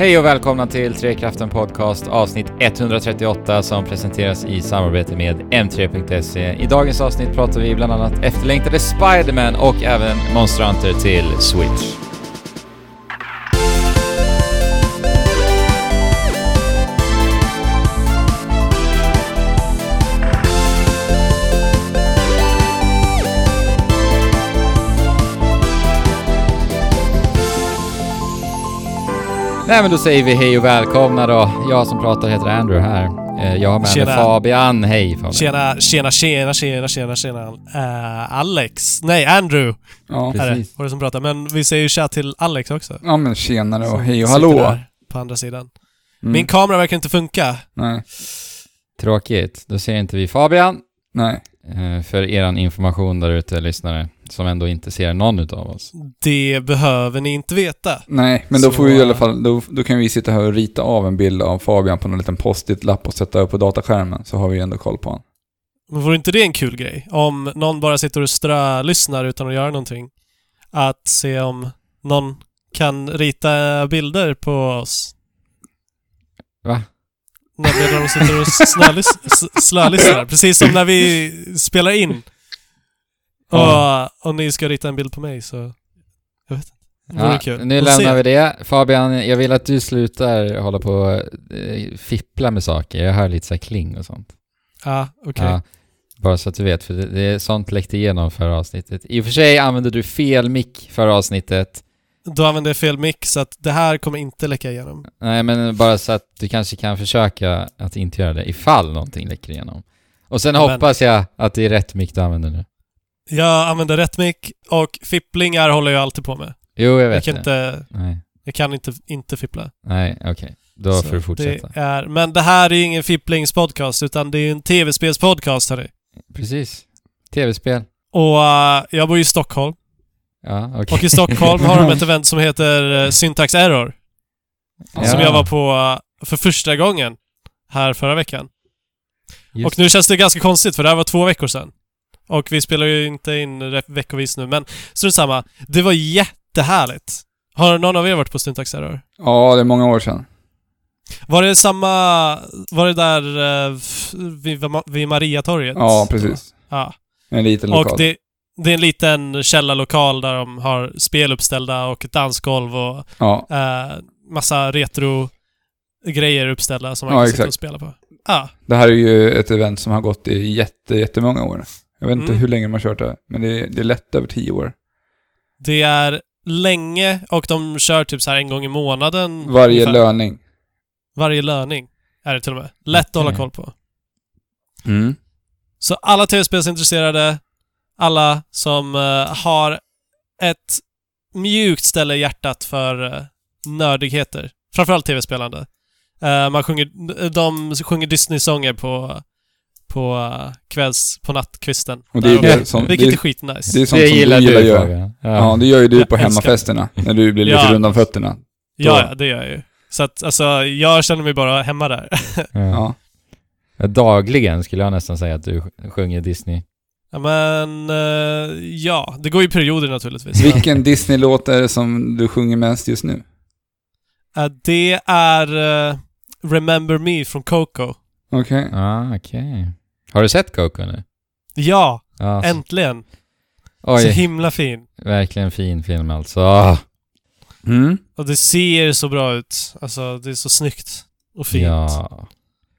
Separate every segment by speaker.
Speaker 1: Hej och välkomna till Trekraften Podcast avsnitt 138 som presenteras i samarbete med M3.se. I dagens avsnitt pratar vi bland annat efterlängtade Spiderman och även Monster Hunter till Switch. Nej men då säger vi hej och välkomna då. Jag som pratar heter Andrew här. Eh, Jag har med
Speaker 2: Tjena.
Speaker 1: mig Fabian. Hej Fabian.
Speaker 2: Tjena, tjena, tjena, tjena, tjena, tjena. Eh, Alex. Nej, Andrew
Speaker 3: Ja,
Speaker 2: är det,
Speaker 1: Precis.
Speaker 2: var det som pratar. Men vi säger ju tja till Alex också.
Speaker 3: ja men tjenare och hej och hallå.
Speaker 2: där På andra sidan.
Speaker 3: Mm.
Speaker 2: Min kamera verkar inte funka.
Speaker 3: Nej,
Speaker 1: Tråkigt. Då ser inte vi Fabian.
Speaker 3: nej.
Speaker 1: Eh, För eran information där ute, lyssnare, som ändå inte ser någon utav oss.
Speaker 2: Det behöver ni inte veta.
Speaker 3: Nej, men då
Speaker 2: Så,
Speaker 3: får vi i alla fall, då, då kan vi sitta här och rita av en bild av Fabian på någon liten post-it-lapp och sätta upp på dataskärmen, så har vi ändå koll på honom.
Speaker 2: Men vore inte det en kul grej? Om någon bara sitter och strö-lyssnar utan att göra någonting. Att se om någon kan rita bilder på oss.
Speaker 1: Va?
Speaker 2: När de sitter och slölyssnar. Precis som när vi spelar in. Och om ni ska rita en bild på mig så... Jag vet inte.
Speaker 1: Ja,
Speaker 2: kul.
Speaker 1: nu lämnar
Speaker 2: se.
Speaker 1: vi det. Fabian, jag vill att du slutar hålla på och eh, fippla med saker. Jag hör lite så kling och sånt.
Speaker 2: Ja, okej.
Speaker 1: Ja, bara så att du vet, för det, det är sånt läckte igenom förra avsnittet. I och för sig använde du fel mick förra avsnittet.
Speaker 2: Då använder jag fel mick så att det här kommer inte läcka igenom.
Speaker 1: Nej, men bara så att du kanske kan försöka att inte göra det ifall någonting läcker igenom. Och sen
Speaker 2: Men-
Speaker 1: hoppas jag att det är rätt mick du använder nu.
Speaker 2: Jag använder rätt mick och fipplingar håller jag alltid på med.
Speaker 1: Jo, jag
Speaker 2: Jag
Speaker 1: vet
Speaker 2: kan
Speaker 1: det.
Speaker 2: inte,
Speaker 1: Nej,
Speaker 2: jag kan inte, inte fippla.
Speaker 1: nej okej. Då
Speaker 2: Så
Speaker 1: får du fortsätta.
Speaker 2: Det är, men det här är ju ingen fipplingspodcast utan det är en tv-spelspodcast hörni.
Speaker 1: Precis. Tv-spel.
Speaker 2: Och eh, jag bor ju i Stockholm.
Speaker 1: Ja, okej.
Speaker 2: Och i Stockholm har de ett event som heter uh, Syntax Error.
Speaker 1: Ja.
Speaker 2: Som jag var på eh, för första gången här förra veckan.
Speaker 1: Just
Speaker 2: Och nu känns det ganska konstigt för det här var två veckor sedan. Och vi spelar ju inte in veckovis nu, men strunt samma. Det var jättehärligt. Har någon av er varit på Syntax Error?
Speaker 3: Ja, det är många år sedan.
Speaker 2: Var det samma... Var det där eh, vid, vid Mariatorget?
Speaker 3: Ja, precis.
Speaker 2: Ja.
Speaker 3: En liten lokal.
Speaker 2: Och det, det är en liten källarlokal där de har spel uppställda och ett dansgolv och
Speaker 3: Ja,
Speaker 2: eh, massa retro-grejer uppställda som man
Speaker 3: Ja,
Speaker 2: kan sitta och spela på. Ja.
Speaker 3: det här är ju ett event som har gått i jätte, jättemånga år. Jag vet inte
Speaker 2: Mm.
Speaker 3: hur länge de har kört det, men det är, det är lätt över tio år.
Speaker 2: Det är länge och de kör typ så här en gång i månaden.
Speaker 3: Varje
Speaker 2: ungefär.
Speaker 3: löning.
Speaker 2: Varje löning är det till och med. Lätt att hålla
Speaker 1: Okej.
Speaker 2: koll på.
Speaker 3: Mm.
Speaker 2: Så alla tv-spelsintresserade, alla som eh, har ett mjukt ställe i hjärtat för uh, nördigheter. Framförallt tv-spelande. Eh, man sjunger, de sjunger Disney-sånger på, på uh, kvälls... på nattkvisten.
Speaker 3: Och det är det som-
Speaker 2: Vilket
Speaker 3: det-
Speaker 2: är skitnice.
Speaker 3: Det är sånt
Speaker 1: det
Speaker 3: som
Speaker 1: gillar
Speaker 3: du gillar gör.
Speaker 1: Fabian.
Speaker 3: Ja, det gör ju du
Speaker 2: Jag
Speaker 3: på
Speaker 2: älskar-
Speaker 3: hemmafesterna, när du blir lite
Speaker 2: Ja.
Speaker 3: rund om fötterna.
Speaker 2: Ja, ja, det gör jag ju. Så att, alltså, jag känner mig bara hemma där.
Speaker 1: Ja.
Speaker 3: Ja.
Speaker 1: Ja, Dagligen skulle jag nästan säga att du sjunger Disney.
Speaker 2: Ja, men... eh, ja, det går ju i perioder naturligtvis.
Speaker 3: Vilken Disney-låt är det som du sjunger mest just nu?
Speaker 2: Eh, det är eh, Remember Me från Coco.
Speaker 3: Okej.
Speaker 1: Ja, okej. Har du sett Coco nu?
Speaker 2: Ja,
Speaker 1: så-
Speaker 2: äntligen! Så
Speaker 1: Oj,
Speaker 2: himla fin.
Speaker 1: verkligen fin film alltså. Ah,
Speaker 3: Mm.
Speaker 2: Och det ser så bra ut. Alltså, det är så snyggt och fint
Speaker 1: Ja.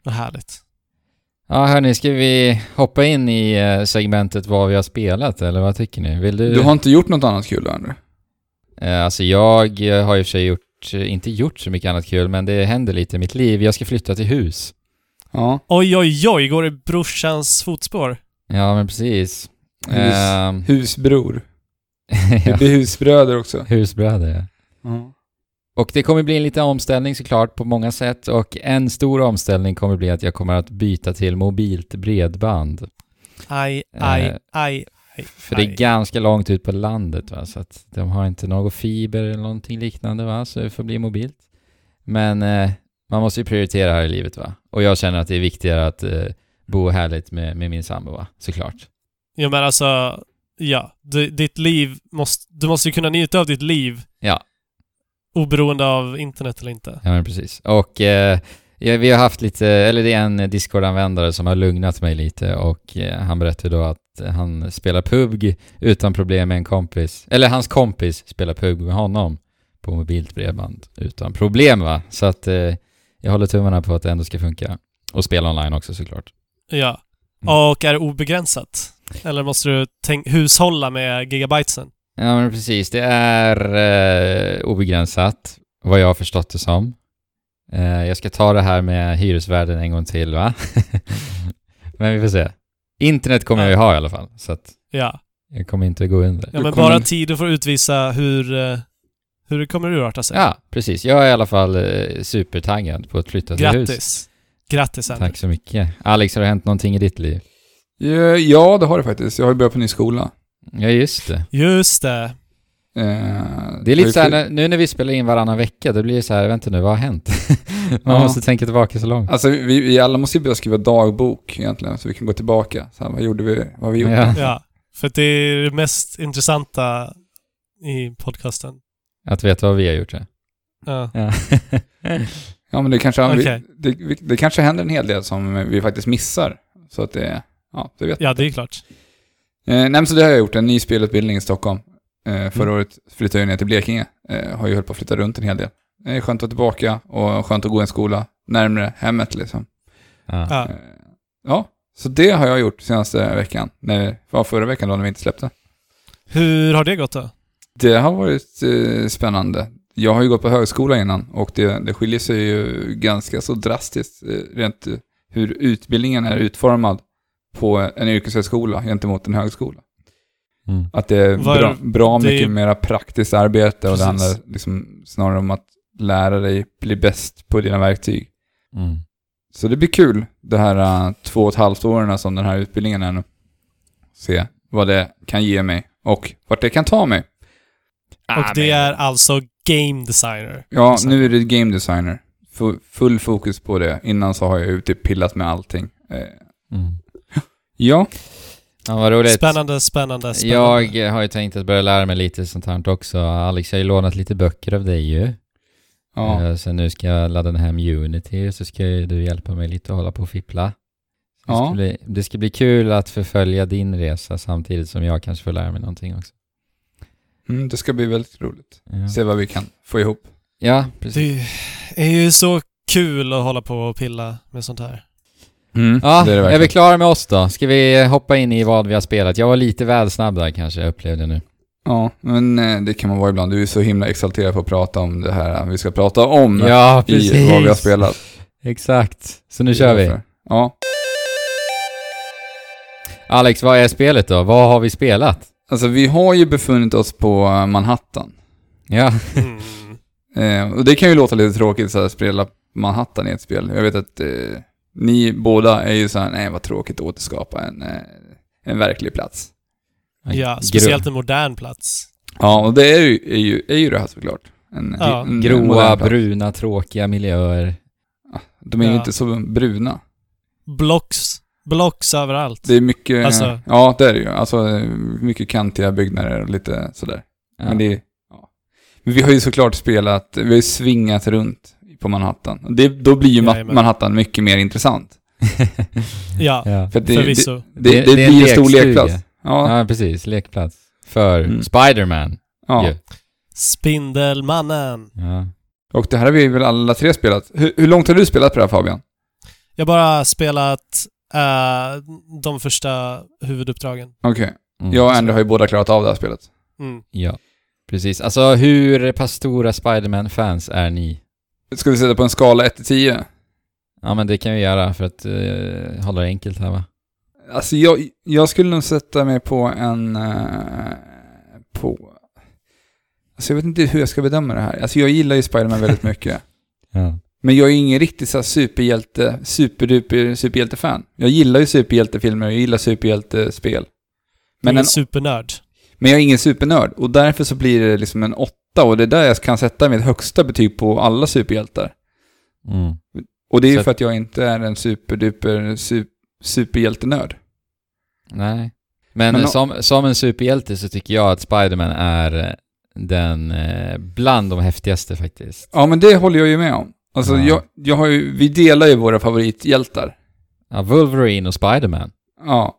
Speaker 2: och härligt.
Speaker 1: Ja, hörni, ska vi hoppa in i eh, segmentet vad vi har spelat, eller vad tycker ni? Vill du?
Speaker 3: Du har inte gjort något annat kul, Andrew?
Speaker 1: Eh, Alltså jag eh, har i och för sig gjort, inte gjort så mycket annat kul, men det händer lite i mitt liv. Jag ska flytta till hus.
Speaker 3: Ja.
Speaker 2: Oj, oj, oj, går i brorsans fotspår?
Speaker 1: Ja, men precis.
Speaker 3: Hus.
Speaker 1: Ehm,
Speaker 3: Husbror. Det
Speaker 1: ja,
Speaker 3: blir husbröder också.
Speaker 1: husbröder, ja.
Speaker 3: Ja.
Speaker 1: Och det kommer bli en liten omställning såklart på många sätt och en stor omställning kommer bli att jag kommer att byta till mobilt bredband.
Speaker 2: Aj, aj,
Speaker 1: Eh,
Speaker 2: aj, aj.
Speaker 1: För det är ganska långt ut på landet va, så att de har inte någon fiber eller någonting liknande va, så det får bli mobilt. Men eh, man måste ju prioritera här i livet va. Och jag känner att det är viktigare att eh, bo härligt med, med min sambo va, såklart.
Speaker 2: Ja, men alltså... Ja, du, ditt liv måste... Du måste ju kunna njuta av ditt liv. Oberoende av internet eller inte.
Speaker 1: Ja, men precis. Och eh, vi har haft lite, eller det är en Discord-användare som har lugnat mig lite och eh, han berättade då att han spelar PUBG utan problem med en kompis. Eller hans kompis spelar PUBG med honom på mobilt bredband utan problem va. Så att eh, jag håller tummarna på att det ändå ska funka. Och spela online också såklart.
Speaker 2: Ja.
Speaker 1: Mm.
Speaker 2: Och är det obegränsat? Eller måste du hushålla med gigabytesen?
Speaker 1: Ja men precis, det är eh, obegränsat vad jag har förstått det som. Eh, jag ska ta det här med hyresvärden en gång till va? men vi får se. Internet kommer jag ju ha i alla fall, så att
Speaker 2: Ja.
Speaker 1: jag kommer inte gå under.
Speaker 2: Ja, men
Speaker 3: kommer-
Speaker 2: bara tiden får utvisa hur, eh, hur det kommer urarta sig.
Speaker 1: Ja, precis. Jag är i alla fall eh, supertaggad på att flytta till hus.
Speaker 2: Grattis. Grattis Andrew.
Speaker 1: Tack så mycket. Alex, har det hänt någonting i ditt liv?
Speaker 3: Ja, ja, det har det faktiskt. Jag har ju börjat på ny skola.
Speaker 1: Ja, just det.
Speaker 2: Just det.
Speaker 3: Eh,
Speaker 1: Det är lite så här, nu när vi spelar in varannan vecka, då blir det så här, vänta nu, vad har hänt? Man
Speaker 3: Ja.
Speaker 1: måste tänka tillbaka så långt.
Speaker 3: Alltså vi, vi alla måste ju börja skriva dagbok egentligen, så vi kan gå tillbaka. Så här, vad gjorde vi? Vad har vi gjort?
Speaker 1: Ja.
Speaker 2: Ja. För det är det mest intressanta i podcasten.
Speaker 1: Att veta vad vi har gjort, ja.
Speaker 2: Ja.
Speaker 1: ja.
Speaker 3: Ja, men det kanske, vi, det, vi, det kanske händer en hel del som vi faktiskt missar. Så att det, ja, det vet
Speaker 2: ja, det är klart.
Speaker 3: Eh, nej, så det har jag gjort, en ny spelutbildning i Stockholm. Eh, förra
Speaker 1: Mm.
Speaker 3: året flyttade jag ner till Blekinge. Eh, har ju hållit på att flytta runt en hel del. Det är skönt att vara tillbaka och skönt att gå i en skola närmare hemmet liksom.
Speaker 1: ja.
Speaker 2: Ja.
Speaker 3: Eh, ja, så det har jag gjort senaste veckan. Nej, var förra veckan då när vi inte släppte.
Speaker 2: Hur har det gått då?
Speaker 3: Det har varit eh, spännande. Jag har ju gått på högskola innan och det, det skiljer sig ju ganska så drastiskt eh, rent eh, hur utbildningen är utformad på en yrkeshögskola gentemot en högskola.
Speaker 1: Mm.
Speaker 3: Att det är
Speaker 2: Vad är
Speaker 3: bra,
Speaker 2: det-
Speaker 3: bra
Speaker 2: det är-
Speaker 3: mycket mera praktiskt arbete och det
Speaker 2: Precis.
Speaker 3: handlar liksom snarare om att lära dig bli bäst på dina verktyg.
Speaker 1: Mm.
Speaker 3: Så det blir kul, det här uh, två och ett halvt åren som den här utbildningen är nu. Se vad det kan ge mig och vart det kan ta mig.
Speaker 2: Och det är alltså game designer.
Speaker 3: Ja, nu är det game designer. Fu- Full fokus på det. Innan så har jag ju typ pillat med allting. Eh,
Speaker 1: Mm.
Speaker 3: Ja,
Speaker 1: Ja, vad roligt.
Speaker 2: Spännande, spännande, spännande.
Speaker 1: Jag har ju tänkt att börja lära mig lite sånt här också. Alex har ju lånat lite böcker av dig ju.
Speaker 3: ja.
Speaker 1: Eh, Så nu ska jag ladda hem Unity så ska du hjälpa mig lite att hålla på och fippla. Det,
Speaker 3: Ja.
Speaker 1: ska bli, det ska bli kul att förfölja din resa samtidigt som jag kanske får lära mig någonting också.
Speaker 3: Mm, det ska bli väldigt roligt.
Speaker 1: Ja,
Speaker 3: Se vad vi kan få ihop.
Speaker 1: ja precis.
Speaker 2: Det är ju så kul att hålla på och pilla med sånt här.
Speaker 3: Mm,
Speaker 1: Ja,
Speaker 3: det är det
Speaker 1: är vi klara med oss då? Ska vi hoppa in i vad vi har spelat? Jag var lite väl snabb där kanske, jag upplevde nu.
Speaker 3: Ja, men eh, det kan man vara ibland. Du är så himla exalterad på att prata om det här vi ska prata om
Speaker 1: Ja,
Speaker 3: i vad vi har spelat.
Speaker 1: Exakt. Så nu kör vi.
Speaker 3: Ja,
Speaker 1: Alex, vad är spelet då? Vad har vi spelat?
Speaker 3: alltså vi har ju befunnit oss på eh, Manhattan.
Speaker 1: Ja,
Speaker 2: Mm.
Speaker 3: Eh, och det kan ju låta lite tråkigt så här, spela Manhattan i ett spel. Jag vet att eh, ni båda är ju så här, nej vad tråkigt att återskapa en, eh, en verklig plats.
Speaker 2: Ja, speciellt en modern plats.
Speaker 3: Ja, och det är ju, är ju, är ju det här såklart. En,
Speaker 2: Ja.
Speaker 3: en
Speaker 1: Gråa, bruna, tråkiga miljöer.
Speaker 3: De är ju
Speaker 2: Ja.
Speaker 3: inte så bruna.
Speaker 2: Blocks. Blocks överallt.
Speaker 3: Det är mycket,
Speaker 2: Alltså-
Speaker 3: ja det är det ju. Alltså mycket kantiga byggnader och lite sådär.
Speaker 1: Ja.
Speaker 3: Men det är, ja. Men vi har ju såklart spelat, vi har ju svingat runt på Manhattan. Det, då blir ju
Speaker 2: Jajamän.
Speaker 3: Manhattan mycket mer intressant.
Speaker 2: Ja.
Speaker 3: För det,
Speaker 2: förvisso.
Speaker 3: det, det, det,
Speaker 1: är
Speaker 3: blir en stor
Speaker 1: lekstuga.
Speaker 3: lekplats. Ja,
Speaker 1: Ja, precis. Lekplats. För
Speaker 3: Mm.
Speaker 1: Spiderman.
Speaker 3: ja.
Speaker 1: ju.
Speaker 2: Spindelmannen.
Speaker 1: Ja.
Speaker 3: Och det här har vi väl alla tre spelat. Hur, hur långt har du spelat på det här Fabian?
Speaker 2: Jag har bara spelat eh, de första huvuduppdragen.
Speaker 3: Okej.
Speaker 1: Mm.
Speaker 3: Jag och Andrew har ju båda klarat av det här spelet.
Speaker 2: Mm.
Speaker 1: Ja. Precis. Alltså hur pass stora Spiderman-fans är ni?
Speaker 3: Ska vi sätta på en skala 1 till 10?
Speaker 1: Ja men det kan vi göra för att uh, hålla det enkelt här va?
Speaker 3: Alltså jag, jag skulle nog sätta mig på en... eh, på... Alltså jag vet inte hur jag ska bedöma det här. Alltså jag gillar ju Spiderman väldigt mycket.
Speaker 1: Ja.
Speaker 3: Men jag är ingen riktig så här superhjälte, superduper superhjältefan. Jag gillar ju superhjältefilmer och jag gillar superhjältespel. Men,
Speaker 2: Men
Speaker 3: en,
Speaker 2: supernörd.
Speaker 3: men jag är ingen supernörd och därför så blir det liksom en åtta och det är där jag kan sätta mitt högsta betyg på alla superhjältar.
Speaker 1: Mm.
Speaker 3: Och det är ju för att jag inte är en superduper su, superhjältenörd.
Speaker 1: Nej. Men,
Speaker 3: Men
Speaker 1: eh, som, som en superhjälte så tycker jag att Spiderman är eh, den eh, bland de häftigaste faktiskt.
Speaker 3: Ja, men det håller jag ju med om. Alltså,
Speaker 1: Ja.
Speaker 3: jag, jag har ju, vi delar ju våra favorithjältar.
Speaker 1: Ja, Wolverine och Spiderman.
Speaker 3: Ja.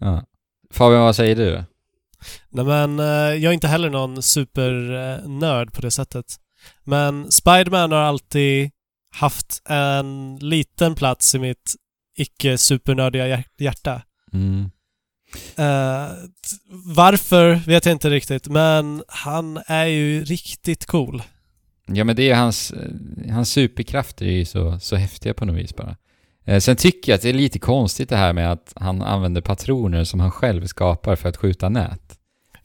Speaker 1: Ja. Fabian, vad säger du?
Speaker 2: Nej men, eh, jag är inte heller någon supernörd på det sättet. Men Spiderman har alltid haft en liten plats i mitt icke-supernördiga hjär- hjärta.
Speaker 1: Mm.
Speaker 2: Eh, t- varför vet jag inte riktigt, men han är ju riktigt cool.
Speaker 1: Ja men det är hans, eh, hans superkrafter är ju så, så häftiga på något vis bara. Eh, sen tycker jag att det är lite konstigt det här med att han använder patroner som han själv skapar för att skjuta nät.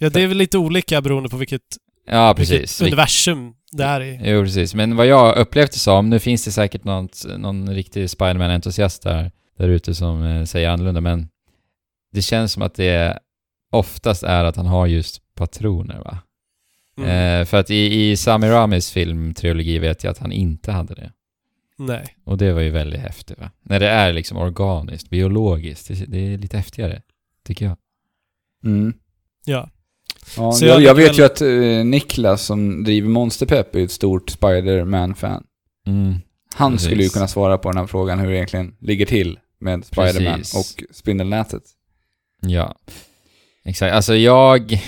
Speaker 2: Ja, det är väl lite olika beroende på vilket,
Speaker 1: Ja,
Speaker 2: vilket universum det är i.
Speaker 1: Jo, precis. Men vad jag upplevt det som, nu finns det säkert något, någon riktig Spiderman-entusiast där, där ute som eh, säger annorlunda, men det känns som att det oftast är att han har just patroner, va?
Speaker 2: Mm.
Speaker 1: Eh, för att i, i Sami Ramis filmtrilogi vet jag att han inte hade det.
Speaker 2: Nej.
Speaker 1: Och det var ju väldigt häftigt, va? När det är liksom organiskt, biologiskt, det, det är lite häftigare, tycker jag.
Speaker 3: Mm.
Speaker 2: Ja.
Speaker 3: Ja
Speaker 2: Så
Speaker 3: jag,
Speaker 2: jag
Speaker 3: vet
Speaker 2: väl-
Speaker 3: ju att eh, Niklas som driver Monsterpepp är ett stort Spider-Man-fan.
Speaker 1: Mm.
Speaker 3: Han
Speaker 1: Precis.
Speaker 3: skulle ju kunna svara på den här frågan hur det egentligen ligger till med Spider-Man och Spindelnätet.
Speaker 1: Ja, exakt. Alltså jag...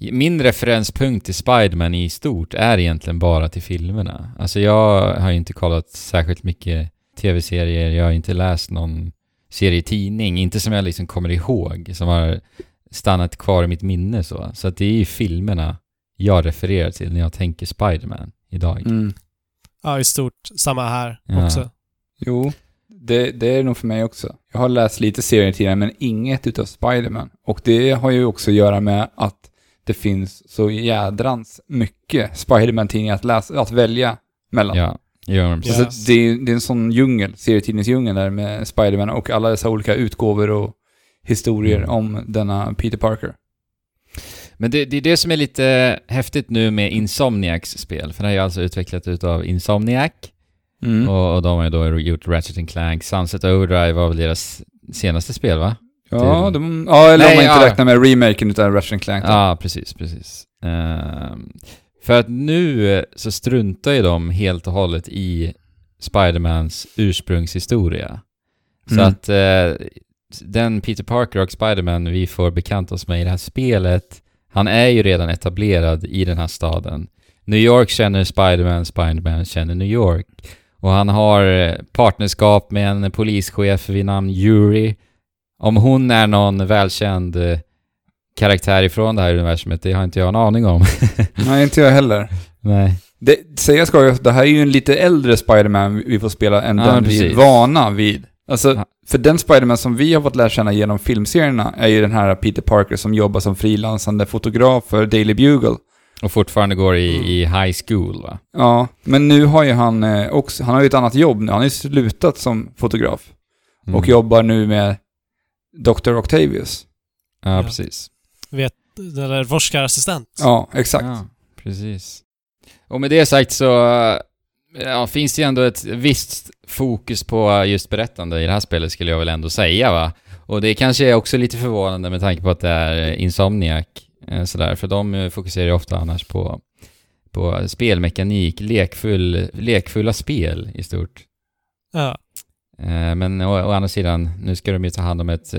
Speaker 1: Min referenspunkt till Spiderman i stort är egentligen bara till filmerna. Alltså jag har ju inte kollat särskilt mycket tv-serier, jag har inte läst någon serietidning, inte som jag liksom kommer ihåg, som har stannat kvar i mitt minne så. Så att det är ju filmerna jag refererar till när jag tänker Spiderman idag.
Speaker 3: Mm.
Speaker 2: Ja, i stort samma här
Speaker 1: Ja.
Speaker 2: också.
Speaker 3: Jo, det, det är nog för mig också. Jag har läst lite serietidningar men inget utav Spider-Man. Och det har ju också att göra med att det finns så jädrans mycket Spider-Man-tidningar att, läsa, att välja mellan.
Speaker 1: Ja.
Speaker 2: Ja.
Speaker 3: Alltså, det, är, det är en sån djungel, serietidningsdjungel där med Spider-Man och alla dessa olika utgåvor och historier
Speaker 1: Mm.
Speaker 3: om denna Peter Parker.
Speaker 1: Men det, det är det som är lite häftigt nu med Insomniacs spel, för det här är alltså utvecklat utav Insomniac,
Speaker 3: Mm.
Speaker 1: och, och de har ju då gjort Ratchet and Clank, Sunset Overdrive var väl deras senaste spel va?
Speaker 3: Ja,
Speaker 1: till-
Speaker 3: de, ja, eller
Speaker 1: Nej,
Speaker 3: om man inte
Speaker 1: ja.
Speaker 3: räknar med remaken utav Ratchet Clank. då.
Speaker 1: Ja, precis, precis. Ehm, för att nu eh, så struntar ju de helt och hållet i Spidermans ursprungshistoria. Så
Speaker 3: Mm.
Speaker 1: att eh, den Peter Parker och Spiderman vi får bekanta oss med i det här spelet, han är ju redan etablerad i den här staden. New York känner Spiderman, Spiderman känner New York. Och han har eh, partnerskap med en polischef vid namn Yuri. Om hon är någon välkänd eh, karaktär ifrån det här universumet, det har inte jag en aning om.
Speaker 3: Nej, inte jag heller.
Speaker 1: Nej.
Speaker 3: Det, säga ska jag, det här är ju en lite äldre Spider-Man vi får spela än
Speaker 1: Ja,
Speaker 3: den vi är
Speaker 1: precis.
Speaker 3: vana vid. Alltså,
Speaker 1: Ja.
Speaker 3: för den Spider-Man som vi har fått lära känna genom filmserierna är ju den här Peter Parker som jobbar som frilansande fotograf för Daily Bugle.
Speaker 1: Och fortfarande går i,
Speaker 2: Mm.
Speaker 1: i high school va?
Speaker 3: Ja, men nu har ju han eh, också, han har ju ett annat jobb nu. Han har ju slutat som fotograf
Speaker 1: Mm.
Speaker 3: och jobbar nu med Dr. Octavius.
Speaker 1: Ja,
Speaker 2: Ja.
Speaker 1: precis.
Speaker 2: Vet, eller forskarassistent.
Speaker 3: Ja, exakt.
Speaker 1: Ja, precis. Och med det sagt så ja, finns det ju ändå ett visst fokus på just berättande i det här spelet skulle jag väl ändå säga va. Och det kanske är också lite förvånande med tanke på att det är Insomniac eh, sådär, för de eh, fokuserar ju ofta annars på, på spelmekanik, lekfull, lekfulla spel i stort.
Speaker 2: Ja.
Speaker 1: Eh, Men å, å andra sidan, nu ska de ju ta hand om ett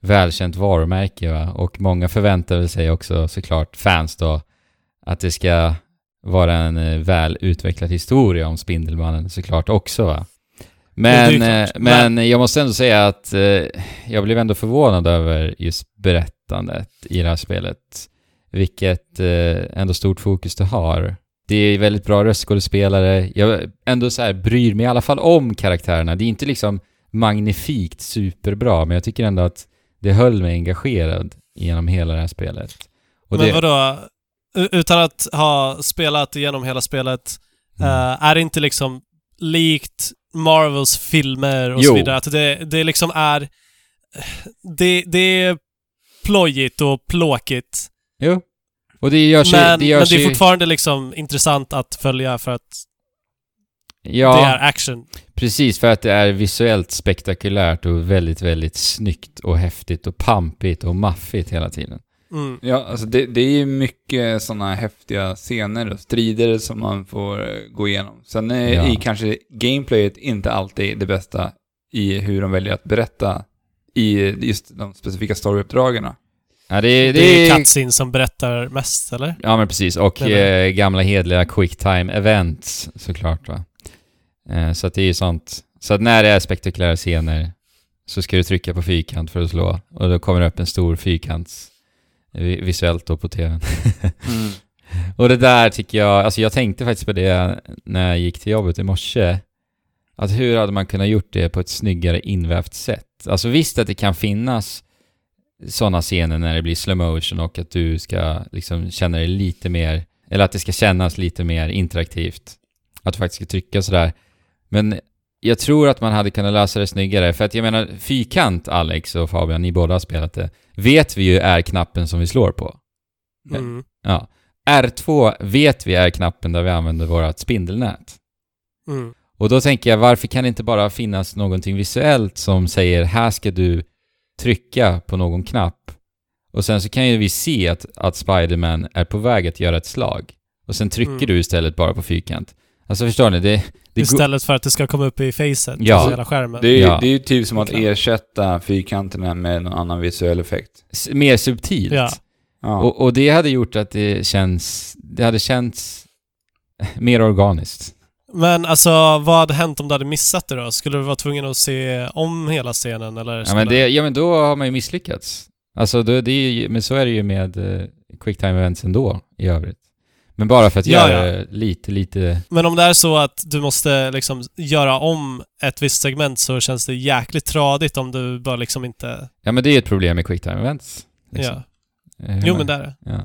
Speaker 1: välkänt varumärke va? och många förväntar sig också såklart, fans då, att det ska vara en eh, väl utvecklad historia om Spindelmannen såklart också va. Men, eh, men jag måste ändå säga att eh, jag blev ändå förvånad över just berättandet i det här spelet. Vilket ändå stort fokus det har. Det är väldigt bra röstskådespelare. Jag ändå så här bryr mig i alla fall om karaktärerna. Det är inte liksom magnifikt superbra, men jag tycker ändå att det höll mig engagerad genom hela det här spelet. Och
Speaker 2: Men
Speaker 1: det,
Speaker 2: vadå? Utan att ha spelat igenom hela spelet,
Speaker 1: Mm.
Speaker 2: eh, är det inte liksom likt Marvels filmer och
Speaker 1: Jo.
Speaker 2: så vidare? Att det, det liksom är... Det, det är plojigt och plåkigt.
Speaker 1: Jo. Och det görs
Speaker 2: men,
Speaker 1: det görs
Speaker 2: men det är fortfarande liksom intressant att följa för att
Speaker 1: Ja,
Speaker 2: det är action.
Speaker 1: precis. För att det är visuellt spektakulärt och väldigt, väldigt snyggt och häftigt och pampigt och maffigt hela tiden.
Speaker 2: Mm.
Speaker 3: Ja, alltså det, det är ju mycket sådana häftiga scener och strider som man får eh, gå igenom. Sen är
Speaker 1: Ja.
Speaker 3: i kanske gameplayet inte alltid det bästa i hur de väljer att berätta i just de specifika storyuppdragen.
Speaker 1: Ja, det, är-
Speaker 2: Det,
Speaker 1: det
Speaker 2: är cutscene som berättar mest, eller?
Speaker 1: Ja men precis, och eh, gamla hedliga quicktime events såklart va. Eh, så att det är ju sånt. Så att när det är spektakulära scener så ska du trycka på fyrkant för att slå och då kommer det upp en stor fyrkant vi- visuellt då på tvn.
Speaker 3: Mm.
Speaker 1: Och det där tycker jag, alltså jag tänkte faktiskt på det när jag gick till jobbet i morse. Att hur hade man kunnat gjort det på ett snyggare invävt sätt? Alltså visst att det kan finnas sådana scener när det blir slow motion och att du ska liksom känna dig lite mer, eller att det ska kännas lite mer interaktivt. Att du faktiskt ska trycka sådär. Men jag tror att man hade kunnat lösa det snyggare, för att jag menar, fyrkant, Alex och Fabian, ni båda har spelat det, vet vi ju är knappen som vi slår på.
Speaker 2: Mm.
Speaker 1: Ja. R2 vet vi är knappen där vi använder vårt spindelnät.
Speaker 2: Mm.
Speaker 1: Och då tänker jag, varför kan det inte bara finnas någonting visuellt som säger här ska du trycka på någon knapp och sen så kan ju vi se att, att Spiderman är på väg att göra ett slag och sen trycker
Speaker 2: Mm.
Speaker 1: du istället bara på fyrkant. Alltså förstår ni? Det,
Speaker 2: Istället för att det ska komma upp i facet
Speaker 1: Ja.
Speaker 2: på hela skärmen.
Speaker 3: Det, är, ju-
Speaker 1: Ja.
Speaker 3: det är ju typ som att
Speaker 2: Klart.
Speaker 3: ersätta fyrkanterna med någon annan visuell effekt.
Speaker 1: s- mer subtilt.
Speaker 2: Ja.
Speaker 3: Ja.
Speaker 1: Och, och det hade gjort att det känns, det hade känts mer organiskt.
Speaker 2: Men alltså, vad hade hänt om du hade missat det då? Skulle du vara tvungen att se om hela scenen eller?
Speaker 1: Ja men, det, ja men då har man ju misslyckats. Alltså då, det är ju, men så är det ju med eh, quicktime events ändå i övrigt. Men bara för att
Speaker 2: Ja,
Speaker 1: göra
Speaker 2: ja.
Speaker 1: lite, lite...
Speaker 2: Men om det är så att du måste liksom göra om ett visst segment så känns det jäkligt tradigt om du bara liksom inte...
Speaker 1: Ja men det är ett problem med quicktime events. liksom.
Speaker 2: Ja.
Speaker 1: Eh, hur
Speaker 2: Jo
Speaker 1: man-
Speaker 2: men det är det.
Speaker 1: Ja.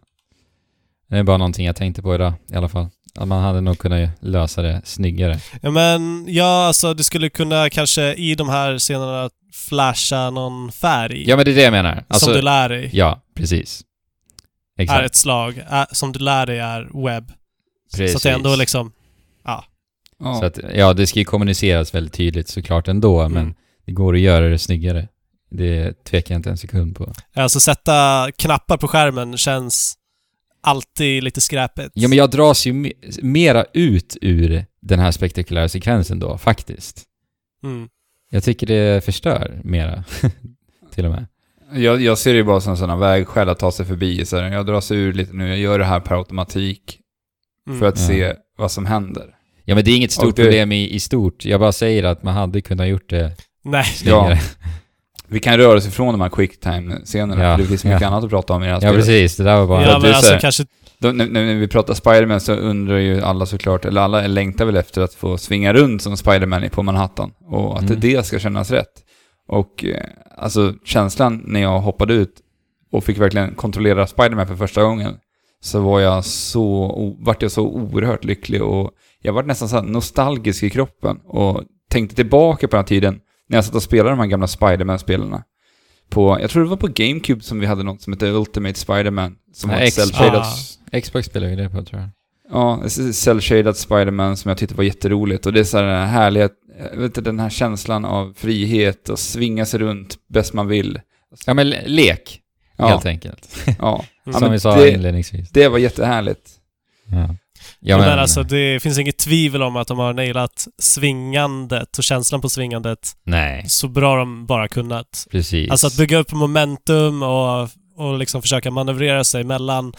Speaker 1: Det är bara någonting jag tänkte på idag i alla fall. Att man hade nog kunnat lösa det snyggare.
Speaker 2: Ja men, ja alltså du skulle kunna kanske i de här scenerna flasha någon färg.
Speaker 1: Ja men det är det jag menar. Alltså,
Speaker 2: som du lär dig
Speaker 1: Ja, precis. Exakt.
Speaker 2: är ett slag. Är, som du lär dig är webb. Så
Speaker 1: Precis.
Speaker 2: att det ändå liksom...
Speaker 3: ja.
Speaker 1: Så att, ja, det ska ju kommuniceras väldigt tydligt såklart ändå, men
Speaker 2: Mm.
Speaker 1: det går att göra det snyggare. Det tvekar jag inte en sekund på.
Speaker 2: Alltså sätta knappar på skärmen känns alltid lite skräpigt.
Speaker 1: Ja, men jag dras ju me- mera ut ur den här spektakulära sekvensen då, faktiskt.
Speaker 2: Mm.
Speaker 1: Jag tycker det förstör mera, till och med.
Speaker 3: Jag, jag ser det ju bara som sådana vägskäl att ta sig förbi. Så här, jag drar sig ur lite nu, jag gör det här per automatik
Speaker 2: Mm.
Speaker 3: för att
Speaker 1: Ja.
Speaker 3: se vad som händer.
Speaker 1: Ja, men det är inget stort
Speaker 3: det-
Speaker 1: problem i, i stort. Jag bara säger att man hade kunnat gjort det
Speaker 2: Nej.
Speaker 1: snyggare.
Speaker 3: Vi kan röra oss ifrån de här quicktime-scenerna,
Speaker 1: Ja,
Speaker 3: för det finns mycket
Speaker 1: ja.
Speaker 3: annat att prata om i det här
Speaker 1: Ja,
Speaker 3: spelet.
Speaker 1: precis. Det där var bara...
Speaker 2: Ja, men
Speaker 3: du
Speaker 2: alltså
Speaker 3: säger-
Speaker 2: kanske...
Speaker 3: De, när, när vi pratar Spiderman så undrar ju alla såklart, eller alla längtar väl efter att få svinga runt som Spiderman på Manhattan. Och att
Speaker 1: Mm.
Speaker 3: det ska kännas rätt. Och eh, alltså känslan när jag hoppade ut och fick verkligen kontrollera Spiderman för första gången. Så var jag så, vart jag så oerhört lycklig och jag var nästan så nostalgisk i kroppen. Och tänkte tillbaka på den här tiden när jag satt och spelade de här gamla Spiderman-spelarna. På, jag tror det var på GameCube som vi hade något som hette Ultimate Spiderman. Som var
Speaker 1: Nej,
Speaker 3: ett
Speaker 1: X-
Speaker 3: cell-shaded
Speaker 2: Ah.
Speaker 1: Xbox spelar vi det på, tror jag.
Speaker 3: Ja, cell-shaded Spider-Man som jag tyckte var jätteroligt. Och det är så här den här härliga, vet inte, den här känslan av frihet och svinga sig runt bäst man vill.
Speaker 1: Ja, men le- lek,
Speaker 3: Ja,
Speaker 1: helt enkelt.
Speaker 3: ja. Ja
Speaker 1: Som
Speaker 3: men
Speaker 1: vi sa
Speaker 3: det,
Speaker 1: inledningsvis.
Speaker 3: det var jättehärligt.
Speaker 1: Ja. Ja,
Speaker 2: men, alltså det finns inget tvivel om att de har nailat svingandet och känslan på svingandet
Speaker 1: Nej,
Speaker 2: så bra de bara kunnat.
Speaker 1: precis.
Speaker 2: Alltså att bygga upp momentum och, och liksom försöka manövrera sig mellan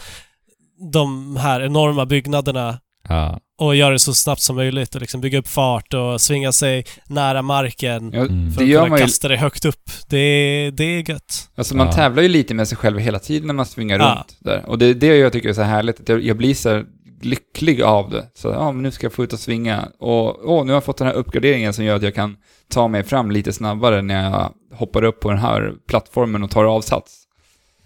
Speaker 2: de här enorma byggnaderna
Speaker 1: Ja.
Speaker 2: och göra det så snabbt som möjligt och liksom bygga upp fart och svinga sig nära marken
Speaker 3: Ja,
Speaker 1: Mm.
Speaker 2: för
Speaker 3: det
Speaker 2: att kunna
Speaker 3: man ju,
Speaker 2: kasta det högt upp. Det, det är gött.
Speaker 3: alltså man
Speaker 1: Ja.
Speaker 3: tävlar ju lite med sig själv hela tiden när man svingar
Speaker 2: Ja.
Speaker 3: runt där. Och det är det jag tycker är så härligt, att jag, jag blir så här lycklig av det. Så ja, men nu ska jag få ut och svinga. Och åh, nu har jag fått den här uppgraderingen som gör att jag kan ta mig fram lite snabbare när jag hoppar upp på den här plattformen och tar avsats.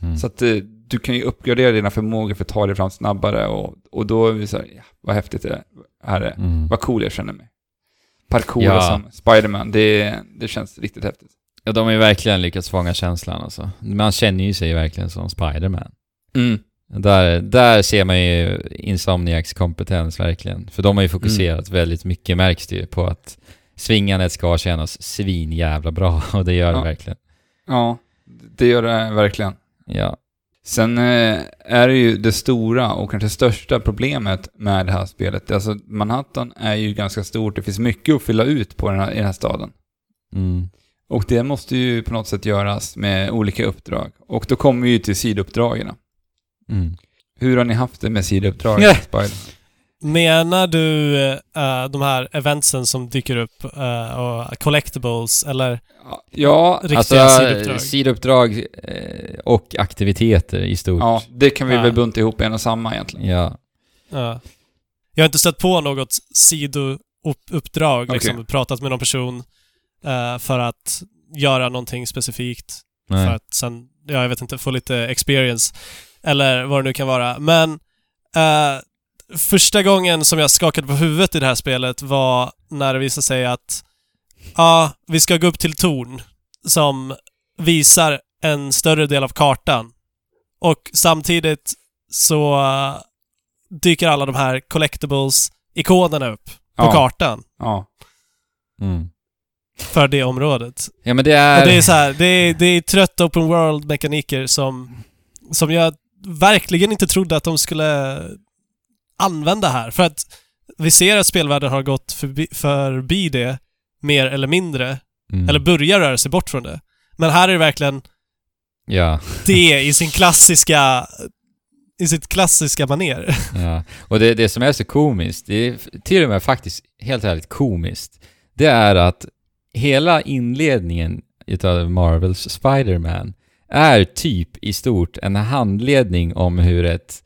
Speaker 1: Mm.
Speaker 3: Så att eh, du kan ju uppgradera dina förmågor för att ta dig fram snabbare och, och då är vi så här, ja, vad häftigt det är. det.
Speaker 1: Mm.
Speaker 3: Vad cool jag känner mig. Parkour
Speaker 1: Ja.
Speaker 3: som Spiderman, det, det känns riktigt häftigt.
Speaker 1: Ja, de har ju verkligen lyckats fånga känslan alltså. Man känner ju sig verkligen som Spiderman.
Speaker 3: Mm.
Speaker 1: Där, där ser man ju Insomniacs kompetens verkligen. För de har ju fokuserat väldigt mycket, märks det ju, på att svingandet ska kännas svin jävla bra och det gör det
Speaker 3: Ja.
Speaker 1: verkligen.
Speaker 3: Ja, det gör det verkligen.
Speaker 1: Ja.
Speaker 3: Sen eh, är det ju det stora och kanske största problemet med det här spelet. Alltså Manhattan är ju ganska stort, det finns mycket att fylla ut på den här, i den här staden.
Speaker 1: Mm.
Speaker 3: Och det måste ju på något sätt göras med olika uppdrag. Och då kommer vi ju till sidouppdragen.
Speaker 1: Mm.
Speaker 3: Hur har ni haft det med sidouppdragen? Spider?
Speaker 2: Menar du eh, de här eventsen som dyker upp eh, och collectibles eller
Speaker 3: Ja,
Speaker 2: riktiga
Speaker 1: Alltså,
Speaker 2: sidouppdrag?
Speaker 1: sidouppdrag eh, och aktiviteter i stort.
Speaker 3: ja, det kan vi
Speaker 2: Ja.
Speaker 3: väl bunta ihop i en och samma egentligen.
Speaker 1: Ja.
Speaker 2: Ja. Jag har inte stött på något sidouppdrag,
Speaker 3: Okej.
Speaker 2: liksom pratat med någon person för att göra någonting specifikt.
Speaker 1: Nej.
Speaker 2: För att sen, ja, jag vet inte, få lite experience. Eller vad det nu kan vara. Men första gången som jag skakade på huvudet i det här spelet var när det visade sig att ja, vi ska gå upp till torn som visar en större del av kartan. Och samtidigt så eh, dyker alla de här collectibles-ikonerna upp på
Speaker 3: Ja.
Speaker 2: kartan
Speaker 3: Ja.
Speaker 1: Mm.
Speaker 2: för det området.
Speaker 1: Ja men det är...
Speaker 2: Och det är så här, det är, det är trött open world-mekaniker som, som jag verkligen inte trodde att de skulle använda här. För att vi ser att spelvärlden har gått förbi, förbi det mer eller mindre.
Speaker 1: Mm.
Speaker 2: Eller börjar röra sig bort från det. Men här är det verkligen
Speaker 1: Ja,
Speaker 2: det i sin klassiska i sitt klassiska maner.
Speaker 1: ja. Och det, det som är så komiskt, det är till och med faktiskt helt ärligt komiskt, det är att hela inledningen utav Marvels Spider-Man är typ i stort en handledning om hur ett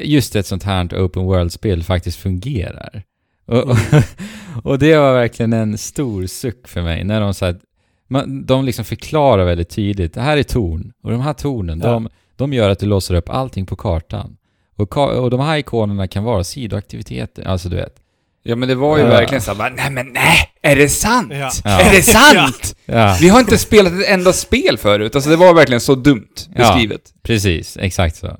Speaker 1: just ett sånt här open world-spel faktiskt fungerar. Och, och, och det var verkligen en stor suck för mig när de sa att man, de liksom förklarar väldigt tydligt, det här är torn och de här tornen,
Speaker 2: Ja.
Speaker 1: de, de gör att du låser upp allting på kartan. Och, ka- och de här ikonerna kan vara sidoaktiviteter, alltså du vet.
Speaker 3: Ja men det var ju
Speaker 1: Ja.
Speaker 3: verkligen så bara, nej men nej, är det sant?
Speaker 2: Ja.
Speaker 3: Är det sant?
Speaker 1: Ja,
Speaker 3: Vi har inte spelat ett enda spel förut, alltså det var verkligen så dumt
Speaker 1: Ja.
Speaker 3: beskrivet.
Speaker 1: precis, exakt så.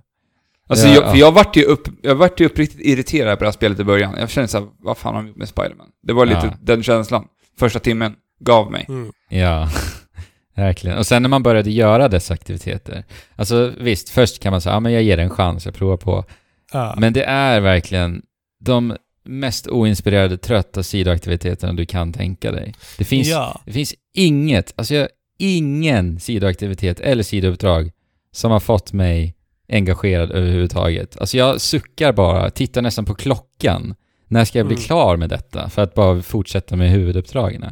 Speaker 3: Alltså
Speaker 1: Ja,
Speaker 3: jag,
Speaker 1: ja.
Speaker 3: för jag vart ju upp, jag vart ju uppriktigt irriterad på det här spelet i början. Jag kände såhär, vad fan har de gjort med Spiderman? Det var lite
Speaker 1: Ja.
Speaker 3: den känslan första timmen gav mig.
Speaker 2: Mm.
Speaker 1: Ja, verkligen. Och sen när man började göra dessa aktiviteter, alltså visst, först kan man säga, ja men jag ger det en chans, jag provar på.
Speaker 2: Ja.
Speaker 1: Men det är verkligen de mest oinspirerade, trötta sidoaktiviteterna du kan tänka dig. Det finns,
Speaker 2: ja.
Speaker 1: det finns inget, alltså jag, ingen sidoaktivitet eller sidouppdrag som har fått mig engagerad överhuvudtaget. Alltså jag suckar bara, tittar nästan på klockan. När ska jag bli
Speaker 2: Mm.
Speaker 1: klar med detta? För att bara fortsätta med huvuduppdragen.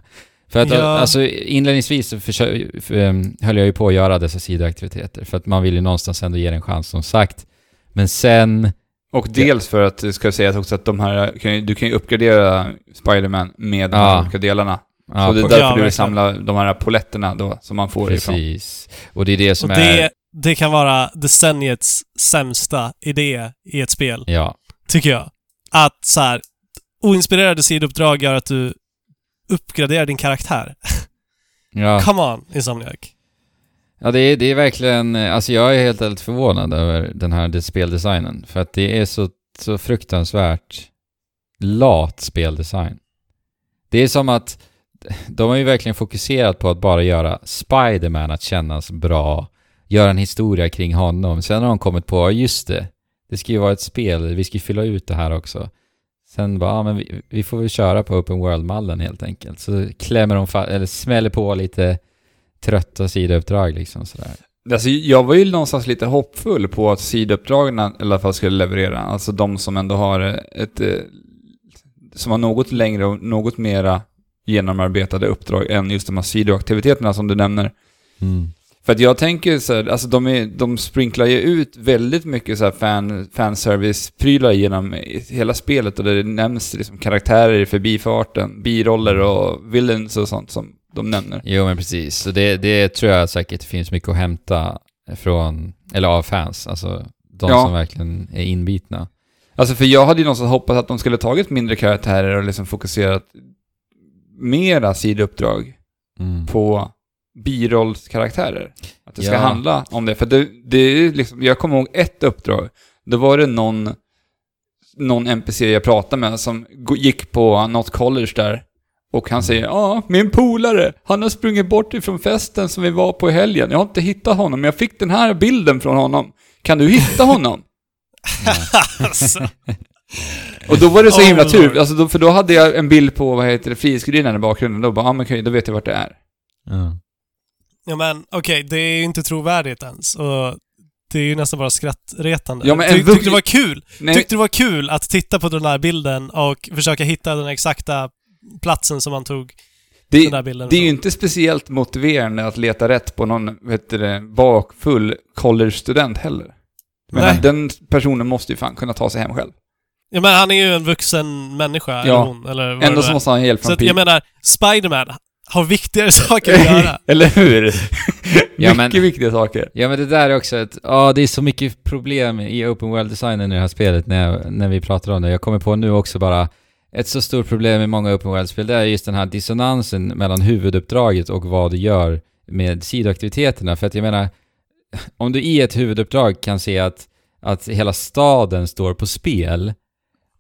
Speaker 1: För att
Speaker 2: Ja.
Speaker 1: alltså inledningsvis så försö- för, ehm, höll jag ju på att göra dessa sidoaktiviteter. För att man vill ju någonstans ändå ge det en chans som sagt. Men sen,
Speaker 3: Och dels för att det ska sägas också att de här, du kan ju uppgradera Spiderman med de här
Speaker 1: Ja.
Speaker 3: olika delarna.
Speaker 1: ja,
Speaker 3: så det är därför
Speaker 2: Ja,
Speaker 3: du vill samla de här poletterna då, som man får ifrån.
Speaker 1: precis. Och det är det som
Speaker 2: Och
Speaker 1: är...
Speaker 2: det, kan vara decenniets sämsta idé i ett spel,
Speaker 1: Ja,
Speaker 2: tycker jag. Att så här, oinspirerade sidouppdrag gör att du uppgraderar din karaktär.
Speaker 1: ja.
Speaker 2: Come on, Insomniac.
Speaker 1: Ja, det är, det är verkligen, alltså jag är helt, helt förvånad över den här de- speldesignen. För att det är så, så fruktansvärt lat speldesign. Det är som att de har ju verkligen fokuserat på att bara göra Spider-Man att kännas bra, göra en historia kring honom. Sen har de kommit på, just det, det ska ju vara ett spel, vi ska ju fylla ut det här också. Sen bara, ja men vi, vi får väl köra på Open World-mallen helt enkelt. Så klämmer de, fa- eller smäller på lite trötta sidouppdrag liksom sådär.
Speaker 3: Alltså, jag var ju någonstans lite hoppfull på att sidouppdragen i alla fall skulle leverera. Alltså de som ändå har ett... eh, Som har något längre och något mera genomarbetade uppdrag än just de här sidoaktiviteterna som du nämner.
Speaker 1: Mm.
Speaker 3: För att jag tänker så här, alltså de, är, de sprinklar ju ut väldigt mycket så här fan, fanservice-prylar genom hela spelet och det nämns liksom karaktärer i förbifarten, biroller och villains och sånt som de nämner.
Speaker 1: Jo men precis, så det, det tror jag säkert finns mycket att hämta från, eller av fans, alltså de
Speaker 3: Ja.
Speaker 1: som verkligen är inbitna.
Speaker 3: Alltså för jag hade ju någonstans hoppats att de skulle tagit mindre karaktärer och liksom fokuserat mera sidouppdrag
Speaker 1: Mm.
Speaker 3: på birollskaraktärer. Att det ska
Speaker 1: Ja.
Speaker 3: handla om det. För det, det är liksom, jag kommer ihåg ett uppdrag. Då var det någon, någon NPC jag pratade med som gick på något college där. Och han säger ja, min polare, han har sprungit bort ifrån festen som vi var på i helgen. Jag har inte hittat honom, men jag fick den här bilden från honom. Kan du hitta honom?
Speaker 2: alltså,
Speaker 3: Och då var det så himla tur, alltså då, för då hade jag en bild på, vad heter det, Frihetsgudinnan i bakgrunden. Då bara, ja men okej, då vet jag vart det är.
Speaker 1: Ja.
Speaker 2: Ja men okej, det är ju inte trovärdigt ens. Och det är ju nästan bara skrattretande.
Speaker 3: Ja, men en
Speaker 2: Ty, tyckte det var kul?
Speaker 3: Nej,
Speaker 2: Tyckte det var kul att titta på den här bilden och försöka hitta den exakta platsen som man tog den
Speaker 3: det,
Speaker 2: här bilden
Speaker 3: det är ju inte speciellt motiverande att leta rätt på någon, vet du bakfull college-student heller. Men
Speaker 2: Nej.
Speaker 3: den personen måste ju fan kunna ta sig hem själv.
Speaker 2: Ja men han är ju en vuxen människa,
Speaker 3: Ja.
Speaker 2: eller hon, eller vad
Speaker 3: Ändå så måste han ha hjälp
Speaker 2: Så
Speaker 3: från
Speaker 2: att, jag menar, Spiderman har viktigare saker att göra.
Speaker 3: Eller hur?
Speaker 1: Ja,
Speaker 3: Mycket
Speaker 1: men-
Speaker 3: viktiga saker.
Speaker 1: Ja men det där är också ett, ja det är så mycket problem i open world-designen i det här spelet när, jag, när vi pratar om det. Jag kommer på nu också bara, ett så stort problem i många open world-spel det är just den här dissonansen mellan huvuduppdraget och vad du gör med sidoaktiviteterna. För att jag menar, om du i ett huvuduppdrag kan se att, att hela staden står på spel,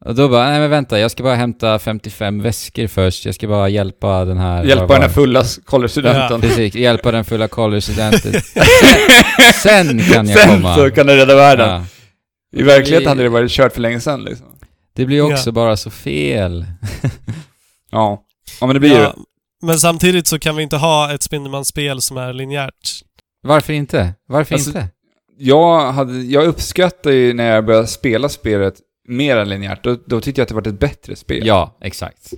Speaker 1: och då bara, nej men vänta, jag ska bara hämta 55 väskor först, jag ska bara hjälpa den här...
Speaker 3: Hjälpa den här fulla college-studenten.
Speaker 1: Precis, hjälpa den fulla college-studenten. Sen kan jag
Speaker 3: Sen
Speaker 1: komma.
Speaker 3: så kan du rädda världen.
Speaker 1: Ja.
Speaker 3: I verkligheten
Speaker 1: Det-
Speaker 3: hade det varit kört för länge sedan liksom.
Speaker 1: Det blir också
Speaker 2: Ja.
Speaker 1: bara så fel.
Speaker 3: Ja. Ja men det blir ju
Speaker 2: Ja, men samtidigt så kan vi inte ha ett Spindelmannen-spel som är linjärt.
Speaker 1: Varför inte? Varför
Speaker 3: Alltså,
Speaker 1: inte?
Speaker 3: jag, hade, jag uppskattar ju när jag började spela spelet mer än linjärt. Då, då tyckte jag att det var ett bättre spel.
Speaker 1: Ja, exakt.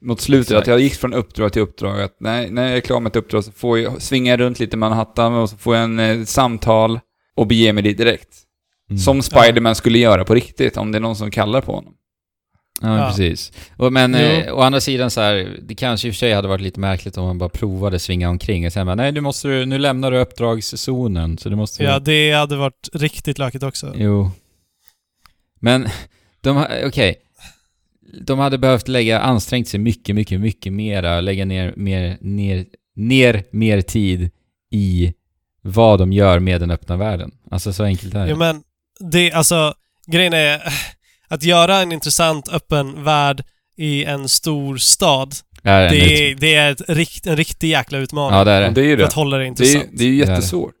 Speaker 3: Mot slutet,
Speaker 1: Exakt.
Speaker 3: att jag gick från uppdrag till uppdrag. Att när, när jag är klar med ett uppdrag så får jag svinga runt lite i Manhattan och så får jag en eh, samtal och bege mig dit direkt.
Speaker 1: Mm.
Speaker 3: Som Spiderman skulle göra på riktigt, om det är någon som kallar på honom.
Speaker 1: Ja,
Speaker 2: Ja.
Speaker 1: precis. Och, men eh, å andra sidan så här, det kanske i och för sig hade varit lite märkligt om man bara provade svinga omkring och sen bara, nej du måste, nu lämnar du uppdragszonen, så du måste...
Speaker 2: Ja, det hade varit riktigt lökigt också.
Speaker 1: Jo. Men, de okej. De hade behövt lägga, ansträngt sig mycket, mycket, mycket mera, lägga ner mer, ner, ner mer tid i vad de gör med den öppna världen. Alltså så enkelt är det.
Speaker 2: Ja, men det, alltså, grejen är att göra en intressant öppen värld i en stor stad,
Speaker 1: är
Speaker 2: det
Speaker 1: ut-
Speaker 2: är, det är ett rikt, en riktig jäkla utmaning.
Speaker 1: Ja, det är det.
Speaker 3: det är ju
Speaker 2: För
Speaker 3: det.
Speaker 2: att hålla det
Speaker 3: Det är,
Speaker 2: intressant.
Speaker 3: det är ju
Speaker 1: Det är det.
Speaker 3: jättesvårt.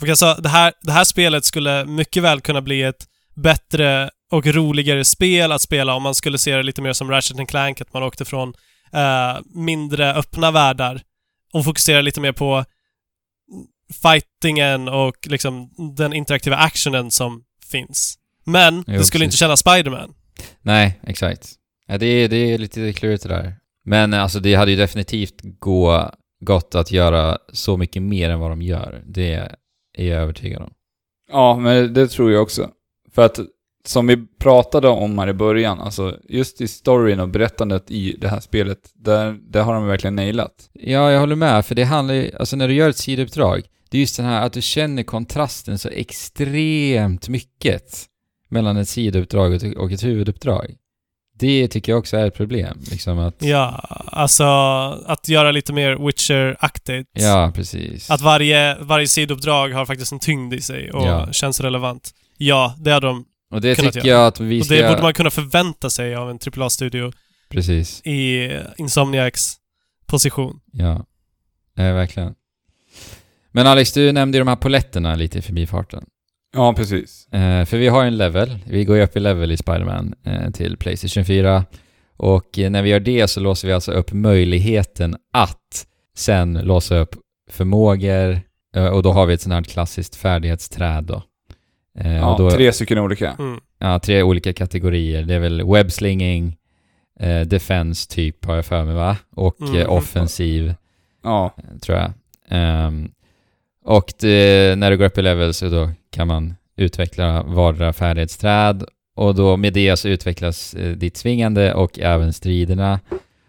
Speaker 2: Och alltså, det här, det här spelet skulle mycket väl kunna bli ett bättre och roligare spel att spela om man skulle se det lite mer som Ratchet and Clank, att man åkte från eh, mindre öppna världar och fokuserar lite mer på fightingen och liksom den interaktiva actionen som finns. Men
Speaker 1: Jo,
Speaker 2: det skulle
Speaker 1: precis.
Speaker 2: inte kännas Spiderman.
Speaker 1: Nej, exakt. Ja, det, är, det är lite klurigt det där. Men alltså det hade ju definitivt gå, gått att göra så mycket mer än vad de gör. Det är jag övertygad om.
Speaker 3: Ja, men det tror jag också. För att, som vi pratade om här i början, alltså just i storyn och berättandet i det här spelet, där, där har de verkligen nailat.
Speaker 1: Ja, jag håller med, för det handlar ju, alltså när du gör ett sidouppdrag, det är just den här att du känner kontrasten så extremt mycket mellan ett sidouppdrag och ett- huvuduppdrag. Det tycker jag också är ett problem, liksom att...
Speaker 2: Ja, alltså att göra lite mer Witcher-aktigt.
Speaker 1: Ja, precis.
Speaker 2: Att varje, varje sidouppdrag har faktiskt en tyngd i sig och
Speaker 1: Ja.
Speaker 2: känns relevant. Ja, det har de.
Speaker 1: och det
Speaker 2: kunnat
Speaker 1: tycker
Speaker 2: göra.
Speaker 1: jag att vi
Speaker 2: Och
Speaker 1: ska...
Speaker 2: det borde man kunna förvänta sig av en AAA-studio
Speaker 1: Precis.
Speaker 2: i Insomniacs position.
Speaker 1: Ja, eh, verkligen. Men Alex, du nämnde ju de här poletterna lite i förbifarten.
Speaker 3: Ja, precis.
Speaker 1: Eh, för vi har en level, vi går ju upp i level i Spider-Man eh, till Playstation 4. Och eh, när vi gör det så låser vi alltså upp möjligheten att sen låsa upp förmågor eh, och då har vi ett sånt här klassiskt färdighetsträd då. Eh,
Speaker 3: Ja,
Speaker 1: och då
Speaker 3: tre stycken olika.
Speaker 2: Mm.
Speaker 1: ja, tre olika kategorier. Det är väl webbslinging, eh, defense typ har jag för mig va? Och
Speaker 2: Mm.
Speaker 1: eh, offensiv
Speaker 3: Ja,
Speaker 1: tror jag. Ehm, och det, när du går upp i level så då kan man utveckla vardera färdighetsträd och då med det så utvecklas eh, ditt svingande och även striderna.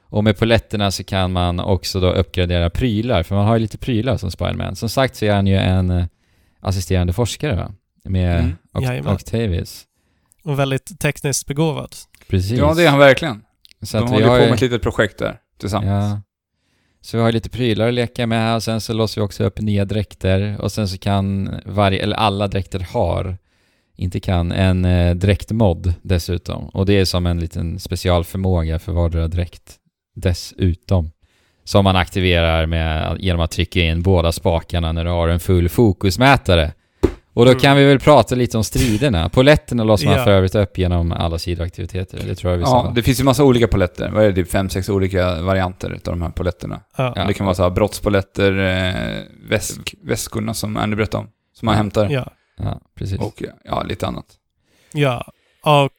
Speaker 1: Och med poletterna så kan man också då uppgradera prylar, för man har ju lite prylar som Spiderman. Som sagt så är han ju en eh, assisterande forskare va? Med
Speaker 3: Mm.
Speaker 1: Oct-
Speaker 2: Jajamän.
Speaker 1: Octavius.
Speaker 2: Och väldigt tekniskt begåvad.
Speaker 1: Precis.
Speaker 3: ja det är han verkligen.
Speaker 1: så
Speaker 3: De
Speaker 1: att vi
Speaker 3: håller
Speaker 1: har
Speaker 3: på med ett litet projekt där, tillsammans.
Speaker 1: Ja. Så vi har lite prylar att leka med här och sen så låser vi också upp nya dräkter och sen så kan varje, eller alla dräkter har, inte kan, en eh, dräktmod dessutom. Och det är som en liten specialförmåga för vardera dräkt dessutom. Som man aktiverar med, genom att trycka in båda spakarna när du har en full fokusmätare. Och då
Speaker 2: Mm.
Speaker 1: kan vi väl prata lite om striderna. Poletterna låser man
Speaker 2: Ja.
Speaker 1: för övrigt upp genom alla sidoaktiviteter. Det tror jag vi
Speaker 3: Ja,
Speaker 1: sa.
Speaker 3: det finns ju massa olika poletter. Vad är det? Typ fem, sex olika varianter av de här poletterna.
Speaker 2: Ja.
Speaker 3: Det kan vara så här brottspoletter, eh, väsk, väskorna som Andy berättade om, som man hämtar.
Speaker 2: Ja.
Speaker 1: Ja, precis.
Speaker 3: Och ja, lite annat.
Speaker 2: Ja, och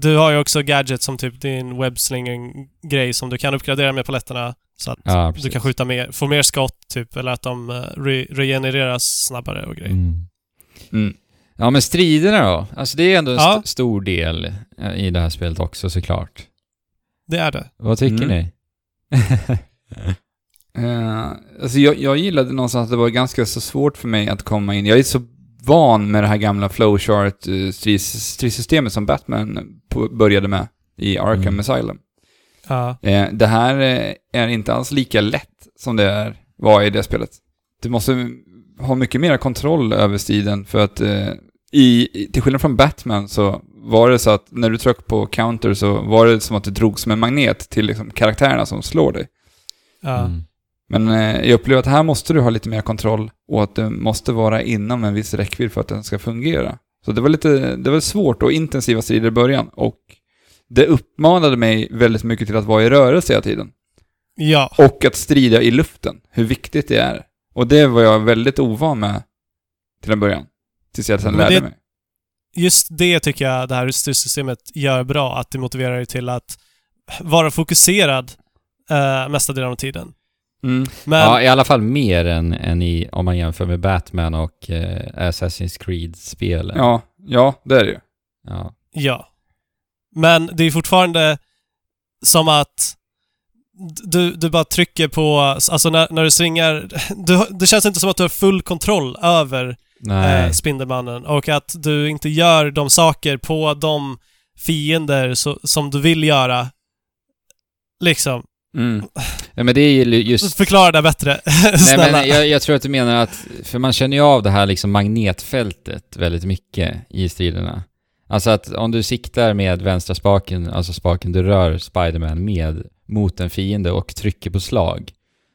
Speaker 2: du har ju också gadgets som typ din webbslinging-grej som du kan uppgradera med paletterna så att
Speaker 1: ja,
Speaker 2: du kan skjuta mer, få mer skott typ, eller att de eh, re regenereras snabbare och grejer.
Speaker 1: Mm.
Speaker 3: Mm.
Speaker 1: Ja, men striderna då? Alltså det är ändå en
Speaker 2: Ja.
Speaker 1: st- stor del eh, i det här spelet också såklart.
Speaker 2: Det är det.
Speaker 1: Vad tycker
Speaker 3: Mm.
Speaker 1: ni?
Speaker 3: Eh, alltså jag, jag gillade någonstans att det var ganska så svårt för mig att komma in. Jag är så van med det här gamla flowchart eh, strids, stridssystemet som Batman började med i Arkham
Speaker 1: Mm.
Speaker 3: Asylum.
Speaker 2: Ja.
Speaker 3: Det här är inte alls lika lätt som det är, var i det spelet. Du måste ha mycket mer kontroll över striden för att eh, i, till skillnad från Batman så var det så att när du tryckte på counter så var det som att du drog som en magnet till liksom, karaktärerna som slår dig.
Speaker 2: Ja.
Speaker 1: Mm.
Speaker 3: Men eh, jag upplever att här måste du ha lite mer kontroll och att det måste vara inom en viss räckvidd för att den ska fungera. Så det var lite, det var svårt och intensiva strider i början och det uppmanade mig väldigt mycket till att vara i rörelse hela tiden.
Speaker 2: ja.
Speaker 3: Och att strida i luften, hur viktigt det är. Och det var jag väldigt ovan med till en början. Tills jag sen lärde
Speaker 2: det-
Speaker 3: mig.
Speaker 2: Just det tycker jag det här styrsystemet gör bra, att det motiverar dig till att vara fokuserad uh, mesta delen av tiden.
Speaker 3: Mm.
Speaker 2: Men,
Speaker 1: Ja, i alla fall mer än, än i, om man jämför med Batman och eh, Assassin's Creed-spelen.
Speaker 3: Ja, ja, det är det ju.
Speaker 1: Ja.
Speaker 2: Ja. Men det är fortfarande som att du, du bara trycker på, alltså när, när du svingar, du, det känns inte som att du har full kontroll över eh, Spindelmannen och att du inte gör de saker på de fiender så, som du vill göra. Liksom.
Speaker 3: Mm.
Speaker 1: Ja, men det är ju just...
Speaker 2: Förklara det bättre.
Speaker 1: Nej, men jag, jag tror att du menar att, för man känner ju av det här liksom magnetfältet väldigt mycket i striderna. Alltså att om du siktar med vänstra spaken, alltså spaken du rör Spiderman med, mot en fiende och trycker på slag,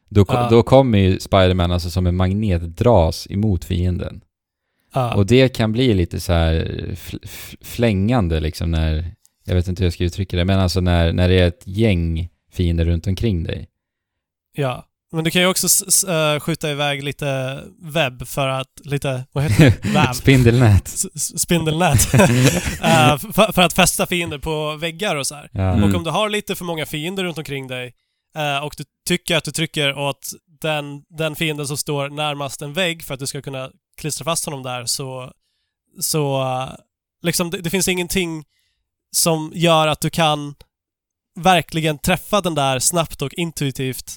Speaker 1: då,
Speaker 2: Ja.
Speaker 1: då kommer ju Spiderman alltså som en magnet dras emot fienden.
Speaker 2: ja.
Speaker 1: Och det kan bli lite så här flängande liksom när, jag vet inte hur jag ska uttrycka det, men alltså när, när det är ett gäng fiender runt omkring dig.
Speaker 2: ja. Men du kan ju också eh, skjuta iväg lite webb för att, lite, vad heter det? Väv.
Speaker 1: Spindelnät.
Speaker 2: S- Spindelnät. Eh, för, för att fästa fiender på väggar och så här.
Speaker 1: Ja.
Speaker 3: Mm.
Speaker 2: Och om du har lite för många fiender runt omkring dig eh, och du tycker att du trycker åt den, den fienden som står närmast en vägg för att du ska kunna klistra fast honom där så, så liksom det, det finns ingenting som gör att du kan verkligen träffa den där snabbt och intuitivt.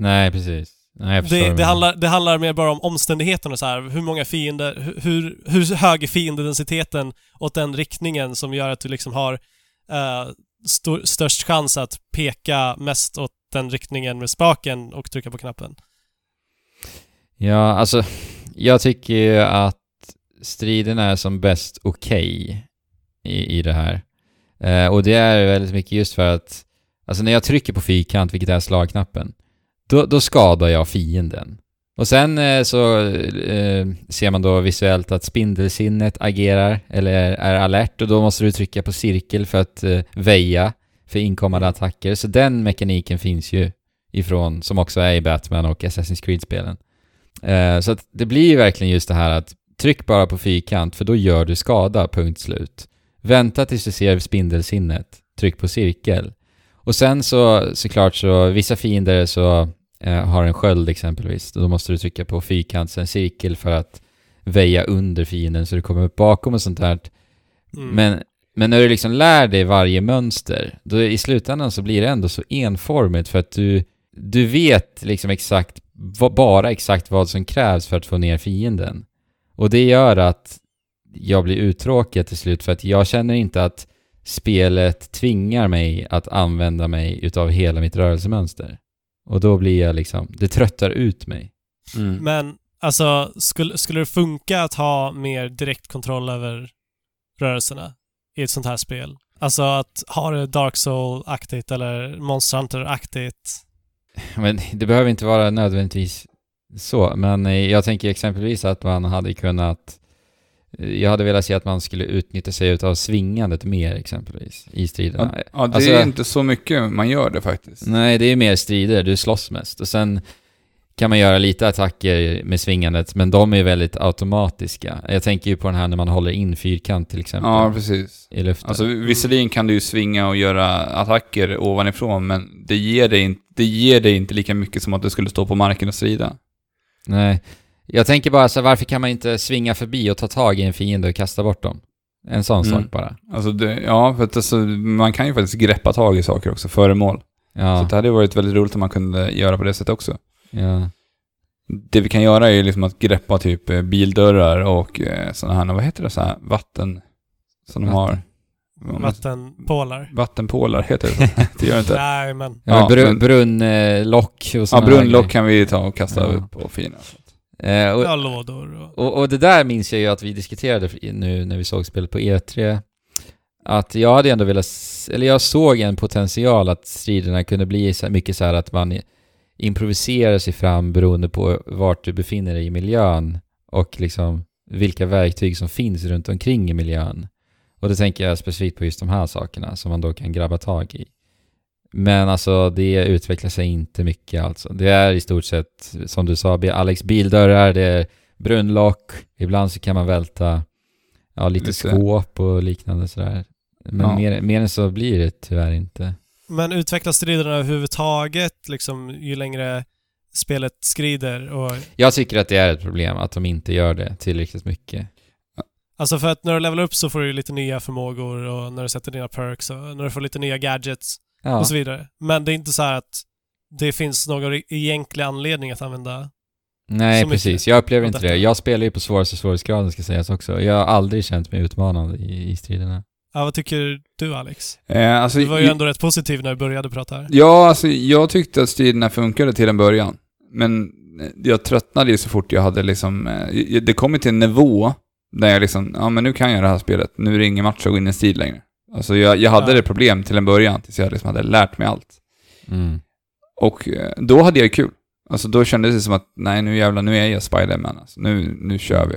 Speaker 1: Nej, precis. Nej, jag
Speaker 2: Det, det, handlar, det handlar mer bara om omständigheterna så här. Hur många fiender, hu- hur, hur hög är fiendedensiteten åt den riktningen som gör att du liksom har eh, stor, störst chans att peka mest åt den riktningen med spaken och trycka på knappen.
Speaker 1: Ja, alltså, jag tycker ju att striden är som bäst okej i, i det här. Eh, och det är väldigt mycket just för att, alltså när jag trycker på fyrkant, vilket är slagknappen, då, då skadar jag fienden. Och sen eh, så eh, ser man då visuellt att spindelsinnet agerar, eller är alert, och då måste du trycka på cirkel för att eh, väja för inkommande attacker. Så den mekaniken finns ju ifrån, som också är i Batman och Assassin's Creed-spelen. Eh, så att det blir ju verkligen just det här att tryck bara på fyrkant för då gör du skada, punkt slut. Vänta tills du ser spindelsinnet, tryck på cirkel. Och sen så såklart så, vissa fiender så har en sköld exempelvis, då måste du trycka på fyrkant, sen cirkel för att väja under fienden så du kommer upp bakom och sånt där.
Speaker 2: Mm.
Speaker 1: Men, men när du liksom lär dig varje mönster, då i slutändan så blir det ändå så enformigt för att du, du vet liksom exakt, bara exakt vad som krävs för att få ner fienden. Och det gör att jag blir uttråkad till slut för att jag känner inte att spelet tvingar mig att använda mig utav hela mitt rörelsemönster. Och då blir jag liksom, det tröttar ut mig.
Speaker 3: Mm.
Speaker 2: Men alltså, skulle, skulle det funka att ha mer direktkontroll över rörelserna i ett sånt här spel? Alltså att ha det Dark Soul-aktigt eller Monster Hunter-aktigt?
Speaker 1: Men det behöver inte vara nödvändigtvis så, men eh, jag tänker exempelvis att man hade kunnat Jag hade velat se att man skulle utnyttja sig av svingandet mer exempelvis i striderna.
Speaker 3: Ja, ja det
Speaker 1: Alltså-
Speaker 3: är inte så mycket man gör det faktiskt.
Speaker 1: Nej, det är mer strider, du slåss mest. Och sen kan man göra lite attacker med svingandet, men de är väldigt automatiska. Jag tänker ju på den här när man håller in fyrkant till exempel
Speaker 3: Ja, precis.
Speaker 1: i luften.
Speaker 3: Alltså visserligen kan du ju svinga och göra attacker ovanifrån, men det ger dig, inte- det ger dig inte lika mycket som att du skulle stå på marken och strida.
Speaker 1: Nej. Jag tänker bara så här, varför kan man inte svinga förbi och ta tag i en fiende och kasta bort dem? En sån
Speaker 3: Mm.
Speaker 1: sak bara.
Speaker 3: Alltså det, ja, för att alltså, man kan ju faktiskt greppa tag i saker också, föremål. Så
Speaker 1: Ja,
Speaker 3: det hade varit väldigt roligt om man kunde göra på det sättet också.
Speaker 1: ja.
Speaker 3: Det vi kan göra är ju liksom att greppa typ eh, bildörrar och eh, sådana här, vad heter det, så här vatten som de har.
Speaker 2: Vattenpålar.
Speaker 3: Vattenpålar heter det så? Det gör det inte.
Speaker 2: Nej, men...
Speaker 1: Ja,
Speaker 3: Ja,
Speaker 1: brun, brunnlock och
Speaker 3: Ja,
Speaker 1: såna här
Speaker 3: brunnlock kan vi ta och kasta
Speaker 1: Ja.
Speaker 3: upp på fina.
Speaker 1: Eh, och,
Speaker 2: Ja, lådor och...
Speaker 1: och, det där minns jag ju att vi diskuterade nu när vi såg spelet på E3. Att jag hade ändå velat, eller jag såg en potential att striderna kunde bli så mycket så här att man improviserar sig fram beroende på vart du befinner dig i miljön och liksom vilka verktyg som finns runt omkring i miljön. Och då tänker jag specifikt på just de här sakerna som man då kan grabba tag i. Men alltså det utvecklar sig inte mycket alltså. Det är i stort sett, som du sa, Alex bildörrar, det är brunnlock, ibland så kan man välta ja, lite,
Speaker 3: Lite.
Speaker 1: skåp och liknande sådär. Men
Speaker 3: Ja.
Speaker 1: mer, mer än så blir det tyvärr inte.
Speaker 2: Men utvecklas striderna överhuvudtaget liksom ju längre spelet skrider och...
Speaker 1: Jag tycker att det är ett problem att de inte gör det tillräckligt mycket.
Speaker 2: Alltså för att när du levelar upp så får du lite nya förmågor och när du sätter dina perks och när du får lite nya gadgets
Speaker 1: Ja,
Speaker 2: och så vidare. Men det är inte så här att det finns någon egentlig anledning att använda...
Speaker 1: nej precis. Jag upplever inte
Speaker 2: detta.
Speaker 1: det. Jag spelar ju på svåraste svårighetsgraden ska sägas också. Jag har aldrig känt mig utmanad i, i striderna.
Speaker 2: Ja, vad tycker du Alex?
Speaker 3: Eh, alltså,
Speaker 2: Du var ju ändå rätt positiv när du började prata här.
Speaker 3: Ja, alltså jag tyckte att striderna funkade till en början. Men eh, jag tröttnade ju så fort jag hade liksom... eh, Det kom ju till en nivå där jag liksom, ja men nu kan jag det här spelet. Nu är det ingen match att gå in i strid längre. Alltså jag, jag hade
Speaker 2: Ja.
Speaker 3: det problem till en början, tills jag liksom hade lärt mig allt.
Speaker 1: Mm.
Speaker 3: Och eh, då hade jag ju kul. Alltså då kändes det som att, nej nu jävlar, nu är jag Spiderman. Alltså, nu, nu kör vi.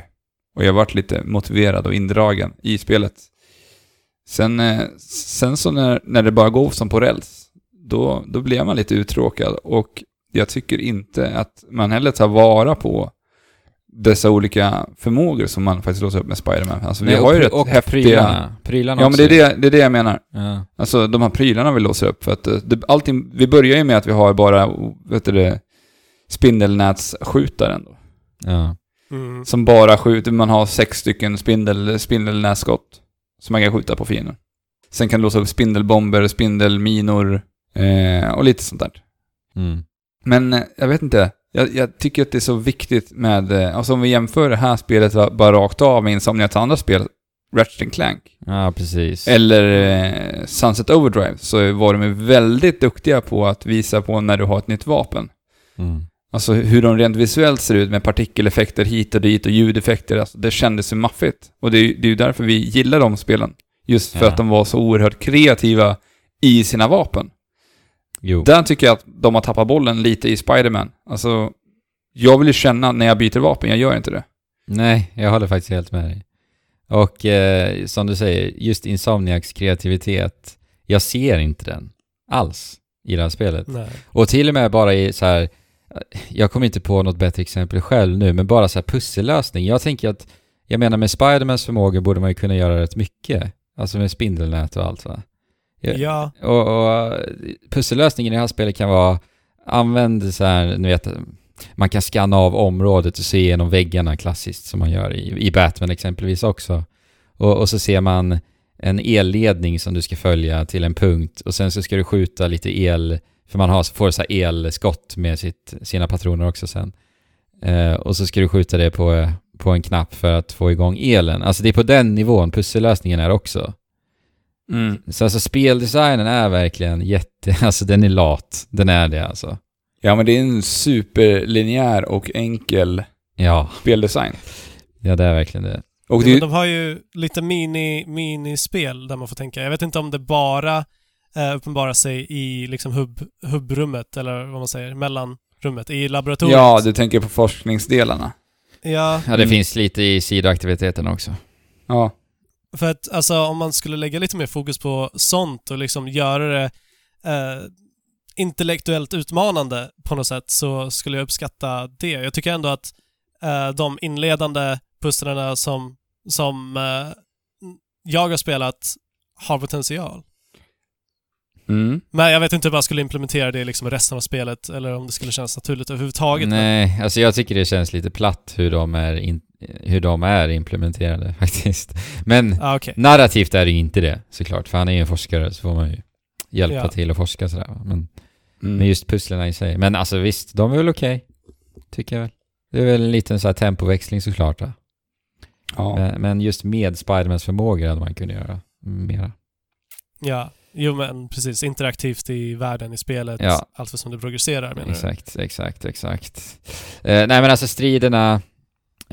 Speaker 3: Och jag varit lite motiverad och indragen i spelet. Sen, eh, sen så när, när det bara går som på räls, då, då blir man lite uttråkad. Och jag tycker inte att man heller tar vara på dessa olika förmågor som man faktiskt låser upp med Spiderman. Alltså vi
Speaker 1: Nej,
Speaker 3: har ju
Speaker 1: och,
Speaker 3: rätt
Speaker 1: och
Speaker 3: häftiga...
Speaker 1: prylarna. Prylarna
Speaker 3: Ja men det är det, det är det jag menar.
Speaker 1: Ja.
Speaker 3: Alltså de här prylarna vi låser upp. För att eh, det, allting, vi börjar ju med att vi har bara, vet du det, spindelnätsskjutaren då.
Speaker 1: ja.
Speaker 2: Mm.
Speaker 3: Som bara skjuter, man har sex stycken spindel, spindelnässkott. Som man kan skjuta på fienden. Sen kan du låsa upp spindelbomber, spindelminor eh, och lite sånt där.
Speaker 1: Mm.
Speaker 3: Men eh, jag vet inte. Jag, jag tycker att det är så viktigt med, eh, alltså om vi jämför det här spelet bara rakt av med Insomnias andra spel, Ratchet Clank,
Speaker 1: ja, precis.
Speaker 3: eller eh, Sunset Overdrive, så var de väldigt duktiga på att visa på när du har ett nytt vapen.
Speaker 1: Mm.
Speaker 3: Alltså hur de rent visuellt ser ut med partikeleffekter hit och dit och ljudeffekter, alltså, det kändes ju maffigt. Och det är ju det är ju därför vi gillar de spelen. Just för
Speaker 1: Ja.
Speaker 3: att de var så oerhört kreativa i sina vapen.
Speaker 1: Jo.
Speaker 3: Där tycker jag att de har tappat bollen lite i Spider-Man. Alltså, jag vill ju känna när jag byter vapen, jag gör inte det.
Speaker 1: Nej, jag håller faktiskt helt med dig. Och eh, som du säger, just Insomniacs kreativitet, jag ser inte den alls i det här spelet.
Speaker 2: Nej.
Speaker 1: Och till och med bara i så här, jag kommer inte på något bättre exempel själv nu, men bara så här pussellösning. Jag tänker att, jag menar med Spidermans förmåga borde man ju kunna göra rätt mycket. Alltså med spindelnät och allt va. Ja. Och, och pussellösningen i det här spelet kan vara, använd så här, ni vet, man kan scanna av området och se genom väggarna klassiskt som man gör i, i Batman exempelvis också. Och, och så ser man en elledning som du ska följa till en punkt och sen så ska du skjuta lite el, för man har, får så elskott med sitt, sina patroner också sen. Eh, och så ska du skjuta det på, på en knapp för att få igång elen. Alltså det är på den nivån pussellösningen är också. Så alltså speldesignen är verkligen jätte, alltså den är lat. Den är det alltså.
Speaker 3: Ja, men det är en superlinjär och enkel
Speaker 1: Ja,
Speaker 3: speldesign.
Speaker 1: ja det är verkligen det.
Speaker 3: Och det,
Speaker 2: men de har ju lite mini, minispel där man får tänka. Jag vet inte om det bara eh, uppenbarar sig i liksom hubb, hubbrummet, eller vad man säger, mellanrummet, i laboratoriet.
Speaker 3: ja, du tänker på forskningsdelarna.
Speaker 2: Ja,
Speaker 1: Ja, det
Speaker 3: Mm.
Speaker 1: finns lite i sidoaktiviteten också.
Speaker 3: Ja.
Speaker 2: För att alltså om man skulle lägga lite mer fokus på sånt och liksom göra det eh, intellektuellt utmanande på något sätt så skulle jag uppskatta det. Jag tycker ändå att eh, de inledande pusslarna som, som eh, jag har spelat har potential.
Speaker 3: Mm.
Speaker 2: Men jag vet inte hur man skulle implementera det liksom i resten av spelet eller om det skulle kännas naturligt överhuvudtaget. men-
Speaker 1: Nej, alltså jag tycker det känns lite platt hur de är, in, hur de är implementerade faktiskt. Men
Speaker 2: Ah, okej.
Speaker 1: narrativt är det ju inte det såklart, för han är ju en forskare så får man ju hjälpa
Speaker 2: Ja.
Speaker 1: till att forska sådär. Men,
Speaker 3: Mm.
Speaker 1: men just pusslerna i sig. Men alltså visst, de är väl okej. Tycker jag väl. Det är väl en liten så här tempoväxling såklart. Va?
Speaker 3: ja.
Speaker 1: Men, men just med Spidermans förmågor hade man kunnat göra mera.
Speaker 2: Ja, jo men precis. Interaktivt i världen, i spelet,
Speaker 1: Ja.
Speaker 2: allt som det progresserar menar du?
Speaker 1: Exakt, exakt, exakt. Eh, nej men alltså striderna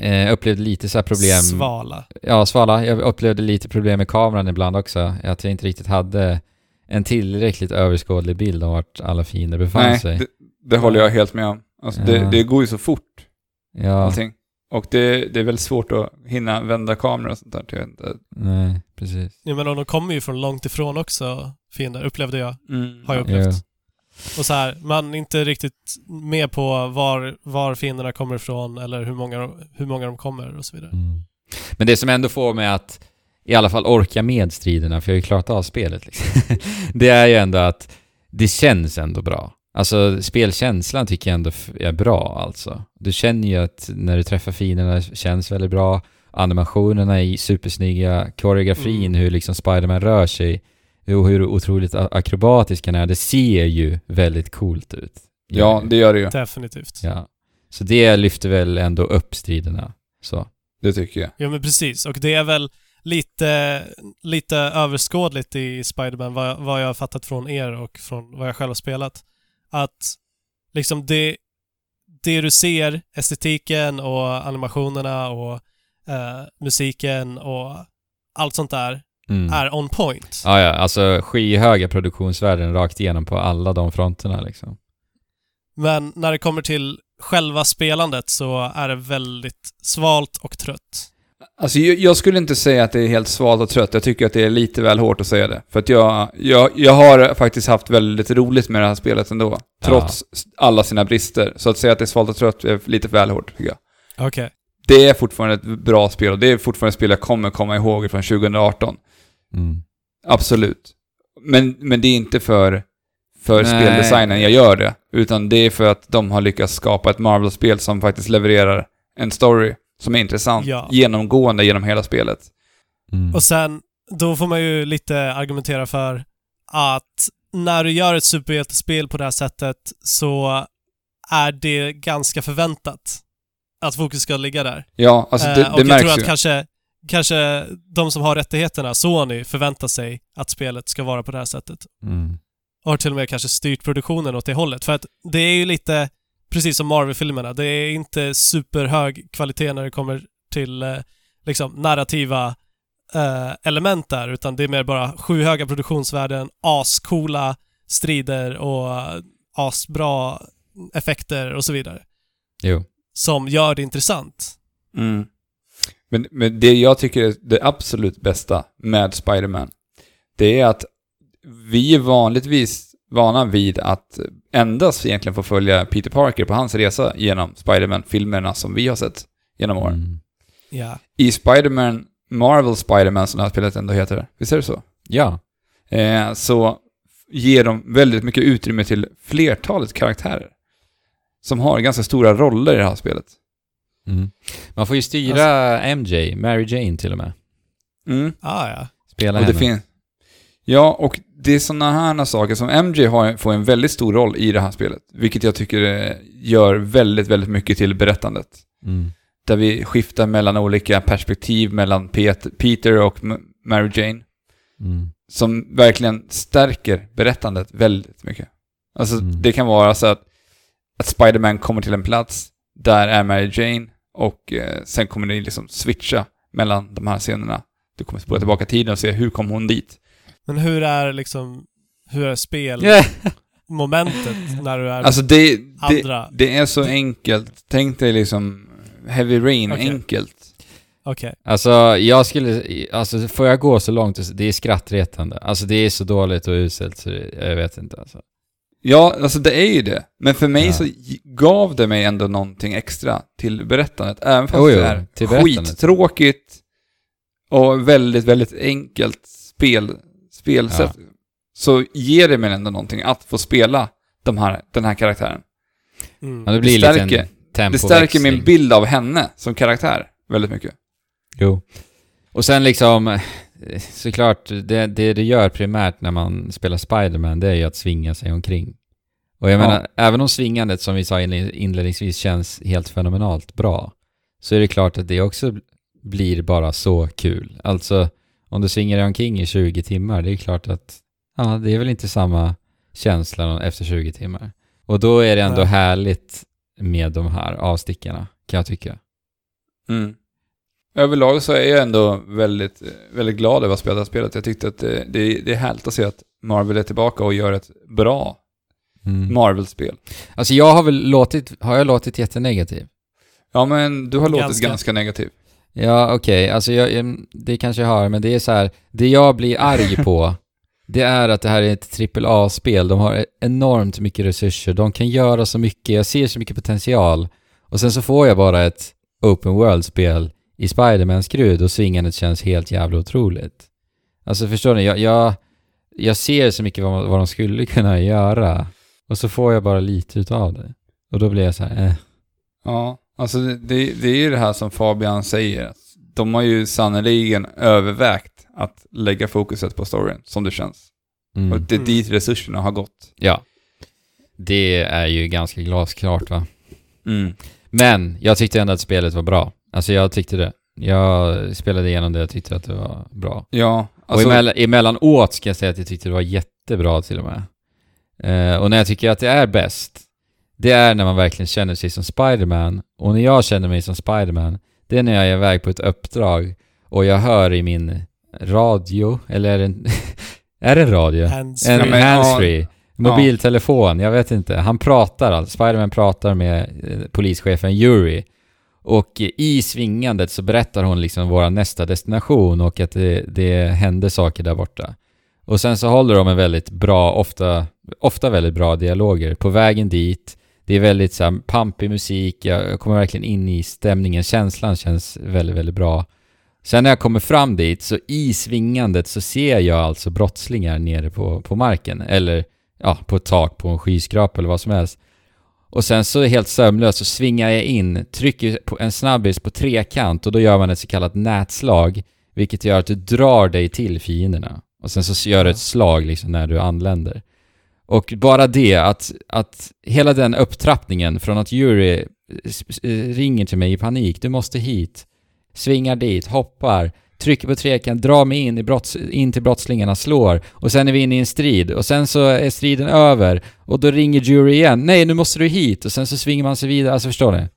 Speaker 1: eh, upplevde lite så här problem.
Speaker 2: Svala.
Speaker 1: Ja, svala. Jag upplevde lite problem med kameran ibland också. Att jag inte riktigt hade en tillräckligt överskådlig bild av vart alla fiender befann
Speaker 3: Nej,
Speaker 1: sig.
Speaker 3: det, det håller jag helt med om. Alltså, det,
Speaker 1: Ja.
Speaker 3: det går ju så fort,
Speaker 1: ja,
Speaker 3: allting. Och det, det är väldigt svårt att hinna vända kameran och sånt där. Jag inte.
Speaker 1: nej, precis.
Speaker 2: Ja, men de kommer ju från långt ifrån också, fiender, upplevde jag.
Speaker 3: Mm.
Speaker 2: Har jag
Speaker 1: Ja.
Speaker 2: upplevt. Och så här, man är inte riktigt med på var, var fienderna kommer ifrån eller hur många, hur många de kommer och så vidare.
Speaker 1: Mm. Men det som ändå får mig att i alla fall orka med striderna, för jag har ju klarat av spelet liksom. det är ju ändå att det känns ändå bra. Alltså spelkänslan tycker jag ändå är bra alltså. Du känner ju att när du träffar fienderna känns väldigt bra. Animationerna är supersnygga, koreografin,
Speaker 2: Mm.
Speaker 1: hur liksom Spiderman rör sig och hur otroligt akrobatisk han är. Det ser ju väldigt coolt ut.
Speaker 3: Ja, det gör det ju.
Speaker 2: Definitivt.
Speaker 1: Ja. Så det lyfter väl ändå upp striderna. Så.
Speaker 3: Det tycker jag.
Speaker 2: Ja men precis, och det är väl lite, lite överskådligt i Spider-Man vad, vad jag har fattat från er och från vad jag själv har spelat. Att liksom det, det du ser, estetiken och animationerna och eh, musiken och allt sånt där
Speaker 1: Mm.
Speaker 2: är on point.
Speaker 1: Ja, ja, alltså skyhöga produktionsvärden rakt igenom på alla de fronterna liksom.
Speaker 2: Men när det kommer till själva spelandet så är det väldigt svalt och trött.
Speaker 3: Alltså jag, jag skulle inte säga att det är helt svalt och trött. Jag tycker att det är lite väl hårt att säga det. För att jag, jag, jag har faktiskt haft väldigt roligt med det här spelet ändå. Trots alla sina brister. Så att säga att det är svalt och trött är lite väl hårt, tycker jag.
Speaker 2: Okej.
Speaker 3: Det är fortfarande ett bra spel och det är fortfarande ett spel jag kommer komma ihåg från 2018.
Speaker 1: Mm.
Speaker 3: Absolut. Men, men det är inte för, för
Speaker 1: Nej.
Speaker 3: speldesignen jag gör det. Utan det är för att de har lyckats skapa ett Marvel-spel som faktiskt levererar en story som är intressant
Speaker 2: Ja.
Speaker 3: genomgående genom hela spelet.
Speaker 1: Mm.
Speaker 2: Och sen, då får man ju lite argumentera för att när du gör ett superhjältespel på det här sättet så är det ganska förväntat att fokus ska ligga där.
Speaker 3: Ja, alltså det,
Speaker 2: Eh, och
Speaker 3: det
Speaker 2: jag
Speaker 3: märks
Speaker 2: tror att
Speaker 3: ju.
Speaker 2: kanske, kanske de som har rättigheterna, Sony, förväntar sig att spelet ska vara på det här sättet.
Speaker 1: Mm.
Speaker 2: Och har till och med kanske styrt produktionen åt det hållet. För att det är ju lite, precis som Marvel-filmerna, det är inte superhög kvalitet när det kommer till eh, liksom narrativa eh, element där, utan det är mer bara sjuhöga produktionsvärden, ascoola strider och eh, asbra effekter och så vidare.
Speaker 1: Jo.
Speaker 2: Som gör det intressant.
Speaker 3: Mm. Men, men det jag tycker är det absolut bästa med Spider-Man, det är att vi är vanligtvis vana vid att endast egentligen få följa Peter Parker på hans resa genom Spider-Man-filmerna som vi har sett genom åren.
Speaker 1: Mm.
Speaker 2: Ja.
Speaker 3: I Spider-Man, Marvel Spider-Man som det här spelet ändå heter, visst är det så?
Speaker 1: Ja.
Speaker 3: Eh, så ger de väldigt mycket utrymme till flertalet karaktärer. Som har ganska stora roller i det här spelet.
Speaker 1: Mm. Man får ju styra MJ, Mary Jane till och med.
Speaker 3: Mm.
Speaker 2: Ah, ja.
Speaker 1: Spela
Speaker 3: Och det
Speaker 1: henne.
Speaker 3: finns... Ja, och det är sådana här saker som MJ har, får en väldigt stor roll i det här spelet. Vilket jag tycker eh, gör väldigt, väldigt mycket till berättandet.
Speaker 1: Mm.
Speaker 3: Där vi skiftar mellan olika perspektiv mellan Pet- Peter och Mary Jane.
Speaker 1: Mm.
Speaker 3: Som verkligen stärker berättandet väldigt mycket. Alltså,
Speaker 1: Mm.
Speaker 3: det kan vara så att, att Spider-Man kommer till en plats, där är Mary Jane, och eh, sen kommer det liksom switcha mellan de här scenerna. Du kommer spola tillbaka tiden och se hur kom hon dit.
Speaker 2: Men hur är liksom, hur är spel
Speaker 1: Yeah.
Speaker 2: momentet när du är
Speaker 3: Alltså det, det,
Speaker 2: andra?
Speaker 3: det är så enkelt. Tänk dig liksom Heavy Rain
Speaker 2: Okej.
Speaker 3: enkelt.
Speaker 2: Okej.
Speaker 1: Alltså, jag skulle... Alltså, får jag gå så långt? Det är skrattretande. Alltså, det är så dåligt och uselt så det, jag vet inte alltså.
Speaker 3: Ja, alltså det är ju det. Men för mig
Speaker 1: Ja.
Speaker 3: så gav det mig ändå någonting extra till berättandet. Även fast
Speaker 1: Jo, jo,
Speaker 3: det är
Speaker 1: till
Speaker 3: skittråkigt och väldigt, väldigt enkelt spel, spelsätt. Så ger det mig ändå någonting att få spela de här, den här karaktären.
Speaker 2: Mm.
Speaker 1: Ja, det blir
Speaker 3: Det stärker-. Det stärker min bild av henne som karaktär väldigt mycket.
Speaker 1: Jo. Och sen liksom, såklart, det, det det gör primärt när man spelar Spider-Man, det är ju att svinga sig omkring. Och jag
Speaker 3: Ja.
Speaker 1: menar, även om svingandet som vi sa inle- inledningsvis känns helt fenomenalt bra, så är det klart att det också blir bara så kul. Alltså, om du svingar dig omkring i 20 timmar, det är klart att, ja, det är väl inte samma känsla efter 20 timmar. Och då är det ändå
Speaker 2: Nej.
Speaker 1: härligt med de här avstickarna, kan jag tycka.
Speaker 3: Mm. Överlag så är jag ändå väldigt, väldigt glad över att spela det här spelet. Jag tyckte att det, det, det är härligt att se att Marvel är tillbaka och gör ett bra
Speaker 1: Mm.
Speaker 3: Marvel-spel.
Speaker 1: Alltså jag har väl låtit, har jag låtit jättenegativ?
Speaker 3: Ja, men du har låtit
Speaker 2: Ganska.
Speaker 3: ganska negativ.
Speaker 1: Ja, okej, alltså jag, det kanske jag har, men det är så här, det jag blir arg på, det är att det här är ett AAA-spel, de har enormt mycket resurser, de kan göra så mycket, jag ser så mycket potential, och sen så får jag bara ett open world-spel i Spidermans skrud och svingandet känns helt jävla otroligt. Alltså förstår ni, jag, jag, jag ser så mycket vad, vad de skulle kunna göra, och så får jag bara lite utav det. Och då blir jag så här, eh.
Speaker 3: Ja, alltså det, det, är ju det här som Fabian säger. De har ju sannoliken övervägt att lägga fokuset på storyn, som det känns.
Speaker 1: Mm.
Speaker 3: Och det är
Speaker 2: Mm.
Speaker 3: dit resurserna har gått.
Speaker 1: Ja. Det är ju ganska glasklart va.
Speaker 3: Mm.
Speaker 1: Men jag tyckte ändå att spelet var bra. Alltså jag tyckte det. Jag spelade igenom det och tyckte att det var bra.
Speaker 3: Ja,
Speaker 1: och
Speaker 3: alltså...
Speaker 1: emellan, emellanåt ska jag säga att jag tyckte det var jättebra till och med. Eh, och när jag tycker att det är bäst, det är när man verkligen känner sig som Spiderman. Och när jag känner mig som Spiderman, det är när jag är iväg på ett uppdrag och jag hör i min radio, eller är det en, är det en radio?
Speaker 2: Hands
Speaker 1: En
Speaker 3: Ja,
Speaker 1: handsfree. Mobiltelefon, jag vet inte. Han pratar alltså. Spiderman pratar med eh, polischefen Yuri. Och i svingandet så berättar hon liksom vår nästa destination och att det, det hände saker där borta. Och sen så håller de en väldigt bra, ofta, ofta väldigt bra dialoger på vägen dit. Det är väldigt så här, pampig musik, jag jag kommer verkligen in i stämningen, känslan känns väldigt, väldigt bra. Sen när jag kommer fram dit, så i svingandet så ser jag alltså brottslingar nere på, på marken. Eller ja, på ett tak på en skyskrapa eller vad som helst. Och sen så helt sömlöst så svingar jag in, trycker på en snabbis på trekant och då gör man ett så kallat nätslag. Vilket gör att du drar dig till fienderna. Och sen så gör du ett slag liksom när du anländer. Och bara det, att, att hela den upptrappningen från att Yuri ringer till mig i panik, du måste hit, svingar dit, hoppar, trycker på trekant, drar mig in, i brotts, in till brottslingarna, slår och sen är vi inne i en strid och sen så är striden över och då ringer Jury igen. Nej, nu måste du hit och sen så svingar man sig vidare. Alltså förstår ni?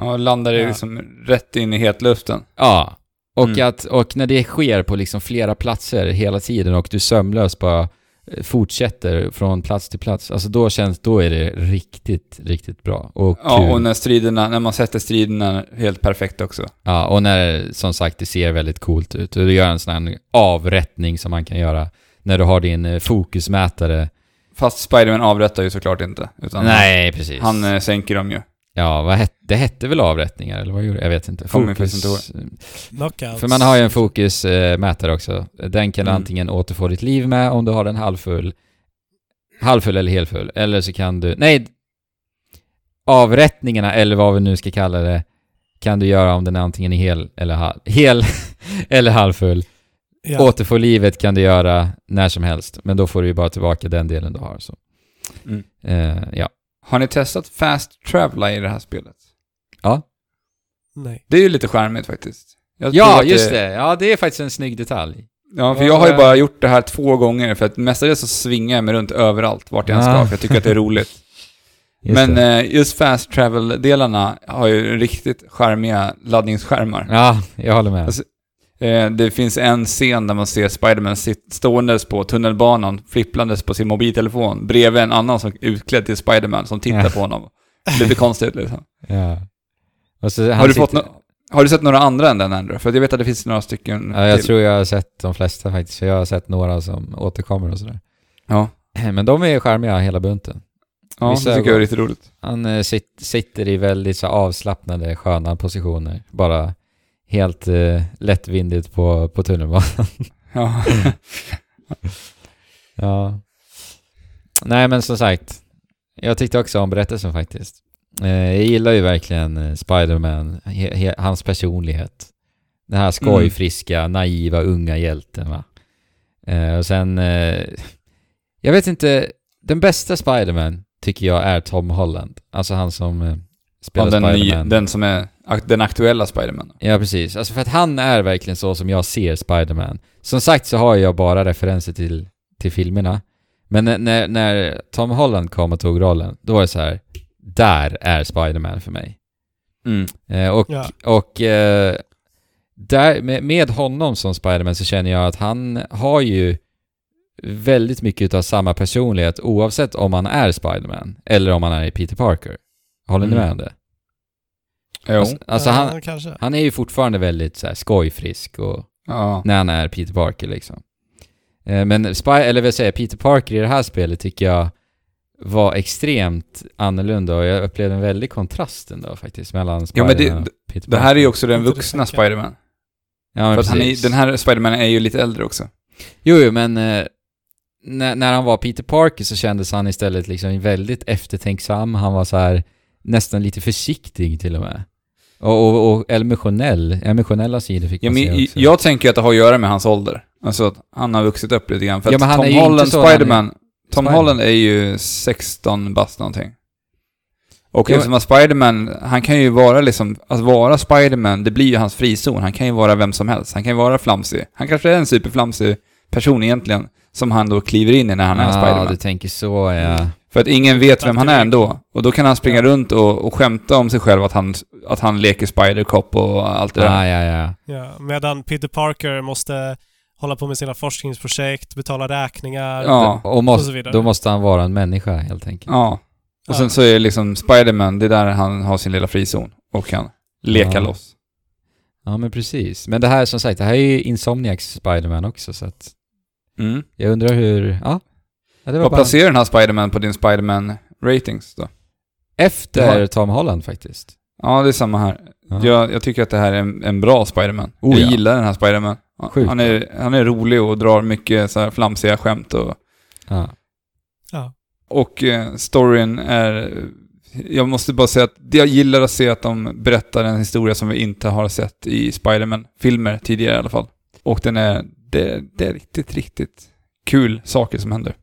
Speaker 3: Ja, landar
Speaker 2: Ja.
Speaker 3: liksom rätt in i hetluften.
Speaker 1: Ja. Och,
Speaker 3: Mm.
Speaker 1: att, och när det sker på liksom flera platser hela tiden och du sömlöst bara fortsätter från plats till plats, alltså då känns, då är det riktigt, riktigt bra och kul.
Speaker 3: Ja, och när striderna, när man sätter striderna helt perfekt också.
Speaker 1: Ja, och när som sagt det ser väldigt coolt ut. Och du gör en sån här avrättning som man kan göra när du har din eh, fokusmätare.
Speaker 3: Fast Spiderman avrättar ju såklart inte. Utan
Speaker 1: Nej, precis.
Speaker 3: Han eh, sänker dem ju.
Speaker 1: Ja, vad hette, det hette väl avrättningar, eller vad gjorde Jag vet inte.
Speaker 3: Inte
Speaker 2: Knockouts.
Speaker 1: För man har ju en fokusmätare också. Den kan du
Speaker 3: Mm.
Speaker 1: antingen återfå ditt liv med om du har den halvfull. Halvfull eller helfull. Eller så kan du... Nej! Avrättningarna, eller vad vi nu ska kalla det, kan du göra om den antingen är hel eller halv... Hel eller halvfull.
Speaker 2: Ja.
Speaker 1: Återfå livet kan du göra när som helst, men då får du ju bara tillbaka den delen du har. Så.
Speaker 3: Mm.
Speaker 1: Eh, ja.
Speaker 3: Har ni testat Fast Travela i det här spelet?
Speaker 1: Ja,
Speaker 2: Nej.
Speaker 3: Det är ju lite charmigt faktiskt. Jag tror
Speaker 1: ja
Speaker 3: att
Speaker 1: just det. Ja, det är faktiskt en snygg detalj.
Speaker 3: Ja, för
Speaker 1: Ja,
Speaker 3: jag har ju bara gjort det här två gånger, för att mestadels så svingar jag mig runt överallt, vart jag än ska,
Speaker 1: Ah.
Speaker 3: för jag tycker att det är roligt.
Speaker 1: Just
Speaker 3: Men
Speaker 1: det.
Speaker 3: eh, just Fast Travel-delarna har ju riktigt charmiga laddningsskärmar.
Speaker 1: Ja, jag håller med.
Speaker 3: Alltså, Eh, det finns en scen där man ser Spiderman ståendes på tunnelbanan, flipplandes på sin mobiltelefon, bredvid en annan som är utklädd till Spiderman som tittar
Speaker 1: Ja.
Speaker 3: på honom. Lite konstigt liksom.
Speaker 1: Ja.
Speaker 3: Har du, fått no- har du sett några andra än den Andrew? För jag vet att det finns några stycken
Speaker 1: Ja, jag
Speaker 3: till.
Speaker 1: tror jag har sett de flesta faktiskt. för Jag har sett några som återkommer och sådär.
Speaker 3: Ja,
Speaker 1: Men de är charmiga hela bunten.
Speaker 3: ja det
Speaker 1: Vissa
Speaker 3: tycker
Speaker 1: går-
Speaker 3: jag är riktigt roligt.
Speaker 1: Han eh, sit, sitter i väldigt så avslappnade, sköna positioner. Bara helt eh, lättvindigt på, på tunnelbanan.
Speaker 3: Ja.
Speaker 1: ja. Nej men som sagt, jag tyckte också om berättelsen faktiskt. Eh, jag gillar ju verkligen eh, Spider-Man, hans personlighet. Den här skojfriska, naiva, unga hjälten va. Eh, och sen, eh, jag vet inte, den bästa Spider-Man tycker jag är Tom Holland. Alltså han som eh, spelar
Speaker 3: ja den, ny,
Speaker 1: Spider-Man.
Speaker 3: den som är den aktuella Spiderman.
Speaker 1: Ja, precis. Alltså för att han är verkligen så som jag ser Spider-Man. Som sagt så har jag bara referenser till, till filmerna. Men när- när, när Tom Holland kom och tog rollen, då var det så här. Där är Spider-Man för mig.
Speaker 3: Mm.
Speaker 1: Eh, och
Speaker 2: Ja.
Speaker 1: och eh, där, med, med honom som Spider-Man så känner jag att han har ju väldigt mycket av samma personlighet oavsett om han är Spider-Man eller om han är Peter Parker. Håller ni
Speaker 3: Mm.
Speaker 1: med om det?
Speaker 3: Jo.
Speaker 1: Alltså, alltså
Speaker 2: ja,
Speaker 1: han,
Speaker 2: kanske.
Speaker 1: han är ju fortfarande väldigt så här, skojfrisk och
Speaker 3: Ja.
Speaker 1: när han är Peter Parker liksom. Eh, Men Spy, eller vad säger jag, Peter Parker i det här spelet tycker jag var extremt annorlunda och jag upplevde en väldig kontrast ändå faktiskt mellan
Speaker 3: Ja,
Speaker 1: Spider-Man
Speaker 3: men det-
Speaker 1: och Peter
Speaker 3: Det
Speaker 1: Parker.
Speaker 3: här är ju också den
Speaker 2: det
Speaker 3: vuxna. Spiderman.
Speaker 1: ja, men
Speaker 3: För att han är, den här Spiderman är ju lite äldre också.
Speaker 1: Jo, jo, men eh, när, när han var Peter Parker så kändes han istället liksom väldigt eftertänksam. Han var så här nästan lite försiktig till och med. Och, och, och emotionell. Emotionella sidor fick
Speaker 3: Ja,
Speaker 1: man se också.
Speaker 3: jag tänker att det har att göra med hans ålder. Alltså att han har vuxit upp lite grann. För
Speaker 1: Ja, men han
Speaker 3: Tom
Speaker 1: är ju inte
Speaker 3: Holland
Speaker 1: så när han är
Speaker 3: Spiderman, Tom
Speaker 1: Spiderman.
Speaker 3: Holland är ju 16 bast någonting. Och
Speaker 1: Ja,
Speaker 3: eftersom att Spiderman, han kan ju vara liksom, att vara Spiderman, det blir ju hans frizon. Han kan ju vara vem som helst. Han kan ju vara flamsig. Han kanske är en superflamsig person egentligen, som han då kliver in i när han är
Speaker 1: Ja,
Speaker 3: Spiderman.
Speaker 1: du tänker så ja.
Speaker 3: För att ingen vet vem han är ändå. Och då kan han springa runt och, och skämta om sig själv att han, att han leker Spider-Cop och allt det där.
Speaker 1: Ah, ja, ja.
Speaker 2: Ja, medan Peter Parker måste hålla på med sina forskningsprojekt, betala räkningar.
Speaker 3: Ja.
Speaker 1: Och
Speaker 2: Och
Speaker 1: måste,
Speaker 2: så vidare.
Speaker 1: då måste han vara en människa helt enkelt.
Speaker 3: Ja. Och sen
Speaker 2: Ja.
Speaker 3: så är det liksom Spiderman, det är där han har sin lilla frizon och kan leka
Speaker 1: Ja.
Speaker 3: loss.
Speaker 1: Ja, men precis. Men det här som sagt, det här är ju Insomniacs Spiderman också så att
Speaker 3: Mm.
Speaker 1: jag undrar hur... Ja. Ja det var
Speaker 3: Vad placerar den här Spiderman på din Spiderman-ratings då?
Speaker 1: efter. Tom Holland faktiskt.
Speaker 3: Ja, det är samma här.
Speaker 1: Ja.
Speaker 3: Jag, jag tycker att det här är en, en bra Spiderman.
Speaker 1: Oh,
Speaker 3: jag
Speaker 1: ja.
Speaker 3: gillar den här Spiderman.
Speaker 1: Sjukt
Speaker 3: Han är, han är rolig och drar mycket så här flamsiga skämt och...
Speaker 1: Ja.
Speaker 2: Ja.
Speaker 3: Och eh, storyn är... Jag måste bara säga att jag gillar att se att de berättar en historia som vi inte har sett i Spiderman-filmer tidigare i alla fall. Och den är... Det, det är riktigt, riktigt kul saker som händer.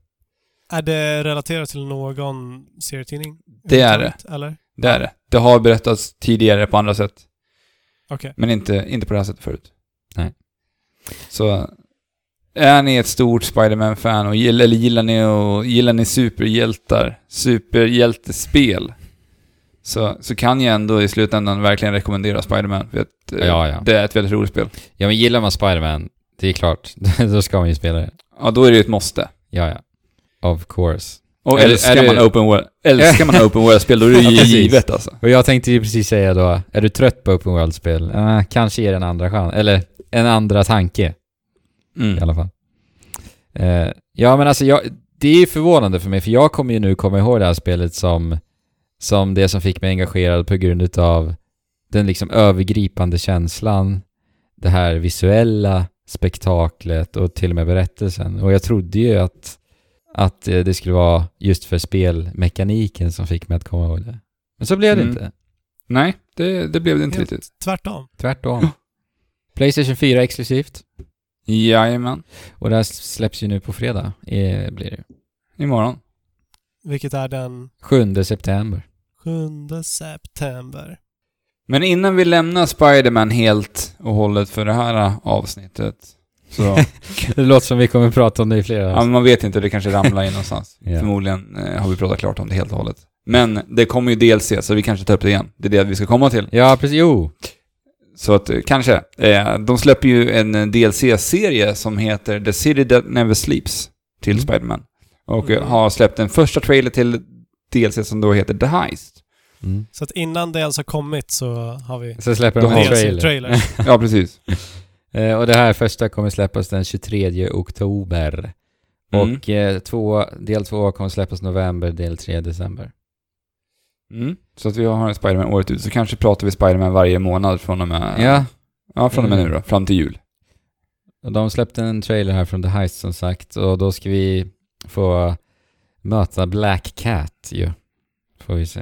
Speaker 2: Är det relaterat till någon serietidning?
Speaker 3: Det är det.
Speaker 2: Eller?
Speaker 3: Det är det. Det har berättats tidigare på andra sätt,
Speaker 2: Okej.
Speaker 3: men inte, inte på det här sättet förut.
Speaker 1: Nej.
Speaker 3: Så är ni ett stort Spider-Man-fan och gillar, eller gillar ni, och, gillar ni superhjältar, superhjältespel, så, så kan jag ändå i slutändan verkligen rekommendera Spider-Man. För att eh,
Speaker 1: Ja, ja.
Speaker 3: det är ett väldigt roligt spel.
Speaker 1: ja, men gillar man Spiderman, det är klart, då ska man ju spela det.
Speaker 3: Ja, då är det ju ett måste.
Speaker 1: Ja, ja. Of course.
Speaker 3: Och
Speaker 1: Är
Speaker 3: älskar
Speaker 1: är
Speaker 3: man
Speaker 1: du-
Speaker 3: open world, älskar man open world-spel, då är det ju givet alltså.
Speaker 1: Och jag tänkte ju precis säga då, är du trött på Open World-spel? Eh, kanske ge det en andra chans, eller en andra tanke i
Speaker 3: Mm.
Speaker 1: alla fall. Eh, ja, men alltså jag, det är ju förvånande för mig, för jag kommer ju nu komma ihåg det här spelet som, som det som fick mig engagerad på grund utav den liksom övergripande känslan, det här visuella spektaklet och till och med berättelsen. Och jag trodde ju att, att eh, det skulle vara just för spelmekaniken som fick mig att komma ihåg det. Men så blev det
Speaker 3: Mm.
Speaker 1: inte.
Speaker 3: Nej, det, det blev det inte
Speaker 2: Helt
Speaker 3: riktigt.
Speaker 2: Tvärtom.
Speaker 1: Tvärtom. Playstation 4 exklusivt.
Speaker 3: Jajamän.
Speaker 1: Och det här släpps ju nu på fredag, eh, blir det.
Speaker 3: Imorgon.
Speaker 2: Vilket är den
Speaker 1: 7 september.
Speaker 2: 7 september.
Speaker 3: Men innan vi lämnar Spider-Man helt och hållet för det här avsnittet, så...
Speaker 1: Det låter som vi kommer prata om det i flera
Speaker 3: ja, men man vet inte, det kanske ramlar in någonstans.
Speaker 1: Ja.
Speaker 3: Förmodligen eh, har vi pratat klart om det helt och hållet. Men det kommer ju DLC, så vi kanske tar upp det igen. Det är det vi ska komma till.
Speaker 1: Ja, precis. Jo.
Speaker 3: Så att, eh, kanske. Eh, de släpper ju en eh, DLC-serie som heter The City That Never Sleeps till
Speaker 1: Mm.
Speaker 3: Spider-Man. Och eh,
Speaker 2: Mm.
Speaker 3: har släppt en första trailer till DLC som då heter The Heist.
Speaker 1: Mm.
Speaker 2: Så att innan det ens har kommit så har vi
Speaker 1: Så släpper de en trailer.
Speaker 2: trailer.
Speaker 3: Ja, precis.
Speaker 1: Eh, och det här första kommer släppas den 23 oktober.
Speaker 3: Mm.
Speaker 1: Och eh, två, del två kommer släppas november, del tre december.
Speaker 3: Mm. Så att vi har Spiderman året ut. Så kanske pratar vi Spiderman varje månad från och med...
Speaker 1: Ja,
Speaker 3: Ja, från och med
Speaker 1: Mm.
Speaker 3: nu då. Fram till jul.
Speaker 1: och de släppte en trailer här från The Heist som sagt. Och då ska vi få möta Black Cat ju. Får vi se.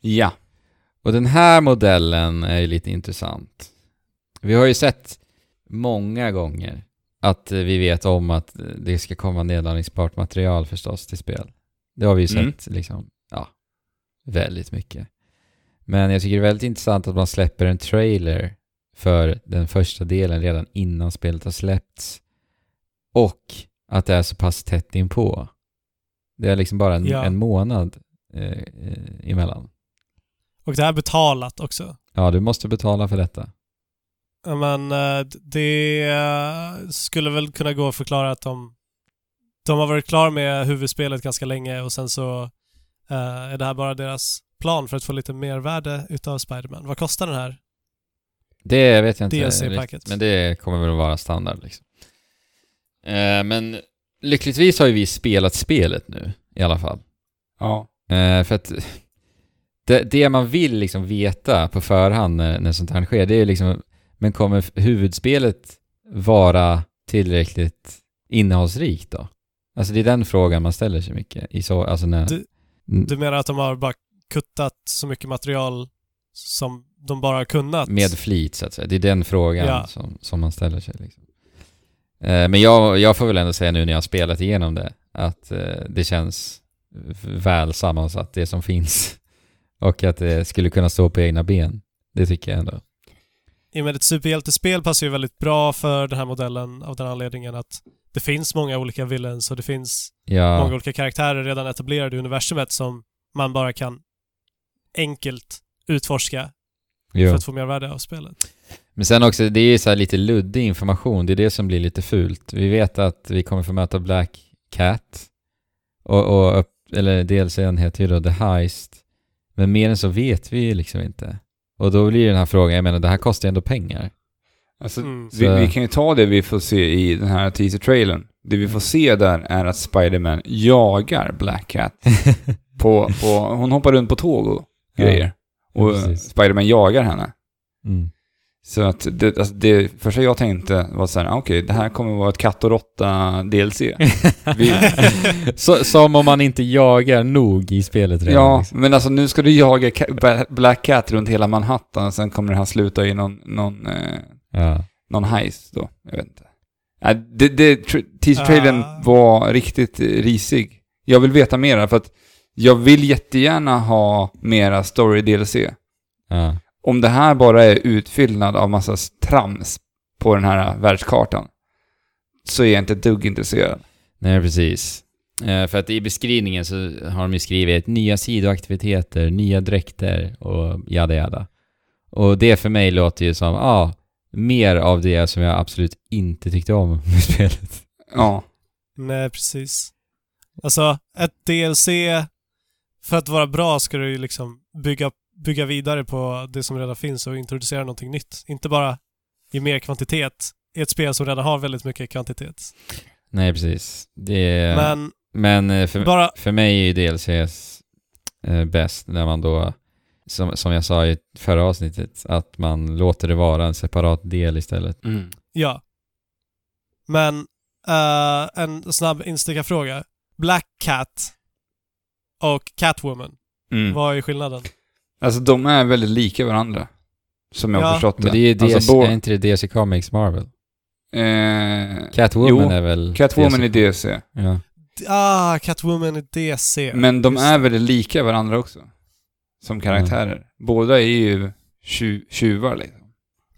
Speaker 3: Ja.
Speaker 1: Och den här modellen är ju lite intressant. Vi har ju sett många gånger att eh, vi vet om att det ska komma nedladdningsbart material förstås till spel. Det har vi ju
Speaker 3: Mm.
Speaker 1: sett liksom, ja, väldigt mycket. Men jag tycker det är väldigt intressant att man släpper en trailer för den första delen redan innan spelet har släppts. Och att det är så pass tätt inpå. Det är liksom bara en,
Speaker 2: Ja.
Speaker 1: en månad eh, eh, emellan.
Speaker 2: Och det är betalat också.
Speaker 1: Ja, du måste betala för detta.
Speaker 2: Men eh, det skulle väl kunna gå att förklara att de, de har varit klara med huvudspelet ganska länge och sen så eh, är det här bara deras plan för att få lite mer värde utav Spiderman. Vad kostar den här?
Speaker 1: Det vet jag inte men det kommer väl att vara standard liksom. Eh, men lyckligtvis har ju vi spelat spelet nu i alla fall.
Speaker 3: Ja.
Speaker 1: För att det, det man vill liksom veta på förhand när, när sånt här sker, det är liksom, men kommer huvudspelet vara tillräckligt innehållsrikt då? Alltså det är den frågan man ställer sig mycket i så, alltså när...
Speaker 2: Du-
Speaker 1: Mm,
Speaker 2: Du menar att de har bara kuttat så mycket material som de bara har kunnat?
Speaker 1: Med flit så att säga. Det är den frågan
Speaker 2: Ja.
Speaker 1: som, som man ställer sig. Liksom. Eh, men jag, jag får väl ändå säga nu när jag har spelat igenom det att eh, det känns väl sammansatt det som finns. Och att det skulle kunna stå på egna ben. Det tycker jag ändå.
Speaker 2: I och med ett superhjältespel passar ju väldigt bra för den här modellen av den anledningen att det finns många olika villains och det finns många
Speaker 1: Ja,
Speaker 2: olika karaktärer redan etablerade i universumet som man bara kan enkelt utforska
Speaker 1: jo.
Speaker 2: för att få mer värde av spelet.
Speaker 1: Men sen också, det är ju så här lite luddig information. Det är det som blir lite fult. Vi vet att vi kommer få möta Black Cat. Och, och eller DLCn heter ju då The Heist. Men mer än så vet vi ju liksom inte. Och då blir den här frågan, jag menar det här kostar ju ändå pengar.
Speaker 3: Alltså,
Speaker 2: Mm.
Speaker 3: vi, vi kan ju ta det vi får se i den här teaser-trailern. Det vi får se där är att Spider-Man jagar Black Cat. på, på, hon hoppar runt på tåg och
Speaker 1: Ja.
Speaker 3: grejer. Och
Speaker 1: precis.
Speaker 3: Spider-Man jagar henne.
Speaker 1: Mm.
Speaker 3: Så att det, alltså det första jag tänkte var så här, ah, okej, det här kommer vara ett katt och råtta DLC. Vi,
Speaker 1: så, som om man inte jagar nog i spelet redan.
Speaker 3: ja,
Speaker 1: liksom.
Speaker 3: men alltså nu ska du jaga Black Cat runt hela Manhattan och sen kommer det här sluta i någon, någon, eh,
Speaker 1: ja.
Speaker 3: någon heist då. Jag vet inte. Ja, det, det, tr- teaser-trailern
Speaker 2: Ah.
Speaker 3: var riktigt risig. Jag vill veta mera för att jag vill jättegärna ha mera story-DLC.
Speaker 1: ja.
Speaker 3: Om det här bara är utfyllnad av massa trams på den här världskartan så är jag inte dugg intresserad.
Speaker 1: Nej, precis. Eh, för att i beskrivningen så har de ju skrivit nya sidoaktiviteter, nya dräkter och jada jada. Och det för mig låter ju som, ja, ah, mer av det som jag absolut inte tyckte om med spelet.
Speaker 3: Ja,
Speaker 2: Nej, precis. Alltså, ett DLC, för att vara bra ska du ju liksom bygga, bygga vidare på det som redan finns och introducera någonting nytt. Inte bara ge mer kvantitet i ett spel som redan har väldigt mycket kvantitet.
Speaker 1: Nej, precis. Det, men
Speaker 2: Men
Speaker 1: men eh, för,
Speaker 2: bara...
Speaker 1: för mig är ju DLCs eh, bäst när man då, som, som jag sa i förra avsnittet, att man låter det vara en separat del istället.
Speaker 2: Ja. Men eh, en snabb instickarfråga. Black Cat och Catwoman,
Speaker 3: Mm.
Speaker 2: vad är skillnaden?
Speaker 3: Alltså de är väldigt lika varandra. Som jag har
Speaker 2: Ja.
Speaker 3: förstått
Speaker 1: Men det är,
Speaker 3: Alltså,
Speaker 1: DC, är inte det DC Comics Marvel?
Speaker 3: Eh,
Speaker 1: Catwoman
Speaker 3: Jo,
Speaker 1: är väl
Speaker 3: Catwoman är
Speaker 1: DC?
Speaker 3: DC.
Speaker 1: Ja.
Speaker 2: Ah, Catwoman är DC.
Speaker 3: Men de
Speaker 2: Just
Speaker 3: är
Speaker 2: det.
Speaker 3: väldigt lika varandra också. Som karaktärer. Båda är ju tju- tjuvar liksom.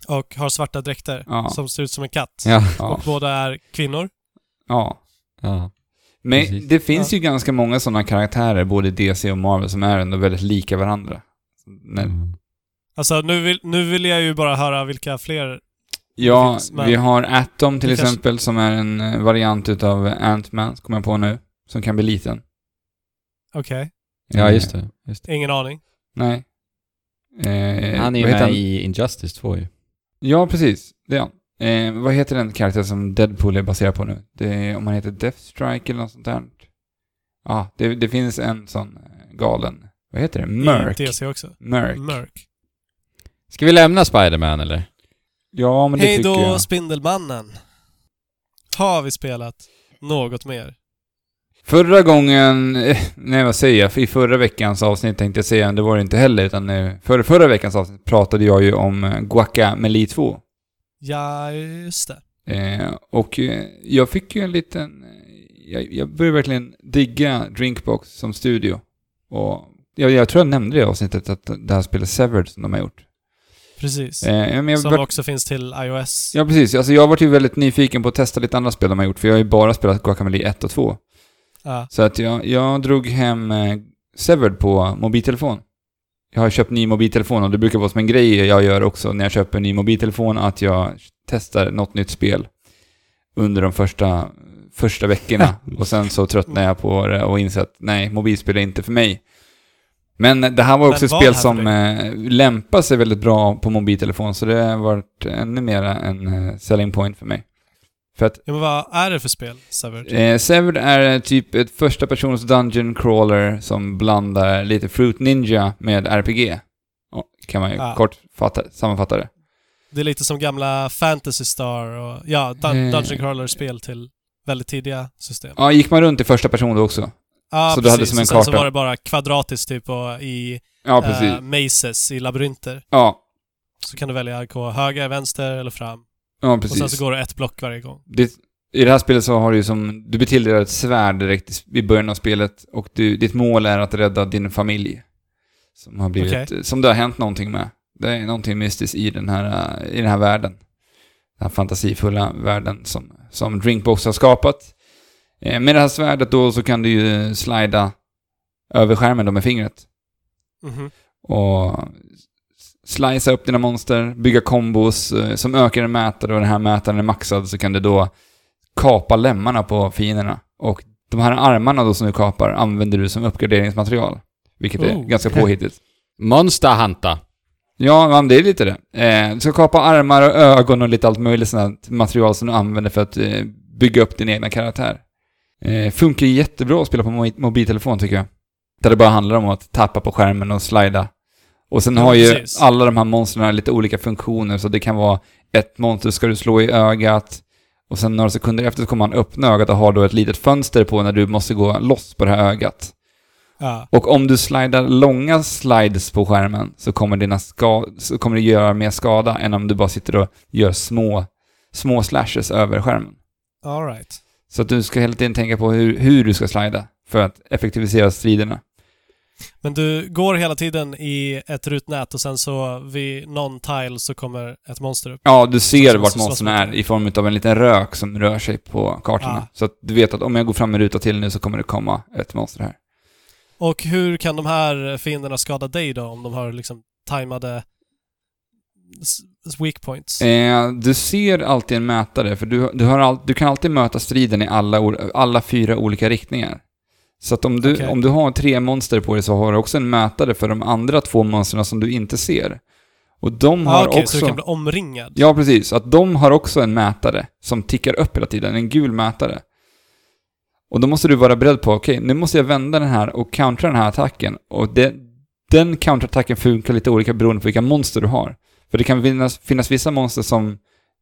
Speaker 2: Och har svarta dräkter
Speaker 3: Ja.
Speaker 2: som ser ut som en katt.
Speaker 1: Ja.
Speaker 2: Och båda är kvinnor.
Speaker 3: ja.
Speaker 1: ja.
Speaker 3: Men
Speaker 1: Precis.
Speaker 3: det finns ju ganska många sådana karaktärer, både i DC och Marvel, som är ändå väldigt lika varandra. Men,
Speaker 1: Mm.
Speaker 2: Alltså nu vill, nu vill jag ju bara höra vilka fler...
Speaker 3: Ja,
Speaker 2: finns, men-
Speaker 3: vi har Atom till
Speaker 2: Det kanske-
Speaker 3: exempel, som är en eh, variant utav Ant-Man, kommer jag på nu. Som kan bli liten.
Speaker 2: Okej.
Speaker 1: Ja, just det. Just det.
Speaker 2: Ingen aning.
Speaker 3: Nej. Eh,
Speaker 1: Han är ju med i Injustice 2 ju.
Speaker 3: Ja, precis. Det är han. Eh, vad heter den karaktär som Deadpool är baserad på nu? Det är, om han heter Deathstrike eller något sånt där. Ja, ah, det, det finns en sån eh, galen... Vad heter det?
Speaker 2: I
Speaker 3: Merc.
Speaker 2: DC också.
Speaker 3: Merc.
Speaker 2: Merc.
Speaker 1: Ska vi lämna Spider-Man eller?
Speaker 3: Ja, men det
Speaker 2: Hej
Speaker 3: tycker
Speaker 2: då
Speaker 3: jag.
Speaker 2: Spindelmannen. Har vi spelat något mer?
Speaker 3: Förra gången, eh, nej vad säger jag, i förra veckans avsnitt tänkte jag säga, det var det inte heller, utan eh, för, förra veckans avsnitt pratade jag ju om eh, Guacamelee 2.
Speaker 2: Ja, just det.
Speaker 3: Eh, och jag fick ju en liten... Jag, jag började verkligen digga Drinkbox som studio. Och jag, jag tror jag nämnde det i avsnittet, att det här spelet Severed som de har gjort.
Speaker 2: Precis.
Speaker 3: Eh,
Speaker 2: Som
Speaker 3: vart-
Speaker 2: också finns till iOS.
Speaker 3: Ja, precis. Alltså jag har varit ju väldigt nyfiken på att testa lite andra spel de har gjort, för jag har ju bara spelat Guacamelee 1 och 2.
Speaker 2: Ja.
Speaker 3: Så att jag, jag drog hem eh, Severed på mobiltelefon. Jag har köpt ny mobiltelefon och det brukar vara som en grej jag gör också när jag köper en ny mobiltelefon att jag testar något nytt spel under de första, första veckorna. och sen så tröttnar jag på det och inser att nej, mobilspel är inte för mig. Men det här var också ett spel som eh, lämpar sig väldigt bra på mobiltelefon, så det har varit ännu mera en eh, selling point för mig. För att
Speaker 2: ja, men vad är det för spel, Severed?
Speaker 3: Eh, Severed är eh, typ ett första persons dungeon crawler som blandar lite Fruit Ninja med RPG. Ja, kan man ju
Speaker 2: Ah.
Speaker 3: kort fatta, sammanfatta det.
Speaker 2: Det är lite som gamla Fantasy Star och ja, dun-
Speaker 3: Eh.
Speaker 2: Dungeon Crawler-spel till väldigt tidiga system.
Speaker 3: Ja, gick man runt i första person då också?
Speaker 2: Ja,
Speaker 3: så du hade som en
Speaker 2: och sen så
Speaker 3: karta.
Speaker 2: var det bara kvadratiskt typ och i
Speaker 3: Ja, precis.
Speaker 2: eh, mazes, i labyrinter.
Speaker 3: ja,
Speaker 2: Så kan du välja att gå höger, vänster eller fram.
Speaker 3: ja,
Speaker 2: Och sen
Speaker 3: precis.
Speaker 2: så går det ett block varje gång.
Speaker 3: Det, I det här spelet så har du ju som, du blir tilldelad ett svärd direkt i början av spelet och du, ditt mål är att rädda din familj. Som har blivit, som det har hänt någonting med. Det är någonting mystiskt i den här, eh, i den här världen. Den här fantasifulla världen som, som Drinkbox har skapat. Eh, Med det här svärdet då så kan du ju slida över skärmen då med fingret.
Speaker 2: Mhm.
Speaker 3: Och slicea upp dina monster, bygga kombos eh, som ökar en mätare och den här mätaren är maxad så kan du då kapa lemmarna på fienderna. Och de här armarna då som du kapar använder du som uppgraderingsmaterial. Vilket är
Speaker 2: Oh,
Speaker 3: ganska påhittigt.
Speaker 1: Monster Hunter.
Speaker 3: Ja, men det är lite det. Eh, du ska kapa armar och ögon och lite allt möjligt sånt material som du använder för att eh, bygga upp din egna karaktär. Eh, funkar jättebra att spela på mo- mobiltelefon tycker jag. Där det bara handlar om att tappa på skärmen och slida. Och sen
Speaker 2: Ja,
Speaker 3: har ju
Speaker 2: precis.
Speaker 3: alla de här monstren lite olika funktioner, så det kan vara ett monster ska du slå i ögat, och sen några sekunder efter så kommer han öppna ögat och har då ett litet fönster på när du måste gå loss på det här ögat.
Speaker 2: Ja.
Speaker 3: Och om du slidar långa slides på skärmen så kommer, dina ska så kommer det göra mer skada än om du bara sitter och gör små, små slashes över skärmen.
Speaker 2: All right.
Speaker 3: Så att du ska hela tiden tänka på hur, hur du ska slida för att effektivisera striderna.
Speaker 2: Men du går hela tiden i ett rutnät och sen så vid någon tile så kommer ett monster upp.
Speaker 3: Ja, du ser
Speaker 2: Så
Speaker 3: vart monstren är i form av en liten rök som rör sig på kartorna.
Speaker 2: Ah.
Speaker 3: Så att du vet att om jag går fram en ruta till nu så kommer det komma ett monster här.
Speaker 2: Och hur kan de här fienderna skada dig då om de har liksom tajmade weak points?
Speaker 3: Eh, du ser alltid en mätare, för du, du, har all, du kan alltid möta striden i alla, alla fyra olika riktningar. Så att om du,
Speaker 2: Okej.
Speaker 3: om du har tre monster på dig så har du också en mätare för de andra två monstren som du inte ser. Och de har
Speaker 2: ah, okej,
Speaker 3: också...
Speaker 2: så du kan bli omringad?
Speaker 3: Ja, precis. Att de har också en mätare som tickar upp hela tiden, en gul mätare. Och då måste du vara beredd på, okej, nu måste jag vända den här och countera den här attacken. Och det, den counterattacken funkar lite olika beroende på vilka monster du har. För det kan finnas, finnas vissa monster som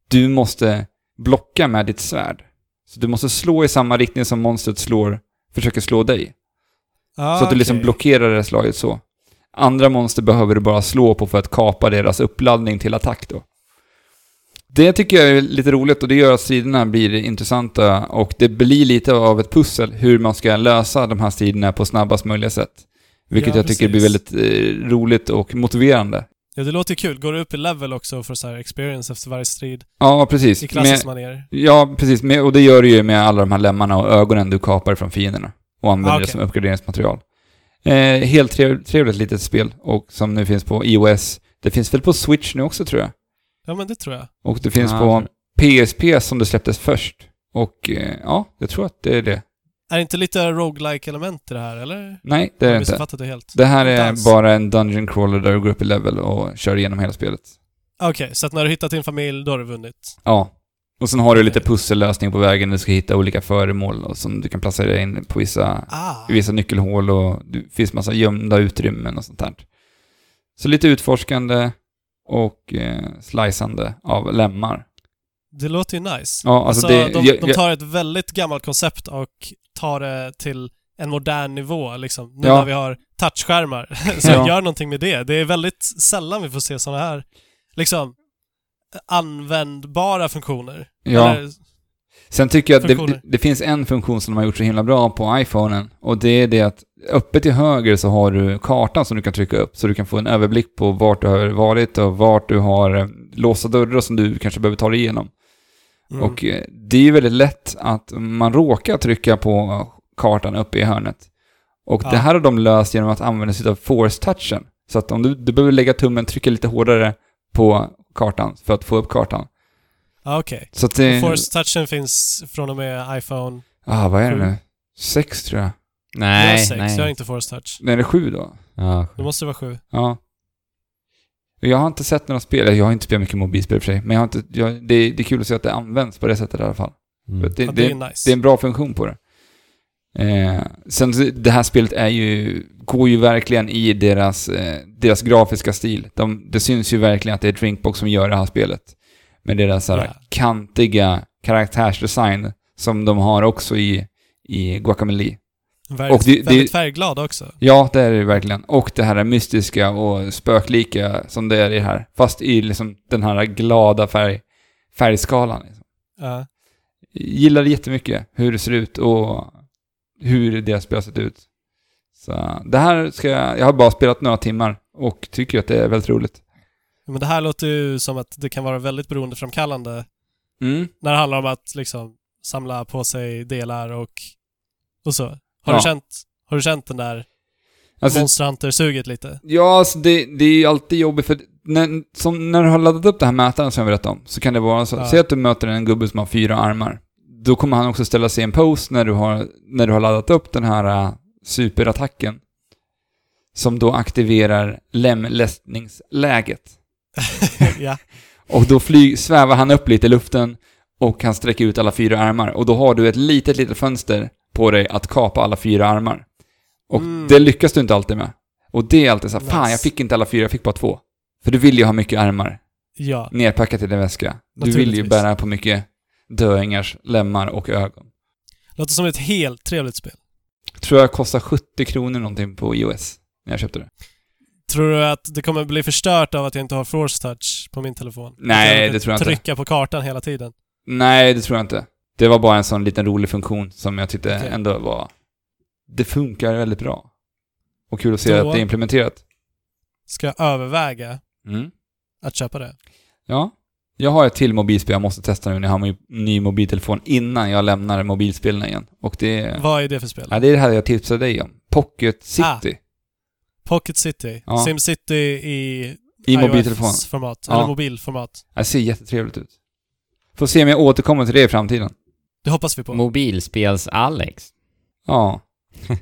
Speaker 3: du måste blocka med ditt svärd. Så du måste slå i samma riktning som monstret slår, försöker slå dig.
Speaker 2: Ah,
Speaker 3: Så att du liksom
Speaker 2: okej.
Speaker 3: blockerar det slaget så. Andra monster behöver du bara slå på för att kapa deras uppladdning till attack då. Det tycker jag är lite roligt och det gör att striderna blir intressanta och det blir lite av ett pussel hur man ska lösa de här striderna på snabbast möjliga sätt. Vilket
Speaker 2: Ja,
Speaker 3: jag tycker blir väldigt eh, roligt och motiverande.
Speaker 2: Ja, det låter kul. Går du upp i level också för så här experience efter varje strid?
Speaker 3: Ja, precis.
Speaker 2: I klassiskt manér?
Speaker 3: ja, precis. Med, och det gör du ju med alla de här lemmarna och ögonen du kapar från fienderna. Och använder
Speaker 2: Ah,
Speaker 3: det
Speaker 2: okej.
Speaker 3: som uppgraderingsmaterial. Eh, helt trev, trevligt litet spel och som nu finns på iOS. Det finns väl på Switch nu också tror jag.
Speaker 2: Ja, men det tror jag.
Speaker 3: Och det finns
Speaker 1: Ja,
Speaker 3: på PSP som det släpptes först. Och eh, ja, jag tror att det är det.
Speaker 2: Är det inte lite roguelike element i det här, eller?
Speaker 3: Nej, det är det inte.
Speaker 2: det helt?
Speaker 3: Det här är
Speaker 2: alls.
Speaker 3: bara en dungeon crawler där du går upp i level och kör igenom hela spelet.
Speaker 2: Okej, så att när du hittat din familj, då har du vunnit?
Speaker 3: Ja. Och sen har du lite pussellösning på vägen. Du ska hitta olika föremål och som du kan placera in på vissa,
Speaker 2: Ah!
Speaker 3: vissa nyckelhål och det finns massa gömda utrymmen och sånt där. Så lite utforskande och eh, sliceande av lemmar.
Speaker 2: Det låter ju nice.
Speaker 3: Ja, alltså,
Speaker 2: Alltså,
Speaker 3: det...
Speaker 2: de,
Speaker 3: jag-
Speaker 2: de
Speaker 3: jag-
Speaker 2: tar ett väldigt gammalt koncept och tar det till en modern nivå liksom. Nu
Speaker 3: Ja.
Speaker 2: när vi har touchskärmar. så
Speaker 3: Ja.
Speaker 2: gör någonting med det. Det är väldigt sällan vi får se sådana här, liksom, användbara funktioner.
Speaker 3: ja.
Speaker 2: Eller,
Speaker 3: Sen tycker jag att det, det, det finns en funktion som de har gjort så himla bra på iPhonen och det är det att uppe till höger så har du kartan som du kan trycka upp så du kan få en överblick på vart du har varit och vart du har eh, låsta dörrar som du kanske behöver ta dig igenom.
Speaker 2: Mm.
Speaker 3: Och eh, det är ju väldigt lätt att man råkar trycka på kartan uppe i hörnet. Och
Speaker 2: Ja.
Speaker 3: det här har de löst genom att använda sig av force-touchen. Så att om du, du behöver lägga tummen, trycka lite hårdare på kartan för att få upp kartan.
Speaker 2: Ja, okej.
Speaker 3: Så att det...
Speaker 2: Force touchen finns från och med iPhone
Speaker 3: Ah, vad är det nu? Sex tror jag.
Speaker 2: jag
Speaker 1: Nej,
Speaker 2: har 6,
Speaker 1: nej.
Speaker 2: jag har inte Force touch.
Speaker 3: Nej, är det sju då?
Speaker 1: Ja,
Speaker 2: Då måste det vara 7.
Speaker 3: Ja. Jag har inte sett några spel, jag har inte spelat mycket mobilspel för sig, men jag har inte, jag, det, det är kul att se att det används på det sättet i alla fall.
Speaker 1: mm.
Speaker 3: Det,
Speaker 2: Ja,
Speaker 3: det,
Speaker 2: det är nice.
Speaker 3: det är en bra funktion på det. Eh, sen det här spelet är ju, går ju verkligen i deras, eh, deras grafiska stil. De, det syns ju verkligen att det är Drinkbox som gör det här spelet. Med deras
Speaker 2: Ja.
Speaker 3: kantiga karaktärsdesign som de har också i, i Guacamelee.
Speaker 2: Väldigt,
Speaker 3: och det- det-
Speaker 2: väldigt färgglad också.
Speaker 3: Ja, det är det verkligen. Och det här mystiska och spöklika som det är i det här. Fast i liksom den här glada färg, färgskalan. Liksom.
Speaker 2: Ja.
Speaker 3: Gillar det jättemycket, hur det ser ut och hur deras spel har sett ut. Så det här ska jag, jag har bara spelat några timmar och tycker att det är väldigt roligt.
Speaker 2: Men det här låter ju som att det kan vara väldigt beroendeframkallande
Speaker 3: Mm.
Speaker 2: när det handlar om att liksom samla på sig delar och, och så. Har,
Speaker 3: Ja.
Speaker 2: du känt, har du känt den där
Speaker 3: Alltså,
Speaker 2: Monster Hunter-suget lite?
Speaker 3: Ja, alltså det, det är ju alltid jobbigt för när, som när du har laddat upp den här mätaren som jag berättade om, så kan det vara så.
Speaker 2: Ja.
Speaker 3: Säg att du möter en gubbe som har fyra armar. Då kommer han också ställa sig i en pose när du har, när du har laddat upp den här äh, superattacken. Som då aktiverar lemlästningsläget.
Speaker 2: ja.
Speaker 3: Och då flyg, svävar han upp lite i luften och kan sträcka ut alla fyra armar. Och då har du ett litet, litet fönster på dig att kapa alla fyra armar. Och
Speaker 2: Mm.
Speaker 3: det lyckas du inte alltid med. Och det är alltid så här, fan jag fick inte alla fyra, jag fick bara två. För du vill ju ha mycket armar
Speaker 2: Ja.
Speaker 3: nerpackat i din väska. Du vill ju bära på mycket döingars lemmar och ögon.
Speaker 2: Låter som ett helt trevligt spel.
Speaker 3: Tror jag kostar 70 kronor någonting på iOS när jag köpte det.
Speaker 2: Tror du att det kommer bli förstört av att jag inte har Force Touch på min telefon?
Speaker 3: Nej, det tror jag inte.
Speaker 2: Trycka på kartan hela tiden.
Speaker 3: Nej, det tror jag inte. Det var bara en sån liten rolig funktion som jag tyckte
Speaker 2: Okej.
Speaker 3: ändå var... Det funkar väldigt bra. Och kul att se
Speaker 2: Då-
Speaker 3: att det är implementerat.
Speaker 2: Ska jag överväga
Speaker 3: Mm.
Speaker 2: att köpa det?
Speaker 3: Ja. Jag har ett till mobilspel jag måste testa nu när jag har min ny mobiltelefon innan jag lämnar mobilspelen igen. Och det...
Speaker 2: Vad är det för spel?
Speaker 3: Ja, det är det här jag tipsade dig om. Pocket City.
Speaker 2: Pocket City.
Speaker 3: Ja.
Speaker 2: SimCity i
Speaker 3: I mobiltelefon.
Speaker 2: format
Speaker 3: Ja.
Speaker 2: Eller mobilformat.
Speaker 3: Det ser jättetrevligt ut. Får se om jag återkommer till det i framtiden.
Speaker 2: Det hoppas vi på.
Speaker 1: Mobilspels-Alex.
Speaker 3: Ja.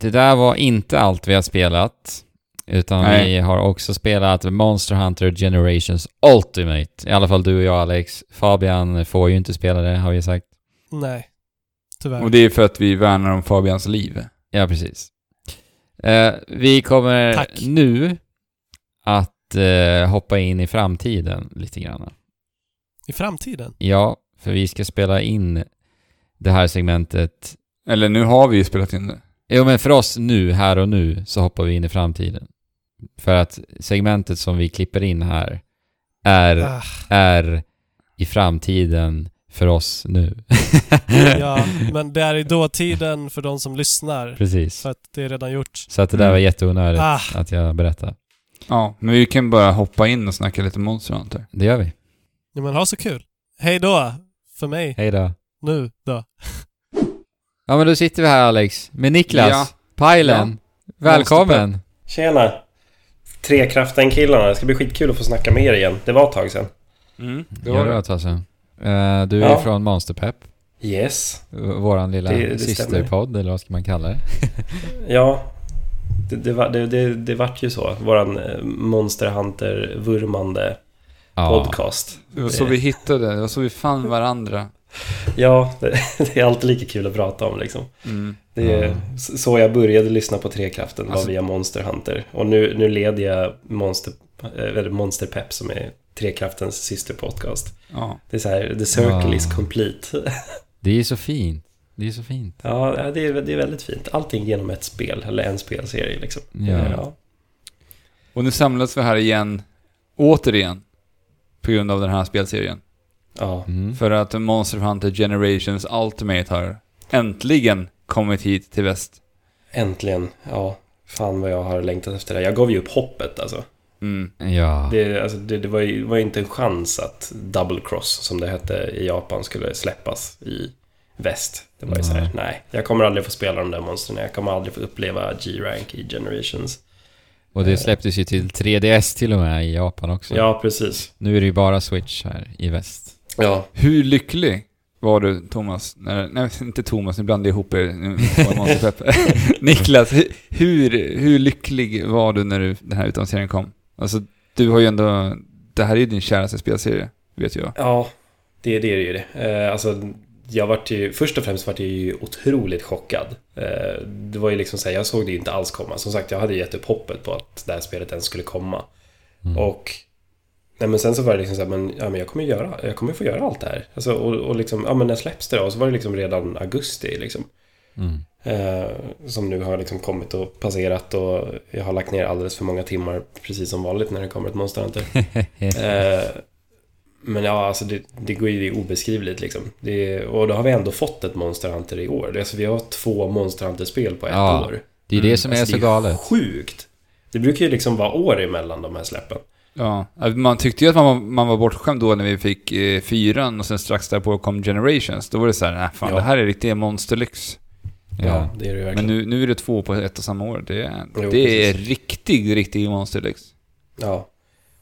Speaker 1: Det där var inte allt vi har spelat. Utan
Speaker 3: Nej.
Speaker 1: vi har också spelat Monster Hunter Generations Ultimate. I alla fall du och jag Alex. Fabian får ju inte spela det, har vi sagt.
Speaker 2: Nej. Tyvärr.
Speaker 3: Och det är för att vi värnar om Fabians liv.
Speaker 1: Ja, precis. Eh, vi kommer
Speaker 2: Tack.
Speaker 1: nu att eh, hoppa in i framtiden lite grann.
Speaker 2: I framtiden?
Speaker 1: Ja, för vi ska spela in det här segmentet.
Speaker 3: Eller nu har vi ju spelat in det.
Speaker 1: Jo, men för oss nu, här och nu, så hoppar vi in i framtiden. För att segmentet som vi klipper in här är,
Speaker 2: Ah,
Speaker 1: är i framtiden för oss nu.
Speaker 2: ja, men det är i dåtiden för de som lyssnar.
Speaker 1: Precis.
Speaker 2: För att det är redan gjort.
Speaker 1: Så att det där var jätteonödigt
Speaker 2: Ah,
Speaker 1: att jag berättade.
Speaker 3: Ja, men vi kan bara hoppa in och snacka lite Monster Hunter.
Speaker 1: Det gör vi.
Speaker 2: ja, men ha så kul. Hej då! För mig.
Speaker 1: Hej då.
Speaker 2: Nu då.
Speaker 1: Ja, men då sitter vi här Alex, med Niklas,
Speaker 3: Ja.
Speaker 1: Pajlen. Välkommen!
Speaker 4: Tjena! Trekraften-killarna. Det ska bli skitkul att få snacka med er igen. Det var ett tag sedan.
Speaker 3: Mm, det
Speaker 1: Ja,
Speaker 3: var
Speaker 1: det var
Speaker 3: det.
Speaker 1: ett tag sedan. Eh, du är
Speaker 4: Ja.
Speaker 1: från Monsterpepp.
Speaker 4: Yes.
Speaker 1: Våran lilla
Speaker 4: Det- det
Speaker 1: systerpodd, eller vad ska man kalla det?
Speaker 4: Ja, det, det, var, det, det, det vart ju så. Våran eh, Hunter-vurmande podcast.
Speaker 3: Det var så vi hittade, det var så vi fann varandra.
Speaker 4: Ja, det, det är alltid lika kul att prata om liksom.
Speaker 3: Mm.
Speaker 4: Det är
Speaker 1: Ja.
Speaker 4: s- så jag började lyssna på Trekraften, var
Speaker 3: Alltså-
Speaker 4: via Monster Hunter. Och nu, nu leder jag Monster, eh, eller Monster Pep som är Trekraftens systerpodcast.
Speaker 3: Ja.
Speaker 4: Det är så här, the circle
Speaker 1: Ja.
Speaker 4: is complete.
Speaker 1: Det är så fint. Det är så fint.
Speaker 4: Ja, ja, det är, det är väldigt fint. Allting genom ett spel, eller en spelserie liksom.
Speaker 1: Ja.
Speaker 4: ja.
Speaker 3: Och nu samlas vi här igen, återigen, på grund av den här spelserien.
Speaker 4: ja.
Speaker 1: Mm.
Speaker 3: För att Monster Hunter Generations Ultimate har äntligen kommit hit till väst.
Speaker 4: Äntligen. Ja, fan vad jag har längtat efter det. Jag gav ju upp hoppet alltså.
Speaker 3: Mm.
Speaker 1: Ja.
Speaker 4: Det, alltså, det, det var ju var inte en chans att Double Cross, som det hette i Japan, skulle släppas i väst. Det var ju så här,
Speaker 1: Nej.
Speaker 4: nej. Jag kommer aldrig få spela de där monstren. Jag kommer aldrig få uppleva G-Rank i Generations.
Speaker 1: Och det släpptes ju till 3DS till och med i Japan också.
Speaker 4: Ja, precis.
Speaker 1: Nu är det ju bara Switch här i väst.
Speaker 4: Ja,
Speaker 3: Hur lycklig var du, Thomas? När, nej, inte Thomas, nu blandade jag ihop er. nu. Niklas, hu- hur, hur lycklig var du när du, den här utannonseringen kom? Alltså, du har ju ändå... Det här är ju din käraste spelserie, vet jag.
Speaker 4: ja det, det är det ju det. Eh, alltså, jag vart ju, först och främst vart jag ju otroligt chockad. Eh, det var ju liksom så här, jag såg det ju inte alls komma. Som sagt, jag hade gett upp hoppet på att det här spelet ens skulle komma.
Speaker 1: Mm.
Speaker 4: Och Nej men sen så var det liksom så här, men, ja, men jag kommer göra, jag kommer få göra allt det här. Alltså, och, och liksom, ja men när släpps det då? Och så var det liksom redan augusti liksom.
Speaker 1: Mm.
Speaker 4: Eh, som nu har liksom kommit och passerat och jag har lagt ner alldeles för många timmar precis som vanligt när det kommer ett Monster Hunter. Eh, men ja, alltså det, det går ju det är obeskrivligt liksom. Det, och då har vi ändå fått ett Monster Hunter i år. Alltså, vi har två Monster Hunter-spel på ett
Speaker 1: Ja,
Speaker 4: år.
Speaker 1: Det är det som är
Speaker 4: Alltså,
Speaker 1: så
Speaker 4: det
Speaker 1: galet.
Speaker 4: sjukt. Det brukar ju liksom vara år emellan de här släppen.
Speaker 3: Ja, man tyckte ju att man var, man var bortskämd då när vi fick eh, fyran och sen strax därpå kom Generations. Då var det så här, nej fan
Speaker 4: Ja.
Speaker 3: det här är riktigt monsterlyx.
Speaker 1: Ja.
Speaker 4: det är det ju
Speaker 3: Men
Speaker 4: verkligen.
Speaker 3: nu, nu är det två på ett och samma år. Det är,
Speaker 4: Jo,
Speaker 3: det är riktig, riktig monsterlyx.
Speaker 4: Ja.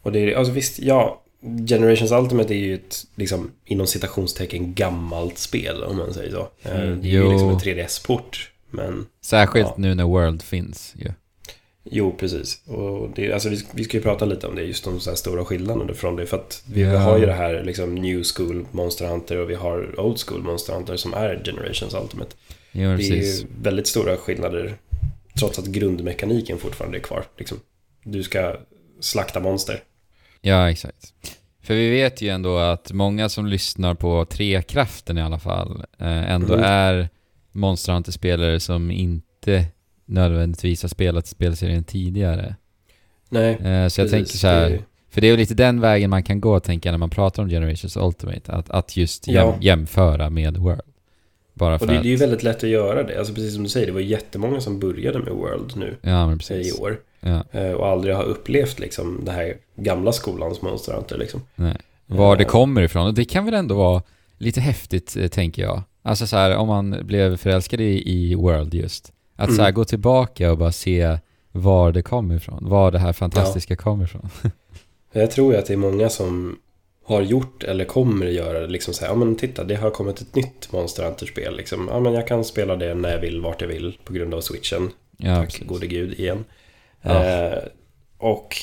Speaker 4: Och det är, alltså visst, ja. Generations Ultimate är ju ett, liksom, inom citationstecken, gammalt spel, om man säger så. Eh,
Speaker 1: Mm,
Speaker 4: det är ju liksom
Speaker 1: jo.
Speaker 4: en 3DS-port. Men,
Speaker 1: Särskilt
Speaker 4: Ja.
Speaker 1: nu när World finns ju.
Speaker 4: jo, precis. Och det, alltså, vi, vi ska ju prata lite om det, just de så här stora skillnaderna från det. För att vi
Speaker 1: Ja.
Speaker 4: har ju det här, liksom, New School Monster Hunter och vi har Old School Monster Hunter som är Generations Ultimate.
Speaker 1: Jo,
Speaker 4: Det är
Speaker 1: precis.
Speaker 4: ju väldigt stora skillnader, trots att grundmekaniken fortfarande är kvar. Liksom. Du ska slakta monster.
Speaker 1: Ja, exakt. För vi vet ju ändå att många som lyssnar på Trekraften i alla fall eh, ändå
Speaker 4: Mm.
Speaker 1: är Monster Hunter-spelare som inte nödvändigtvis har spelat spelserien tidigare.
Speaker 4: Nej,
Speaker 1: Eh, så jag
Speaker 4: precis.
Speaker 1: tänker så här, för det är ju lite den vägen man kan gå tänker jag när man pratar om Generations Ultimate, att, att just jäm,
Speaker 4: Ja.
Speaker 1: jämföra med World. Bara för
Speaker 4: Och det,
Speaker 1: att,
Speaker 4: det är ju väldigt lätt att göra det. Alltså precis som du säger, det var jättemånga som började med World nu
Speaker 1: Ja,
Speaker 4: eh, i år.
Speaker 1: Ja,
Speaker 4: eh, Och aldrig har upplevt liksom det här gamla skolans Monster Hunter liksom.
Speaker 1: nej. Var det
Speaker 4: Eh.
Speaker 1: kommer ifrån, och det kan väl ändå vara lite häftigt, eh, tänker jag. Alltså så här, om man blev förälskad i, i World just. Att så här
Speaker 4: Mm.
Speaker 1: gå tillbaka och bara se var det kommer ifrån. Var det här fantastiska kommer ifrån.
Speaker 4: Jag tror ju att det är många som har gjort eller kommer göra det liksom så här, ja men titta det har kommit ett nytt Monster Hunter-spel liksom. Ja men jag kan spela det när jag vill, vart jag vill på grund av switchen.
Speaker 1: Ja,
Speaker 4: Tack
Speaker 1: precis.
Speaker 4: gode gud igen.
Speaker 1: Ja.
Speaker 4: Eh, och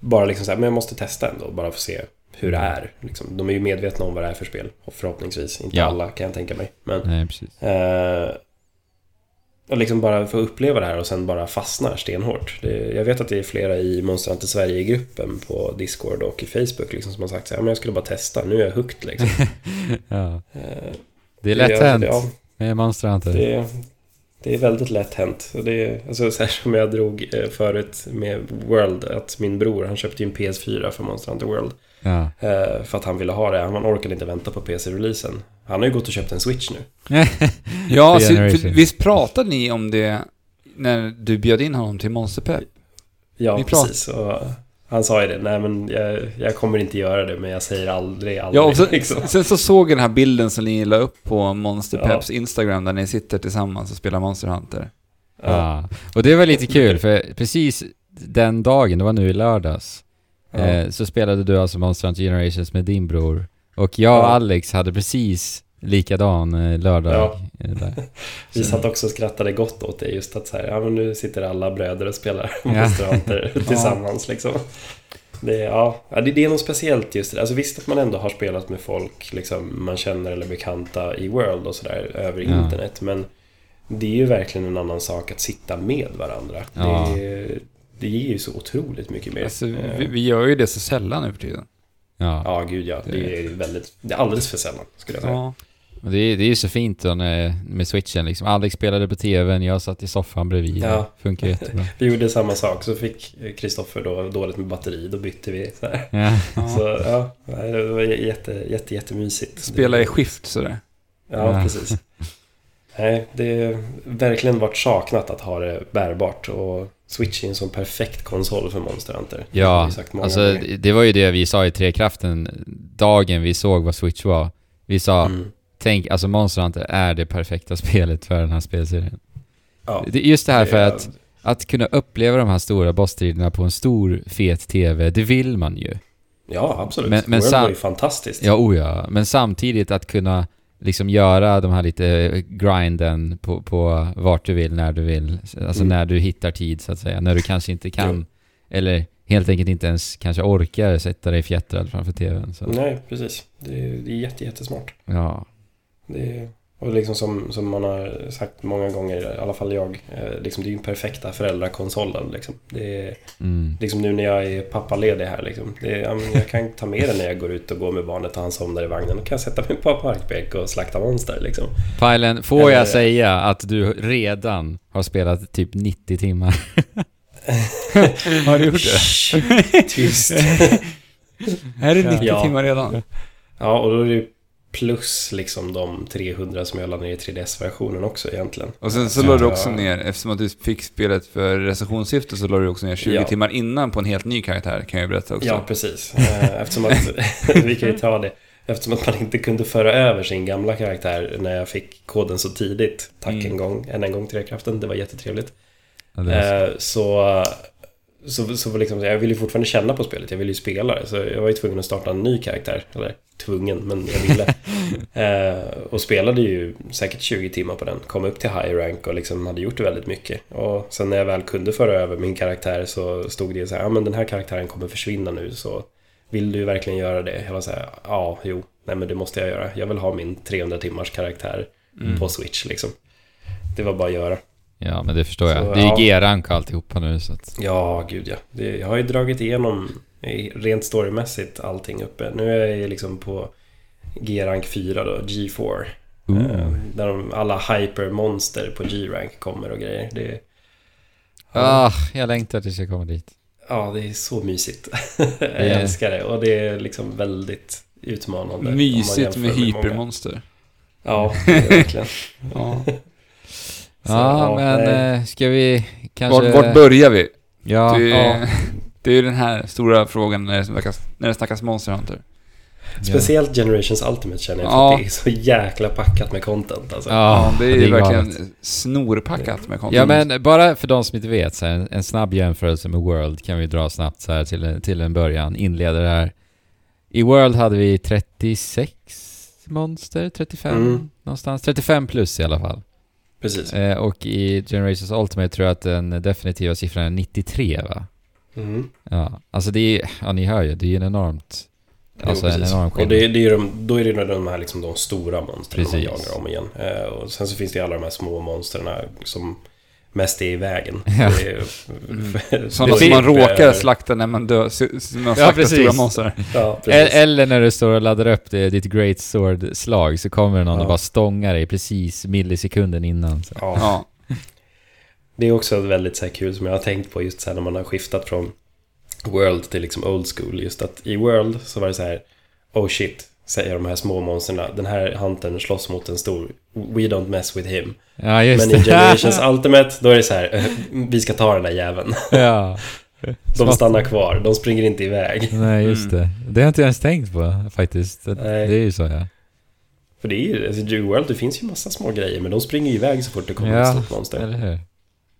Speaker 4: bara liksom så här, men jag måste testa ändå, bara för att se hur det är. Liksom. De är ju medvetna om vad det är för spel, och förhoppningsvis. Inte
Speaker 1: Ja.
Speaker 4: alla kan jag tänka mig. Men,
Speaker 1: Nej, precis.
Speaker 4: eh, och liksom bara få uppleva det här och sen bara fastnar stenhårt. Det, jag vet att det är flera i Monster Hunter Sverige-gruppen på Discord och i Facebook liksom, som har sagt så här, men jag skulle bara testa, nu är jag hooked liksom.
Speaker 1: ja.
Speaker 4: Eh,
Speaker 1: Det är lätt hänt
Speaker 4: ja,
Speaker 1: med Monster Hunter.
Speaker 4: det, det är väldigt lätt hänt. Det är, alltså, så här som jag drog eh, förut med World, att min bror, han köpte ju en PS4 för Monster Hunter World.
Speaker 1: Ja.
Speaker 4: eh, För att han ville ha det, han orkade inte vänta på PC-releasen. Han har ju gått och köpt en Switch nu.
Speaker 3: Ja, så, för, visst pratade ni om det när du bjöd in honom till Monsterpep?
Speaker 4: Ja, precis. Och han sa ju det, nej men jag, jag kommer inte göra det, men jag säger aldrig, aldrig.
Speaker 3: Ja, och så,
Speaker 4: liksom.
Speaker 3: sen så såg jag den här bilden som ni la upp på Monsterpeps Instagram där ni sitter tillsammans och spelar Monster Hunter.
Speaker 4: Ja.
Speaker 1: Ja. Och det var lite kul för precis den dagen, det var nu i lördags,
Speaker 4: Ja.
Speaker 1: eh, så spelade du alltså Monster Hunter Generations med din bror. Och jag och
Speaker 4: Ja.
Speaker 1: Alex hade precis likadan eh, lördag.
Speaker 4: Ja.
Speaker 1: eh, Där.
Speaker 4: Vi satt också och skrattade gott åt det, just att så här, ja men nu sitter alla bröder och spelar
Speaker 1: Ja.
Speaker 4: Monster Hunter tillsammans liksom. Det, är- ja, ja, det, det är något speciellt just det. Alltså visst att man ändå har spelat med folk liksom, man känner eller bekanta i World och sådär över
Speaker 1: Ja.
Speaker 4: internet. Men det är ju verkligen en annan sak att sitta med varandra.
Speaker 1: Ja.
Speaker 4: Det, det ger ju så otroligt mycket mer.
Speaker 3: Alltså,
Speaker 4: Eh,
Speaker 3: vi, vi gör ju det så sällan nu för tiden.
Speaker 1: Ja.
Speaker 4: Ja, gud ja. Det är väldigt, det är alldeles för sällan skulle jag säga.
Speaker 3: Ja.
Speaker 1: Det, är, det är ju så fint då när, med switchen liksom. Alex spelade på tvn, jag satt i soffan bredvid.
Speaker 4: Ja.
Speaker 1: Funkar jättebra.
Speaker 4: Vi gjorde samma sak, så fick Kristoffer då dåligt med batteri, då bytte vi. Så, här.
Speaker 1: Ja.
Speaker 4: Så ja, det var jätte, jätte, jättemysigt.
Speaker 3: Spela i skift sådär.
Speaker 4: Ja,
Speaker 1: Ja.
Speaker 4: precis. Nej, det har verkligen varit saknat att ha det bärbart och Switch är en sån perfekt konsol för Monster Hunter.
Speaker 1: Ja,
Speaker 4: vi sagt många
Speaker 1: alltså
Speaker 4: gånger.
Speaker 1: det var ju det vi sa i Trekraften dagen vi såg vad Switch var. Vi sa,
Speaker 4: Mm.
Speaker 1: Tänk, alltså Monster Hunter är det perfekta spelet för den här spelserien.
Speaker 4: Ja,
Speaker 1: Det just det här för
Speaker 4: är-
Speaker 1: att, att kunna uppleva de här stora bossstriderna på en stor fet TV, det vill man ju.
Speaker 4: Ja, absolut.
Speaker 1: Men- men
Speaker 4: World
Speaker 1: sam-
Speaker 4: var ju fantastiskt.
Speaker 1: Ja, oh ja. Men samtidigt att kunna liksom göra de här lite grinden på, på vart du vill, när du vill. Alltså
Speaker 4: Mm.
Speaker 1: när du hittar tid så att säga. När du kanske inte kan, eller helt enkelt inte ens kanske orkar sätta dig fjättrad framför TVn. Så.
Speaker 4: Nej, precis. Det är, det är jätte, jättesmart.
Speaker 1: Ja.
Speaker 4: Det är, och liksom som, som man har sagt många gånger, i alla fall jag, eh, liksom det är ju den perfekta föräldrakonsolen. Liksom. Det är
Speaker 1: Mm.
Speaker 4: liksom nu när jag är pappaledig här. Liksom. Det är, jag kan ta med den när jag går ut och går med barnet och han somnar i vagnen. Då kan jag sätta mig på en parkbänk och slakta monster. Liksom.
Speaker 1: Pajlen, får
Speaker 4: Eller-
Speaker 1: jag säga att du redan har spelat typ 90 timmar?
Speaker 3: Har du gjort det?
Speaker 4: Tyst.
Speaker 3: Är det 90
Speaker 4: Ja.
Speaker 3: timmar redan?
Speaker 4: Ja, och då är det ju plus liksom de 300 som jag laddade ner i 3DS-versionen också egentligen.
Speaker 3: Och sen så la du också ner, eftersom att du fick spelet för recensionssyfte så la du också ner 20
Speaker 4: Ja.
Speaker 3: timmar innan på en helt ny karaktär, kan jag berätta också.
Speaker 4: Ja, precis. Eh, Eftersom att, vi kan ju ta det. Eftersom att man inte kunde föra över sin gamla karaktär när jag fick koden så tidigt. Tack
Speaker 3: Mm.
Speaker 4: en gång, än en gång till kraften. Det var jättetrevligt.
Speaker 1: Ja, det är så.
Speaker 4: Eh, Så, så, så var liksom, jag ville ju fortfarande känna på spelet, jag ville ju spela det. Så jag var ju tvungen att starta en ny karaktär. Eller tvungen, men jag ville. eh, och spelade ju säkert 20 timmar på den. Kom upp till high rank och liksom hade gjort väldigt mycket. Och sen när jag väl kunde föra över min karaktär så stod det så här, ja men den här karaktären kommer försvinna nu så vill du verkligen göra det? Jag var så här, ja, jo, nej men det måste jag göra. Jag vill ha min 300 timmars karaktär
Speaker 3: Mm.
Speaker 4: på Switch liksom. Det var bara att göra.
Speaker 1: Ja, men det förstår jag.
Speaker 4: Så,
Speaker 1: det är
Speaker 4: ja.
Speaker 1: G-rank alltihopa nu så att...
Speaker 4: Ja, gud ja. Det, jag har ju dragit igenom rent storymässigt allting uppe. Nu är jag ju liksom på G-rank 4 då, G4.
Speaker 1: Ooh.
Speaker 4: Eh, Där de, alla hypermonster på G-rank kommer och grejer. Det, ja,
Speaker 1: Ah, jag längtar tills jag kommer dit.
Speaker 4: ja, det är så mysigt. jag
Speaker 1: är-
Speaker 4: älskar det och det är liksom väldigt utmanande.
Speaker 3: Mysigt med
Speaker 4: många.
Speaker 3: hypermonster.
Speaker 4: Ja, det är det verkligen.
Speaker 3: Ja.
Speaker 4: Så,
Speaker 1: ja,
Speaker 4: ja,
Speaker 1: men
Speaker 4: nej.
Speaker 1: eh, ska vi kanske...
Speaker 3: Vart, vart börjar vi?
Speaker 1: Ja,
Speaker 3: det, är,
Speaker 4: ja.
Speaker 3: det är ju den här stora frågan när det snackas, när det snackas Monster Hunter.
Speaker 4: Speciellt Generations Ultimate känner jag, för
Speaker 3: Ja.
Speaker 4: att det är så jäkla packat med content alltså.
Speaker 1: Ja,
Speaker 3: det är, verkligen
Speaker 1: galet.
Speaker 3: snorpackat med content.
Speaker 1: Ja men bara för de som inte vet, så här, en, en snabb jämförelse med World kan vi dra snabbt så här till, till en början, inleder det här. I World hade vi 36 monster, 35
Speaker 4: Mm.
Speaker 1: någonstans, 35 plus i alla fall.
Speaker 4: Precis.
Speaker 1: Eh, och i Generations Ultimate tror jag att den definitiva siffran är 93 va?
Speaker 4: Mm.
Speaker 1: Ja, alltså det är, ja ni hör ju, det är ju en enormt, alltså
Speaker 4: Jo,
Speaker 1: en enorm
Speaker 4: Och
Speaker 1: skillnad.
Speaker 4: det, det är de, då är det de här liksom de stora monstren man jagar om igen. Eh, och sen så finns det ju alla de här små monstren som mest är i vägen.
Speaker 1: Ja.
Speaker 4: Det är,
Speaker 3: Mm. Sådana
Speaker 4: det
Speaker 3: som man råkar slakta när man dör, när man slaktar
Speaker 1: precis.
Speaker 3: stora monster.
Speaker 4: Ja.
Speaker 1: Eller när du står och laddar upp det, ditt Great Sword-slag så kommer någon
Speaker 4: Ja.
Speaker 1: och bara stångar dig precis millisekunden innan. Så.
Speaker 4: Ja. Det är också väldigt så här kul som jag har tänkt på just så här när man har skiftat från World till liksom Old School. Just att i World så var det så här Oh shit, säger de här små monstren. Den här huntern slåss mot en stor. We don't mess with him.
Speaker 1: Ja, just
Speaker 4: Men i. Generations Ultimate, då är det så här Vi ska ta den där jäveln.
Speaker 1: ja.
Speaker 4: De stannar kvar, de springer inte iväg.
Speaker 1: Nej, just
Speaker 3: Mm.
Speaker 1: det. Det har jag inte ens tänkt på faktiskt. Det,
Speaker 4: Nej.
Speaker 1: det är ju så ja.
Speaker 4: För det är ju, alltså i World, det finns ju massa små grejer, men de springer ju iväg så fort det kommer
Speaker 1: Ja,
Speaker 4: ett stort monster.
Speaker 1: Eller hur?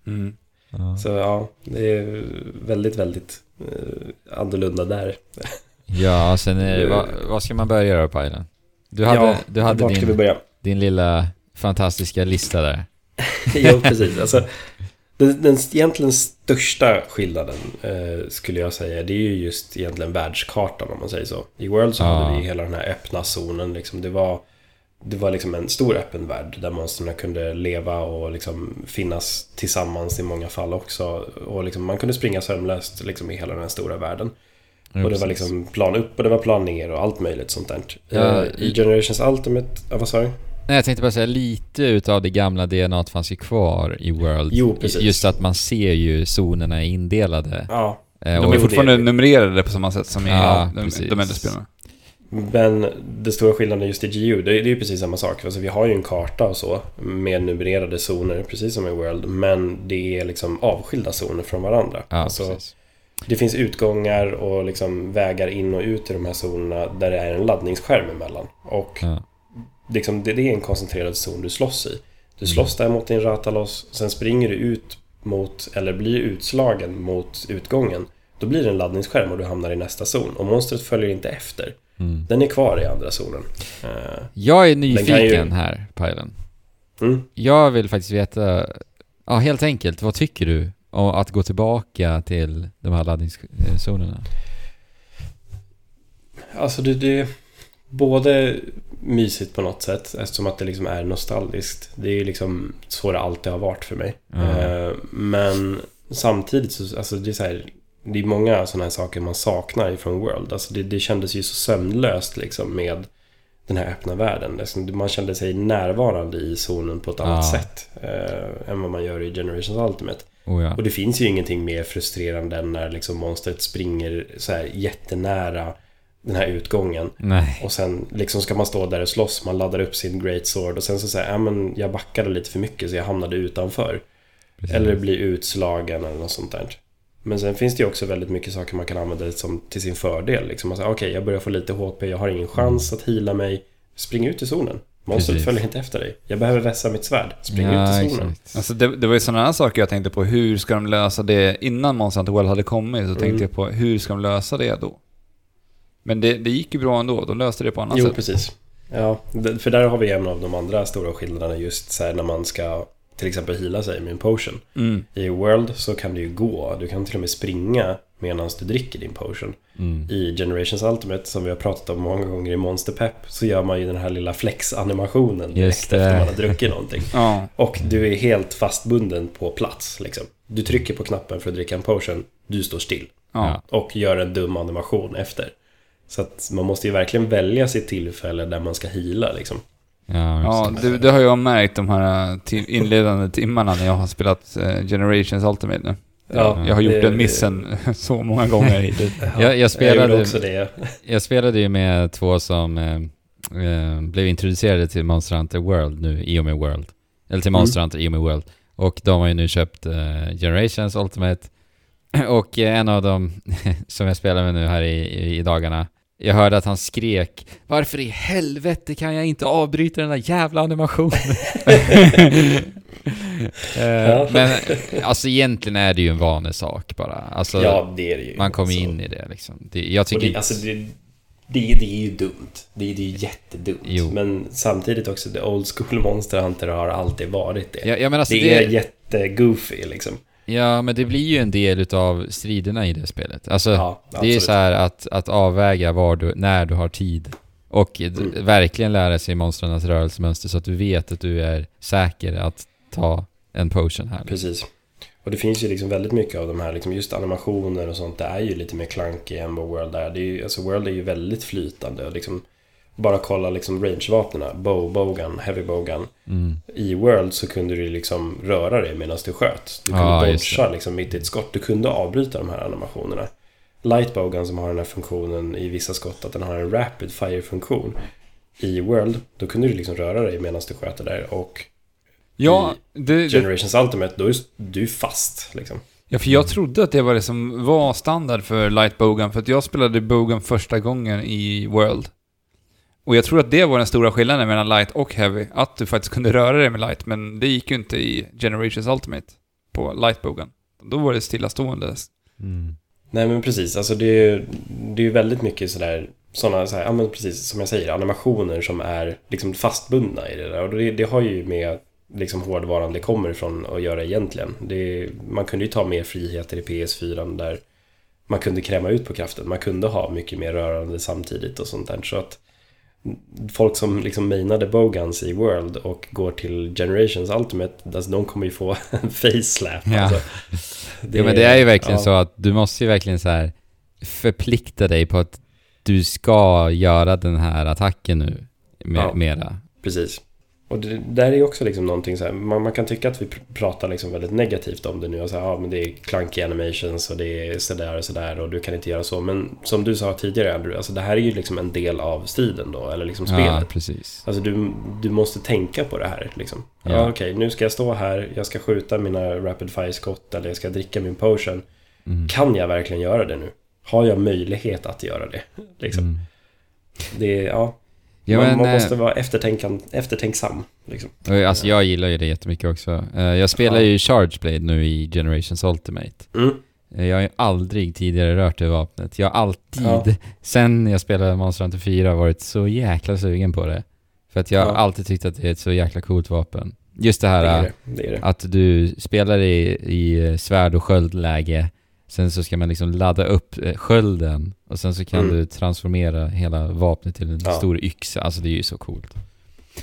Speaker 3: Mm.
Speaker 1: Ja.
Speaker 4: Så ja, det är väldigt, väldigt eh, annorlunda där.
Speaker 1: Ja, sen är, vad, vad ska man börja göra på Island? Du hade,
Speaker 4: ja,
Speaker 1: du hade din, din lilla fantastiska lista där.
Speaker 4: jo, precis. Alltså, den, den egentligen största skillnaden eh, skulle jag säga, det är ju just egentligen världskartan om man säger så. I World så
Speaker 1: Ja.
Speaker 4: hade vi hela den här öppna zonen. Liksom, det var, det var liksom en stor öppen värld där monstren kunde leva och liksom finnas tillsammans i många fall också. Och liksom, man kunde springa sömlöst liksom, i hela den här stora världen.
Speaker 1: Jo,
Speaker 4: och det var liksom plan upp och det var plan ner och allt möjligt sånt där.
Speaker 1: Ja,
Speaker 4: Eh, I Generations Ultimate, ja, vad sa du?
Speaker 1: Nej, jag tänkte bara säga lite utav det gamla DNA fanns ju kvar i World.
Speaker 4: Jo, precis.
Speaker 1: Just att man ser ju zonerna indelade.
Speaker 4: Ja,
Speaker 1: Eh,
Speaker 3: De är fortfarande numrerade på samma sätt som i
Speaker 1: Ja,
Speaker 3: de, de äldre spelarna.
Speaker 4: Men det stora skillnaden just i GU, det är, ju precis samma sak. Alltså vi har ju en karta och så med numrerade zoner, precis som i World. Men det är liksom avskilda zoner från varandra.
Speaker 1: ja,
Speaker 4: alltså,
Speaker 1: precis.
Speaker 4: det finns utgångar och liksom vägar in och ut i de här zonerna där det är en laddningsskärm emellan. Och
Speaker 1: Ja.
Speaker 4: liksom, det, det är en koncentrerad zon du slåss i.
Speaker 1: Mm.
Speaker 4: Du slåss där mot din Ratalos, sen springer du ut mot, eller blir utslagen mot utgången. Då blir det en laddningsskärm och du hamnar i nästa zon. Och monstret följer inte efter.
Speaker 1: Mm.
Speaker 4: Den är kvar i andra zonen. Eh,
Speaker 1: Jag är nyfiken
Speaker 4: ju-
Speaker 1: här, Pajlen.
Speaker 4: Mm.
Speaker 1: Jag vill faktiskt veta, ja helt enkelt, vad tycker du om att gå tillbaka till de här laddningszonerna?
Speaker 4: Alltså det, det är både mysigt på något sätt eftersom att det liksom är nostalgiskt. Det är ju liksom så det alltid har varit för mig. Eh, men samtidigt så, alltså det är så här, det är många sådana här saker man saknar ifrån World. Alltså det, det kändes ju så sömnlöst liksom med den här öppna världen. Liksom, Man kände sig närvarande i zonen på ett annat
Speaker 1: Ja.
Speaker 4: sätt eh, än vad man gör i Generations Ultimate.
Speaker 1: Oh, ja.
Speaker 4: Och det finns ju ingenting mer frustrerande än när liksom monstret springer så här jättenära den här utgången.
Speaker 1: Nej.
Speaker 4: Och sen liksom ska man stå där och slåss, man laddar upp sin Great Sword och sen så säger ja men jag backade lite för mycket så jag hamnade utanför.
Speaker 1: Precis.
Speaker 4: Eller blir utslagen eller något sånt där. Men sen finns det ju också väldigt mycket saker man kan använda som till sin fördel. Liksom säger okej, jag börjar få lite HP, jag har ingen chans att hila mig. Spring ut i zonen. Monstret följer inte efter dig. Jag behöver vässa mitt svärd. Spring
Speaker 1: ja,
Speaker 4: ut i zonen.
Speaker 1: exakt.
Speaker 3: Alltså det, det var ju sådana här saker jag tänkte på. Hur ska de lösa det? Innan Monster Hunter World hade kommit så tänkte
Speaker 4: Mm.
Speaker 3: jag på hur ska de lösa det då? Men det, det gick ju bra ändå. De löste det på annat
Speaker 4: Jo,
Speaker 3: sätt.
Speaker 4: precis. Ja, för där har vi en av de andra stora skillnaderna just så här när man ska till exempel hila sig med en potion.
Speaker 3: Mm.
Speaker 4: I World så kan du ju gå, du kan till och med springa medan du dricker din potion.
Speaker 1: Mm.
Speaker 4: I Generations Ultimate, som vi har pratat om många gånger i Monster Pep, så gör man ju den här lilla flex-animationen direkt efter man har druckit någonting.
Speaker 3: Ja.
Speaker 4: Och du är helt fastbunden på plats liksom. Du trycker på knappen för att dricka en potion, du står still.
Speaker 3: Ja.
Speaker 4: Och gör en dum animation efter. Så att man måste ju verkligen välja sitt tillfälle där man ska hila liksom.
Speaker 1: Ja,
Speaker 3: Ja, det, det har jag märkt de här eh, tim- inledande timmarna när jag har spelat eh, Generations Ultimate nu.
Speaker 4: Ja,
Speaker 3: jag har gjort
Speaker 4: det-
Speaker 3: den missen så många gånger hittills.
Speaker 4: Ja,
Speaker 1: Jag- jag
Speaker 4: Jag
Speaker 1: spelade-
Speaker 4: gjorde också det.
Speaker 1: Jag spelade ju med två som eh, blev introducerade till Monster Hunter World nu i och med World. Eller till Monster Hunter i och med World. Och de har ju nu köpt eh, Generations Ultimate. Och eh, en av dem som jag spelar med nu här i, i, i dagarna, jag hörde att han skrek Varför i helvete kan jag inte avbryta den där jävla animationen? Eh,
Speaker 4: Ja.
Speaker 1: Men alltså egentligen är det ju en vanesak bara. Alltså,
Speaker 4: Ja, det är det ju.
Speaker 1: man kommer
Speaker 4: Alltså,
Speaker 1: in i det liksom. Det, jag
Speaker 4: Och
Speaker 1: tycker
Speaker 4: det,
Speaker 1: inte...
Speaker 4: alltså det, det, det är ju dumt. Det, det är ju jättedumt.
Speaker 1: Jo.
Speaker 4: Men samtidigt också, the old school Monster Hunter har alltid varit det.
Speaker 1: Ja, ja, alltså
Speaker 4: det,
Speaker 1: det,
Speaker 4: är jättegoofy liksom.
Speaker 1: Ja, men det blir ju en del utav striderna i det spelet. Alltså,
Speaker 4: Ja,
Speaker 1: det är så här att, att avväga var du, när du har tid. Och
Speaker 4: Mm.
Speaker 1: verkligen lära sig monstrens rörelsemönster så att du vet att du är säker att ta en potion här.
Speaker 4: Precis. Och det finns ju liksom väldigt mycket av de här, liksom just animationer och sånt, det är ju lite mer clunky än vad World är. Det är ju, alltså World är ju väldigt flytande och liksom bara kolla liksom range-vapnen, bow, bowgun, heavy bowgun.
Speaker 1: Mm.
Speaker 4: I World så kunde du liksom röra dig medan du sköt. Du kunde
Speaker 1: just
Speaker 4: dodga liksom mitt i ett skott. Du kunde avbryta de här animationerna. Lightbowgun som har den här funktionen i vissa skott, att den har en rapid fire-funktion. I World, då kunde du liksom röra dig medan du sköt det där och
Speaker 3: Ja, det, det,
Speaker 4: Generations Ultimate, då är du fast liksom.
Speaker 3: ja, för jag trodde att det var det som var standard för Light Bogan, för att jag spelade Bogan första gången i World. Och jag tror att det var den stora skillnaden mellan Light och Heavy, att du faktiskt kunde röra dig med Light, men det gick ju inte i Generations Ultimate på Light Bogan. Då var det stillastående.
Speaker 1: Mm.
Speaker 4: Nej men precis, alltså det är ju det är väldigt mycket sådär sådana, så här, ja men precis som jag säger, animationer som är liksom fastbundna i det där. Och det, det har ju med liksom hårdvaran det kommer ifrån att göra egentligen. Det, man kunde ju ta mer friheter i PS4 där man kunde kräma ut på kraften. Man kunde ha mycket mer rörande samtidigt och sånt där. Så att folk som liksom mainade Bogans i World och går till Generations Ultimate, alltså de kommer ju få en face-slap.
Speaker 1: Ja.
Speaker 4: Alltså.
Speaker 1: Det, ja, men det är ju verkligen
Speaker 4: ja,
Speaker 1: så att du måste ju verkligen så här förplikta dig på att du ska göra den här attacken nu. Med,
Speaker 4: Ja.
Speaker 1: Mera.
Speaker 4: Precis. Och det där är också liksom någonting så här, man, man kan tycka att vi pr- pratar liksom väldigt negativt om det nu och så här, ja men det är clunky animations och det är sådär och sådär och du kan inte göra så. Men som du sa tidigare Andrew, alltså det här är ju liksom en del av striden då, eller liksom
Speaker 1: Ja,
Speaker 4: spelet.
Speaker 1: precis.
Speaker 4: Alltså du, du måste tänka på det här liksom. Ja,
Speaker 1: Ja.
Speaker 4: okej, nu ska jag stå här, jag ska skjuta mina rapid fire skott eller jag ska dricka min potion.
Speaker 1: Mm.
Speaker 4: Kan jag verkligen göra det nu? Har jag möjlighet att göra det? Liksom.
Speaker 1: Mm.
Speaker 4: Det är, ja,
Speaker 1: Ja,
Speaker 4: man,
Speaker 1: men,
Speaker 4: man
Speaker 1: eh,
Speaker 4: måste vara eftertänksam. Liksom.
Speaker 1: Alltså jag gillar ju det jättemycket också. Eh, Jag spelar ju Charge Blade nu i Generations Ultimate.
Speaker 4: Mm.
Speaker 1: Eh, Jag har ju aldrig tidigare rört det vapnet. Jag har alltid,
Speaker 4: Ja.
Speaker 1: sen jag spelade Monster Hunter 4, varit så jäkla sugen på det. För att jag har
Speaker 4: Ja.
Speaker 1: alltid tyckt att det är ett så jäkla coolt vapen. Just det här
Speaker 4: Det
Speaker 1: äh,
Speaker 4: det. det.
Speaker 1: att du spelar i, i svärd och sköldläge, sen så ska man liksom ladda upp eh, skölden och sen så kan
Speaker 4: Mm.
Speaker 1: du transformera hela vapnet till en
Speaker 4: Ja.
Speaker 1: stor yxa. Alltså det är ju så coolt.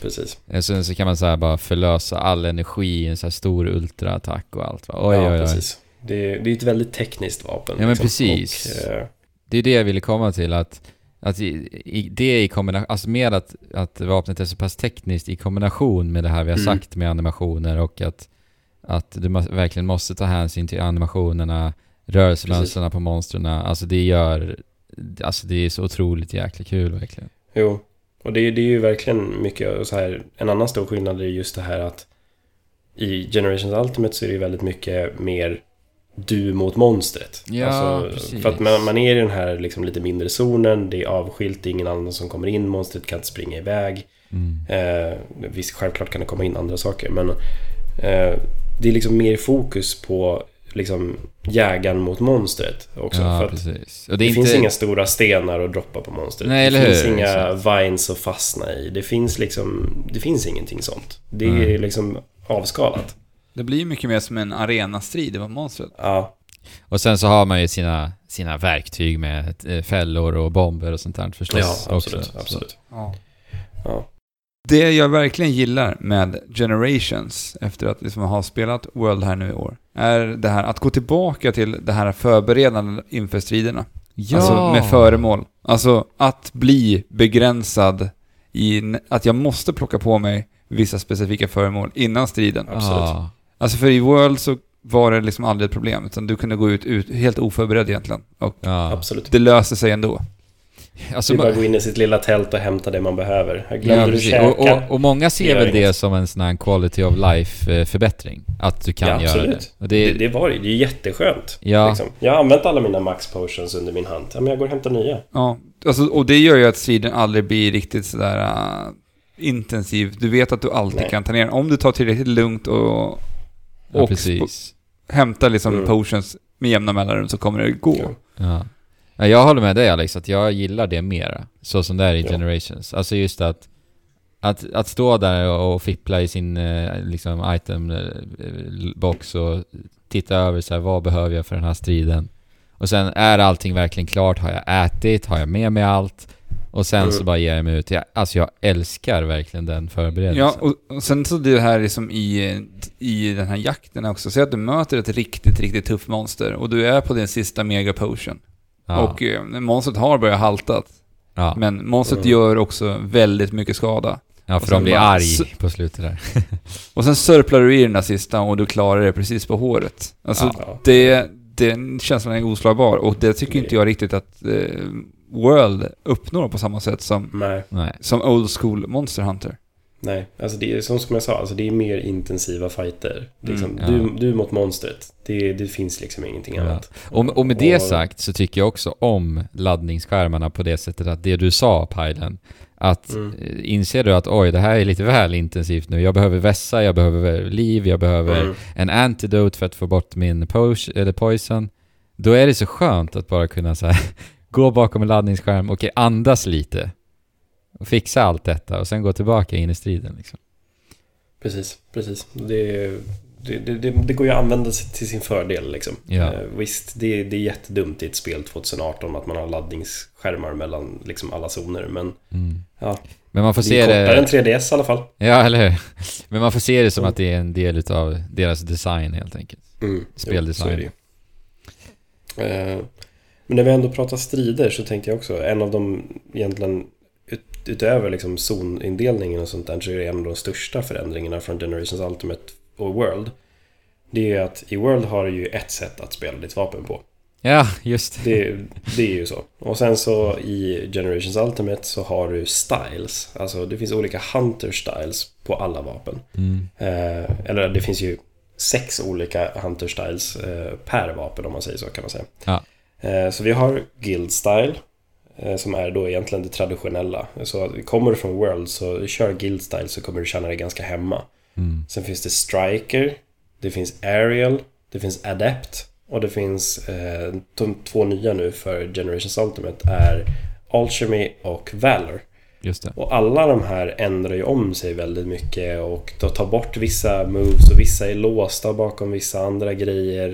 Speaker 4: Precis.
Speaker 1: Eh, Sen så kan man så här bara förlösa all energi i en så här stor ultraattack och allt va? Oj,
Speaker 4: ja,
Speaker 1: oj, oj.
Speaker 4: precis. Det, det är ett väldigt tekniskt vapen.
Speaker 1: Ja, men
Speaker 4: liksom.
Speaker 1: precis.
Speaker 4: Och, eh,
Speaker 1: Det är det jag ville komma till, att, att i, i, det i kombination, alltså med att, att vapnet är så pass tekniskt i kombination med det här vi har
Speaker 4: Mm.
Speaker 1: sagt med animationer och att, att du verkligen måste ta hänsyn till animationerna, rörelsemönstren på monstren, alltså det gör, alltså det är så otroligt jäkla kul verkligen.
Speaker 4: jo, och det, det är ju verkligen mycket så här. En annan stor skillnad är just det här att i Generations Ultimate så är det ju väldigt mycket mer du mot monstret.
Speaker 1: Ja,
Speaker 4: alltså,
Speaker 1: precis.
Speaker 4: För att man, man är i den här liksom lite mindre zonen, det är avskilt, det är ingen annan som kommer in, monstret kan inte springa iväg.
Speaker 1: Mm.
Speaker 4: Eh, visst, självklart kan det komma in andra saker, men eh, det är liksom mer fokus på liksom jägaren mot monstret också.
Speaker 1: Ja,
Speaker 4: för
Speaker 1: precis. Och
Speaker 4: det
Speaker 1: det är
Speaker 4: finns
Speaker 1: inte...
Speaker 4: inga stora stenar att droppa på monstret.
Speaker 1: Nej,
Speaker 4: det finns inga
Speaker 1: Exakt.
Speaker 4: vines att fastna i. Det finns liksom, det finns ingenting sånt. Det är
Speaker 1: Nej.
Speaker 4: liksom avskalat.
Speaker 3: Det blir ju mycket mer som en arenastrid än monstret.
Speaker 4: Ja,
Speaker 1: Och sen så har man ju sina, sina verktyg med eh, fällor och bomber och sånt där förstås
Speaker 4: ja absolut.
Speaker 1: också.
Speaker 4: absolut.
Speaker 3: Ja.
Speaker 4: Ja.
Speaker 3: Det jag verkligen gillar med Generations, efter att liksom ha spelat World här nu i år, är det här att gå tillbaka till det här förberedande inför striderna.
Speaker 1: Ja!
Speaker 3: Alltså med föremål. Alltså att bli begränsad i att jag måste plocka på mig vissa specifika föremål innan striden.
Speaker 4: Absolut.
Speaker 1: Ja.
Speaker 3: Alltså för i World så var det liksom aldrig ett problem, utan du kunde gå ut, ut helt oförberedd egentligen. Och
Speaker 1: ja.
Speaker 4: Absolut.
Speaker 3: det löste sig ändå.
Speaker 1: Alltså,
Speaker 4: det är bara att gå in i sitt lilla tält och hämta det man behöver. Jag glömde
Speaker 1: ja,
Speaker 4: käka?
Speaker 1: och, och, och många ser
Speaker 4: Det
Speaker 1: väl det
Speaker 4: inget.
Speaker 1: som en sån här quality of life eh, förbättring. Att du kan
Speaker 4: Ja,
Speaker 1: göra
Speaker 4: absolut.
Speaker 1: det. Och
Speaker 4: det,
Speaker 1: det,
Speaker 4: det var det. Det är jätteskönt.
Speaker 1: ja,
Speaker 4: Liksom. Jag har använt alla mina max potions under min hand. Ja, men jag går och hämtar nya.
Speaker 3: Ja, alltså, och det gör ju att striden aldrig blir riktigt sådär uh, intensiv. Du vet att du alltid
Speaker 4: Nej.
Speaker 3: kan ta ner. Om du tar tillräckligt lugnt och,
Speaker 1: ja,
Speaker 3: och
Speaker 1: precis.
Speaker 3: hämtar liksom
Speaker 4: Mm.
Speaker 3: potions med jämna mellanrum så kommer det gå.
Speaker 4: Ja.
Speaker 1: Ja. Ja, jag håller med dig Alex, att jag gillar det mera. Så som det är i
Speaker 4: Ja.
Speaker 1: Generations. Alltså just att, att, att stå där och, fippla i sin eh, liksom item eh, box och titta över så här, vad behöver jag för den här striden? Och sen är allting verkligen klart? Har jag ätit? Har jag med mig allt? Och sen
Speaker 4: Mm.
Speaker 1: så bara ger jag mig ut. Jag, alltså jag älskar verkligen den förberedelsen.
Speaker 3: Ja, och, och sen så det här liksom i, i den här jakten också. Säg att du möter ett riktigt, riktigt tufft monster och du är på din sista mega potion.
Speaker 1: Ja.
Speaker 3: Och eh, monstret har börjat haltat.
Speaker 1: ja.
Speaker 3: Men monstret gör också väldigt mycket skada.
Speaker 1: ja, för de blir
Speaker 3: bara-
Speaker 1: arg på slutet där.
Speaker 3: Och sen sörplar du i den där sista och du klarar det precis på håret. Alltså
Speaker 4: Ja.
Speaker 3: det, den känslan är oslagbar och det tycker inte jag riktigt att eh, World uppnår på samma sätt som,
Speaker 4: Nej,
Speaker 1: Nej.
Speaker 3: som Old School Monster Hunter.
Speaker 4: Nej. Alltså det är som, som jag sa, alltså det är mer intensiva fighter. Liksom,
Speaker 3: Mm,
Speaker 1: ja.
Speaker 4: du, du mot monstret. Det, det finns liksom ingenting
Speaker 1: Ja.
Speaker 4: annat.
Speaker 1: Och, och med det
Speaker 4: Och-
Speaker 1: sagt så tycker jag också om laddningsskärmarna på det sättet att det du sa, Pajlen, att
Speaker 4: Mm.
Speaker 1: eh, inser du att oj, det här är lite väl intensivt nu. Jag behöver vässa, jag behöver liv, jag behöver
Speaker 4: Mm.
Speaker 1: en antidote för att få bort min poison. Då är det så skönt att bara kunna så här gå bakom en laddningsskärm, okej, andas lite. Och fixa allt detta och sen gå tillbaka in i striden liksom.
Speaker 4: Precis, precis. Det, det, det, det, det går ju att använda sig till sin fördel liksom.
Speaker 1: Ja.
Speaker 4: Eh, visst, det, det är jättedumt i ett spel 2018 att man har laddningsskärmar mellan liksom alla zoner, men
Speaker 1: Mm.
Speaker 4: ja,
Speaker 1: Men man får
Speaker 4: det
Speaker 1: se
Speaker 4: är kortare än
Speaker 1: det...
Speaker 4: 3DS i alla fall.
Speaker 1: Ja, eller hur? Men man får se det som
Speaker 4: Mm.
Speaker 1: att det är en del utav deras design helt enkelt.
Speaker 4: Mm,
Speaker 1: Speldesign.
Speaker 4: Jo, det. Eh, Men när vi ändå pratar strider så tänkte jag också, en av de egentligen utöver liksom zonindelningen och sånt där så är det en av de största förändringarna från Generations Ultimate och World. Det är att i World har du ju ett sätt att spela ditt vapen på.
Speaker 1: Ja, just det.
Speaker 4: Det, det är ju så. Och sen så i Generations Ultimate så har du styles. Alltså det finns olika hunter styles på alla vapen.
Speaker 1: Mm.
Speaker 4: Eh, eller det finns ju sex olika hunter styles eh, per vapen om man säger så kan man säga.
Speaker 1: Ja.
Speaker 4: Eh, så vi har guild style. Eh, Som är då egentligen det traditionella. Så kommer du från World så kör guild style så kommer du känna dig ganska hemma.
Speaker 1: Mm.
Speaker 4: Sen finns det striker. Det finns aerial. Det finns adept. Och det finns eh, de två nya nu för Generations Ultimate är Alchemy och Valor. Och alla de här ändrar ju om sig väldigt mycket och de tar bort vissa moves och vissa är låsta bakom vissa andra grejer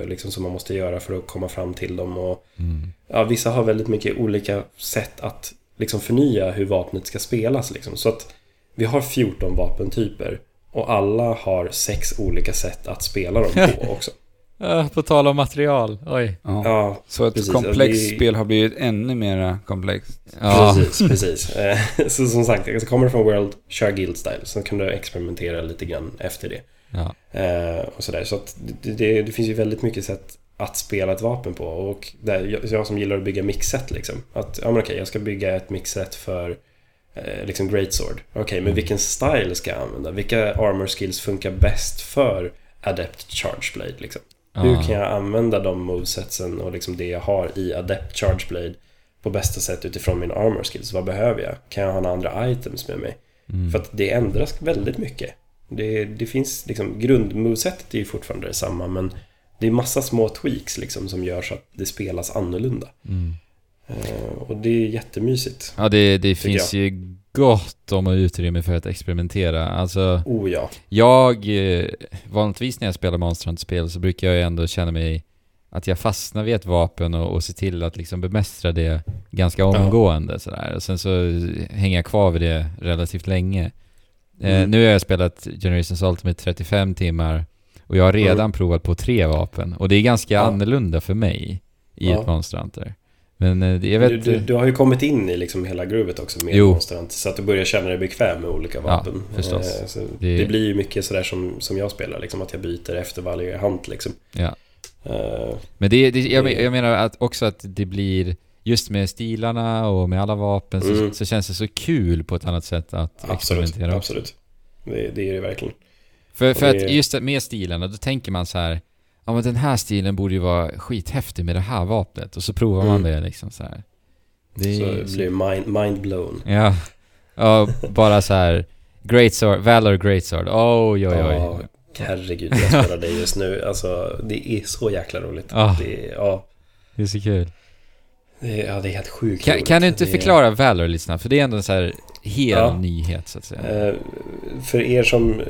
Speaker 4: eh, liksom som man måste göra för att komma fram till dem. Och,
Speaker 1: Mm.
Speaker 4: Ja, vissa har väldigt mycket olika sätt att liksom förnya hur vapnet ska spelas. Liksom. Så att vi har 14 vapentyper och alla har sex olika sätt att spela dem på också.
Speaker 1: Ja, på tal om material. Oj.
Speaker 3: Ja.
Speaker 4: Ja,
Speaker 3: Så ett
Speaker 4: precis.
Speaker 3: komplext
Speaker 4: Det-
Speaker 3: spel har blivit ännu mer komplext.
Speaker 1: Ja.
Speaker 4: Precis, precis. Eh, Så som sagt, så kommer du från World, kör Guild Style. Sen kan du experimentera lite grann efter det.
Speaker 1: Ja.
Speaker 4: Eh, och sådär. Så att det, det, det finns ju väldigt mycket sätt att spela ett vapen på. Och där, jag, jag som gillar att bygga mixset liksom. Att, ja men okej, jag ska bygga ett mixset för eh, liksom Greatsword. Okej, men vilken style ska jag använda? Vilka armor skills funkar bäst för Adept Charge Blade liksom? Hur
Speaker 1: Ja.
Speaker 4: kan jag använda de movesetsen och liksom det jag har i Adept Charge Blade på bästa sätt utifrån min armor skills? Vad behöver jag? Kan jag ha några andra items med mig?
Speaker 1: Mm.
Speaker 4: För att det ändras väldigt mycket. Det, det finns liksom, grundmovesetet är ju fortfarande detsamma men det är massa små tweaks liksom som gör så att det spelas annorlunda.
Speaker 1: Mm.
Speaker 4: Eh, och det är jättemysigt.
Speaker 1: Ja, det, det finns ju gott om utrymme för att experimentera. Alltså,
Speaker 4: Oh ja.
Speaker 1: jag... eh, Vanligtvis när jag spelar Monster Hunter-spel så brukar jag ju ändå känna mig att jag fastnar vid ett vapen och, och ser till att liksom bemästra det ganska omgående sådär. Och sen så hänger jag kvar vid det relativt länge. Eh,
Speaker 4: Mm.
Speaker 1: nu har jag spelat Generations Ultimate 35 timmar och jag har redan
Speaker 4: Mm.
Speaker 1: provat på tre vapen. Och det är ganska
Speaker 4: Ja.
Speaker 1: annorlunda för mig i
Speaker 4: Ja.
Speaker 1: ett Monster Hunter. Men eh, jag vet...
Speaker 4: Du, du, du har ju kommit in i liksom hela groovet också med
Speaker 1: Jo.
Speaker 4: Monster Hunter, Så att du börjar känna dig bekväm med olika vapen.
Speaker 1: förstås.
Speaker 4: Eh,
Speaker 1: Det-
Speaker 4: det... blir ju mycket sådär som, som jag spelar, liksom att jag byter efter varje hand liksom.
Speaker 1: Ja.
Speaker 4: Eh,
Speaker 1: Men det, det, jag, jag menar att också att det blir, just med stilarna och med alla vapen så,
Speaker 4: Mm.
Speaker 1: så känns det så kul på ett annat sätt att
Speaker 4: absolut,
Speaker 1: experimentera
Speaker 4: absolut. Det, det är det verkligen.
Speaker 1: För, för
Speaker 4: det-
Speaker 1: att just med stilarna, då tänker man så här. Ja men den här stilen borde ju vara skithäftig med det här vapnet. Och så provar man
Speaker 4: Mm.
Speaker 1: det liksom så här. Det
Speaker 4: Så
Speaker 1: är
Speaker 4: det blir mind, mind blown.
Speaker 1: Ja. Ja, bara så här. Great Sword, Valor Great Sword. Oj, oj, oj.
Speaker 4: Ja, herregud, jag spelar det just nu. Alltså, det är så jäkla roligt.
Speaker 1: Ah.
Speaker 4: Det, är- ja,
Speaker 1: Det är så kul.
Speaker 4: det, är- ja, det är helt sjukt
Speaker 1: Kan,
Speaker 4: roligt.
Speaker 1: kan du inte
Speaker 4: Det är-
Speaker 1: förklara Valor lite snabbt? För det är ändå en så här hel
Speaker 4: Ja.
Speaker 1: nyhet så att säga.
Speaker 4: Eh, För er som eh,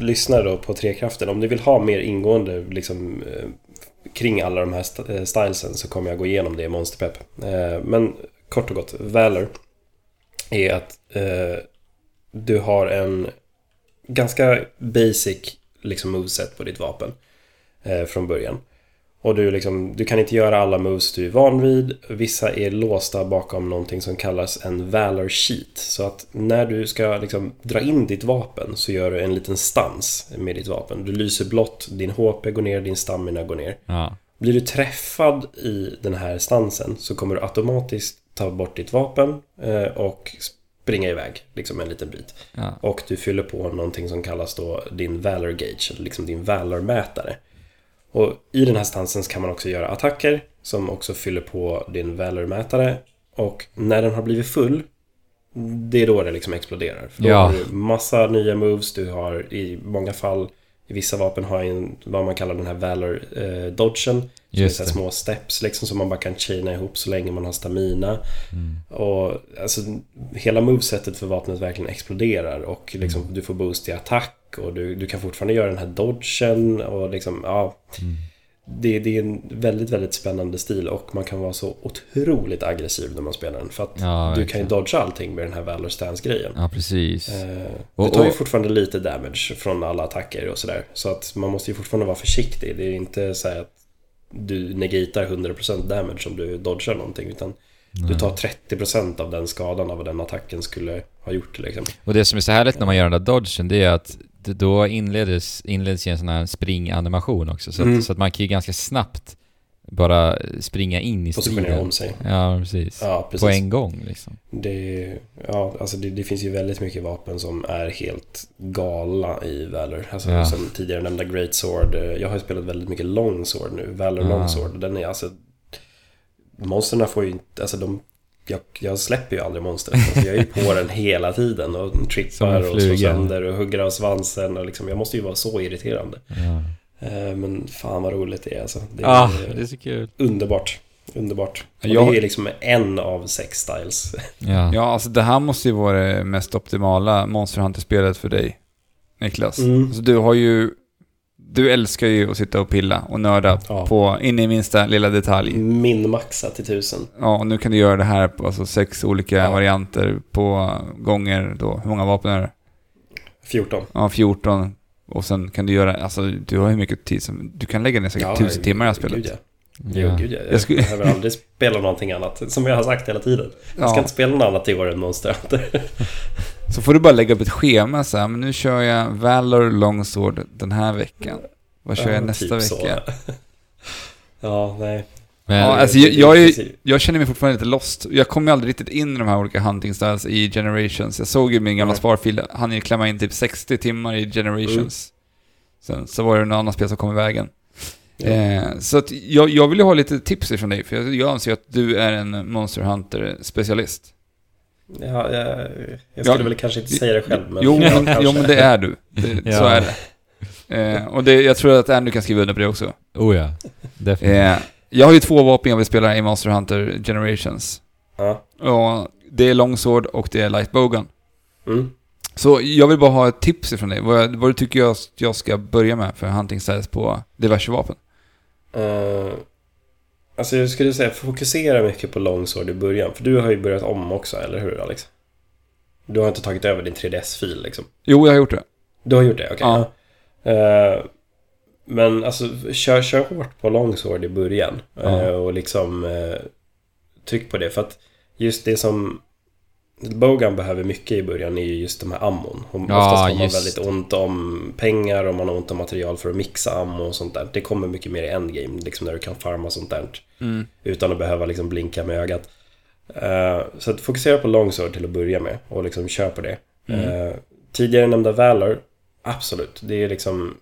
Speaker 4: lyssnar då på Trekraften, om ni vill ha mer ingående liksom, eh, kring alla de här st- stylesen så kommer jag gå igenom det i Monsterpepp. Men kort och gott, Valor är att du har en ganska basic liksom, moveset på ditt vapen från början. Och du, liksom, du kan inte göra alla moves du är van vid. Vissa är låsta bakom någonting som kallas en Valor Sheet. Så att när du ska liksom, dra in ditt vapen så gör du en liten stans med ditt vapen. Du lyser blått, din HP går ner, din stamina går ner.
Speaker 1: Ja.
Speaker 4: Blir du träffad i den här stansen så kommer du automatiskt ta bort ditt vapen eh, och springa iväg liksom en liten bit.
Speaker 1: ja.
Speaker 4: Och du fyller på någonting som kallas då din Valor Gauge, eller liksom din Valor-mätare. Och i den här stansen kan man också göra attacker som också fyller på din Valor-mätare. Och när den har blivit full, det är då det liksom exploderar. För då
Speaker 1: Ja.
Speaker 4: har du massa nya moves, du har i många fall vissa vapen har en, vad man kallar den här Valor eh,
Speaker 1: Just
Speaker 4: så
Speaker 1: det.
Speaker 4: små steps liksom som man bara kan chaina ihop så länge man har stamina.
Speaker 1: Mm.
Speaker 4: Och alltså, hela movesetet för vapnet verkligen exploderar och liksom,
Speaker 1: Mm.
Speaker 4: du får boost i attack och du, du kan fortfarande göra den här dodgen och liksom, ja.
Speaker 1: Mm.
Speaker 4: Det, det är en väldigt, väldigt spännande stil och man kan vara så otroligt aggressiv när man spelar den. För att
Speaker 1: Ja,
Speaker 4: du kan ju dodga allting med den här Valor Stance-grejen.
Speaker 1: Ja, precis.
Speaker 4: Eh,
Speaker 1: Och-
Speaker 4: det tar ju fortfarande lite damage från alla attacker och sådär. Så att man måste ju fortfarande vara försiktig. Det är inte så att du negatar 100% damage om du dodgar någonting. Utan du tar 30% av den skadan av vad den attacken skulle ha gjort liksom.
Speaker 1: Och det som är så härligt när man gör den där dodgen, det är att då inleds, inleds ju en sån här springanimation också. Så,
Speaker 4: Mm.
Speaker 1: att, så att man kan ju ganska snabbt bara springa in i
Speaker 4: Positionera
Speaker 1: striden.
Speaker 4: om sig.
Speaker 1: Ja, precis.
Speaker 4: Ja, precis.
Speaker 1: På en gång liksom.
Speaker 4: Det, ja, alltså det, det finns ju väldigt mycket vapen som är helt gala i Valor. Alltså
Speaker 1: Ja.
Speaker 4: som tidigare nämnda Great Sword. eh, Jag har ju spelat väldigt mycket Longsword nu. Valor
Speaker 1: Ah.
Speaker 4: Longsword. Den är alltså... Monsterna får ju inte... Alltså de... Jag, jag släpper ju aldrig monstret. Alltså jag är ju på den hela tiden och trippar och slår sönder och hugger av svansen. Och liksom, jag måste ju vara så irriterande.
Speaker 1: Ja.
Speaker 4: Eh, Men fan vad roligt det är alltså. Det är
Speaker 1: Ah, det är så kul.
Speaker 4: underbart. Underbart. Och
Speaker 3: Jag-
Speaker 4: det är liksom en av sex styles.
Speaker 1: Ja.
Speaker 3: Ja, alltså det här måste ju vara det mest optimala Monster Hunter-spelet för dig, Niklas.
Speaker 4: Mm.
Speaker 3: Alltså, du har ju... Du älskar ju att sitta och pilla och nörda
Speaker 4: Ja.
Speaker 3: på in i minsta lilla detalj.
Speaker 4: Min maxa till tusen.
Speaker 3: Ja, och nu kan du göra det här på alltså, sex olika
Speaker 4: Ja.
Speaker 3: varianter på gånger då. Hur många vapen är det?
Speaker 4: 14.
Speaker 3: Ja, 14. Och sen kan du göra, alltså du har hur mycket tid som... Du kan lägga ner säkert tusen timmar i det här spelet.
Speaker 4: Jo,
Speaker 1: Ja.
Speaker 4: gud, ja. Jag,
Speaker 3: Jag skulle-
Speaker 4: behöver aldrig spela någonting annat. Som jag har sagt hela tiden. Jag ska inte spela något annat i år än Monster Hunter.
Speaker 3: så får du bara lägga upp ett schema så här, men nu kör jag Valor Longsword den här veckan. Vad kör jag
Speaker 4: Ja,
Speaker 3: nästa
Speaker 4: typ så.
Speaker 3: vecka?
Speaker 4: ja, nej.
Speaker 1: Men,
Speaker 3: Ja, alltså, jag- jag är-. Jag känner mig fortfarande lite lost. Jag kommer ju aldrig riktigt in i de här olika hunting styles i Generations. Jag såg ju min gamla
Speaker 4: Nej.
Speaker 3: sparfil, han klämma in typ 60 timmar i Generations. Sen så var det något annat spel som kom i vägen.
Speaker 4: Ja.
Speaker 3: Eh, så att jag, jag vill ju ha lite tips ifrån dig, för jag, jag anser att du är en Monster Hunter-specialist.
Speaker 4: Ja, jag, jag skulle
Speaker 3: Ja,
Speaker 4: väl kanske inte säga det själv, men...
Speaker 3: jo,
Speaker 4: ja,
Speaker 3: men, jo, men det är du. Det,
Speaker 1: Ja.
Speaker 3: Så är det. Eh, och det, jag tror att Andy kan skriva under på det också.
Speaker 1: oh ja, definitivt.
Speaker 3: Eh, jag har ju två vapen jag vill spela i Monster Hunter Generations.
Speaker 4: Ja.
Speaker 3: Och det är Longsword och det är Light Bowgun.
Speaker 4: Mm.
Speaker 3: Så jag vill bara ha ett tips ifrån dig. Vad, vad du tycker jag, jag ska börja med för hunting styles på diverse vapen.
Speaker 4: Eh, alltså jag skulle säga fokusera mycket på longsword i början. För du har ju börjat om också, eller hur Alex? Du har inte tagit över din 3DS-fil liksom.
Speaker 3: Jo, jag har gjort det.
Speaker 4: Du har gjort det? Okej.
Speaker 3: Ja.
Speaker 4: ja. Eh, men alltså, kör, kör hårt på longsword i början.
Speaker 3: Ja.
Speaker 4: Eh, och liksom tryck på det. För att just det som Bogan behöver mycket i början är ju just de här ammon. Hon-
Speaker 1: Ja,
Speaker 4: Oftast har man
Speaker 1: just
Speaker 4: väldigt ont om pengar och man har ont om material för att mixa ammo och sånt där. Det kommer mycket mer i endgame, liksom när du kan farma sånt där.
Speaker 3: Mm.
Speaker 4: Utan att behöva liksom blinka med ögat. Eh, så att fokusera på longsword till att börja med och liksom kör på det.
Speaker 3: Mm.
Speaker 4: Eh, tidigare nämnda Valor, absolut. Det är liksom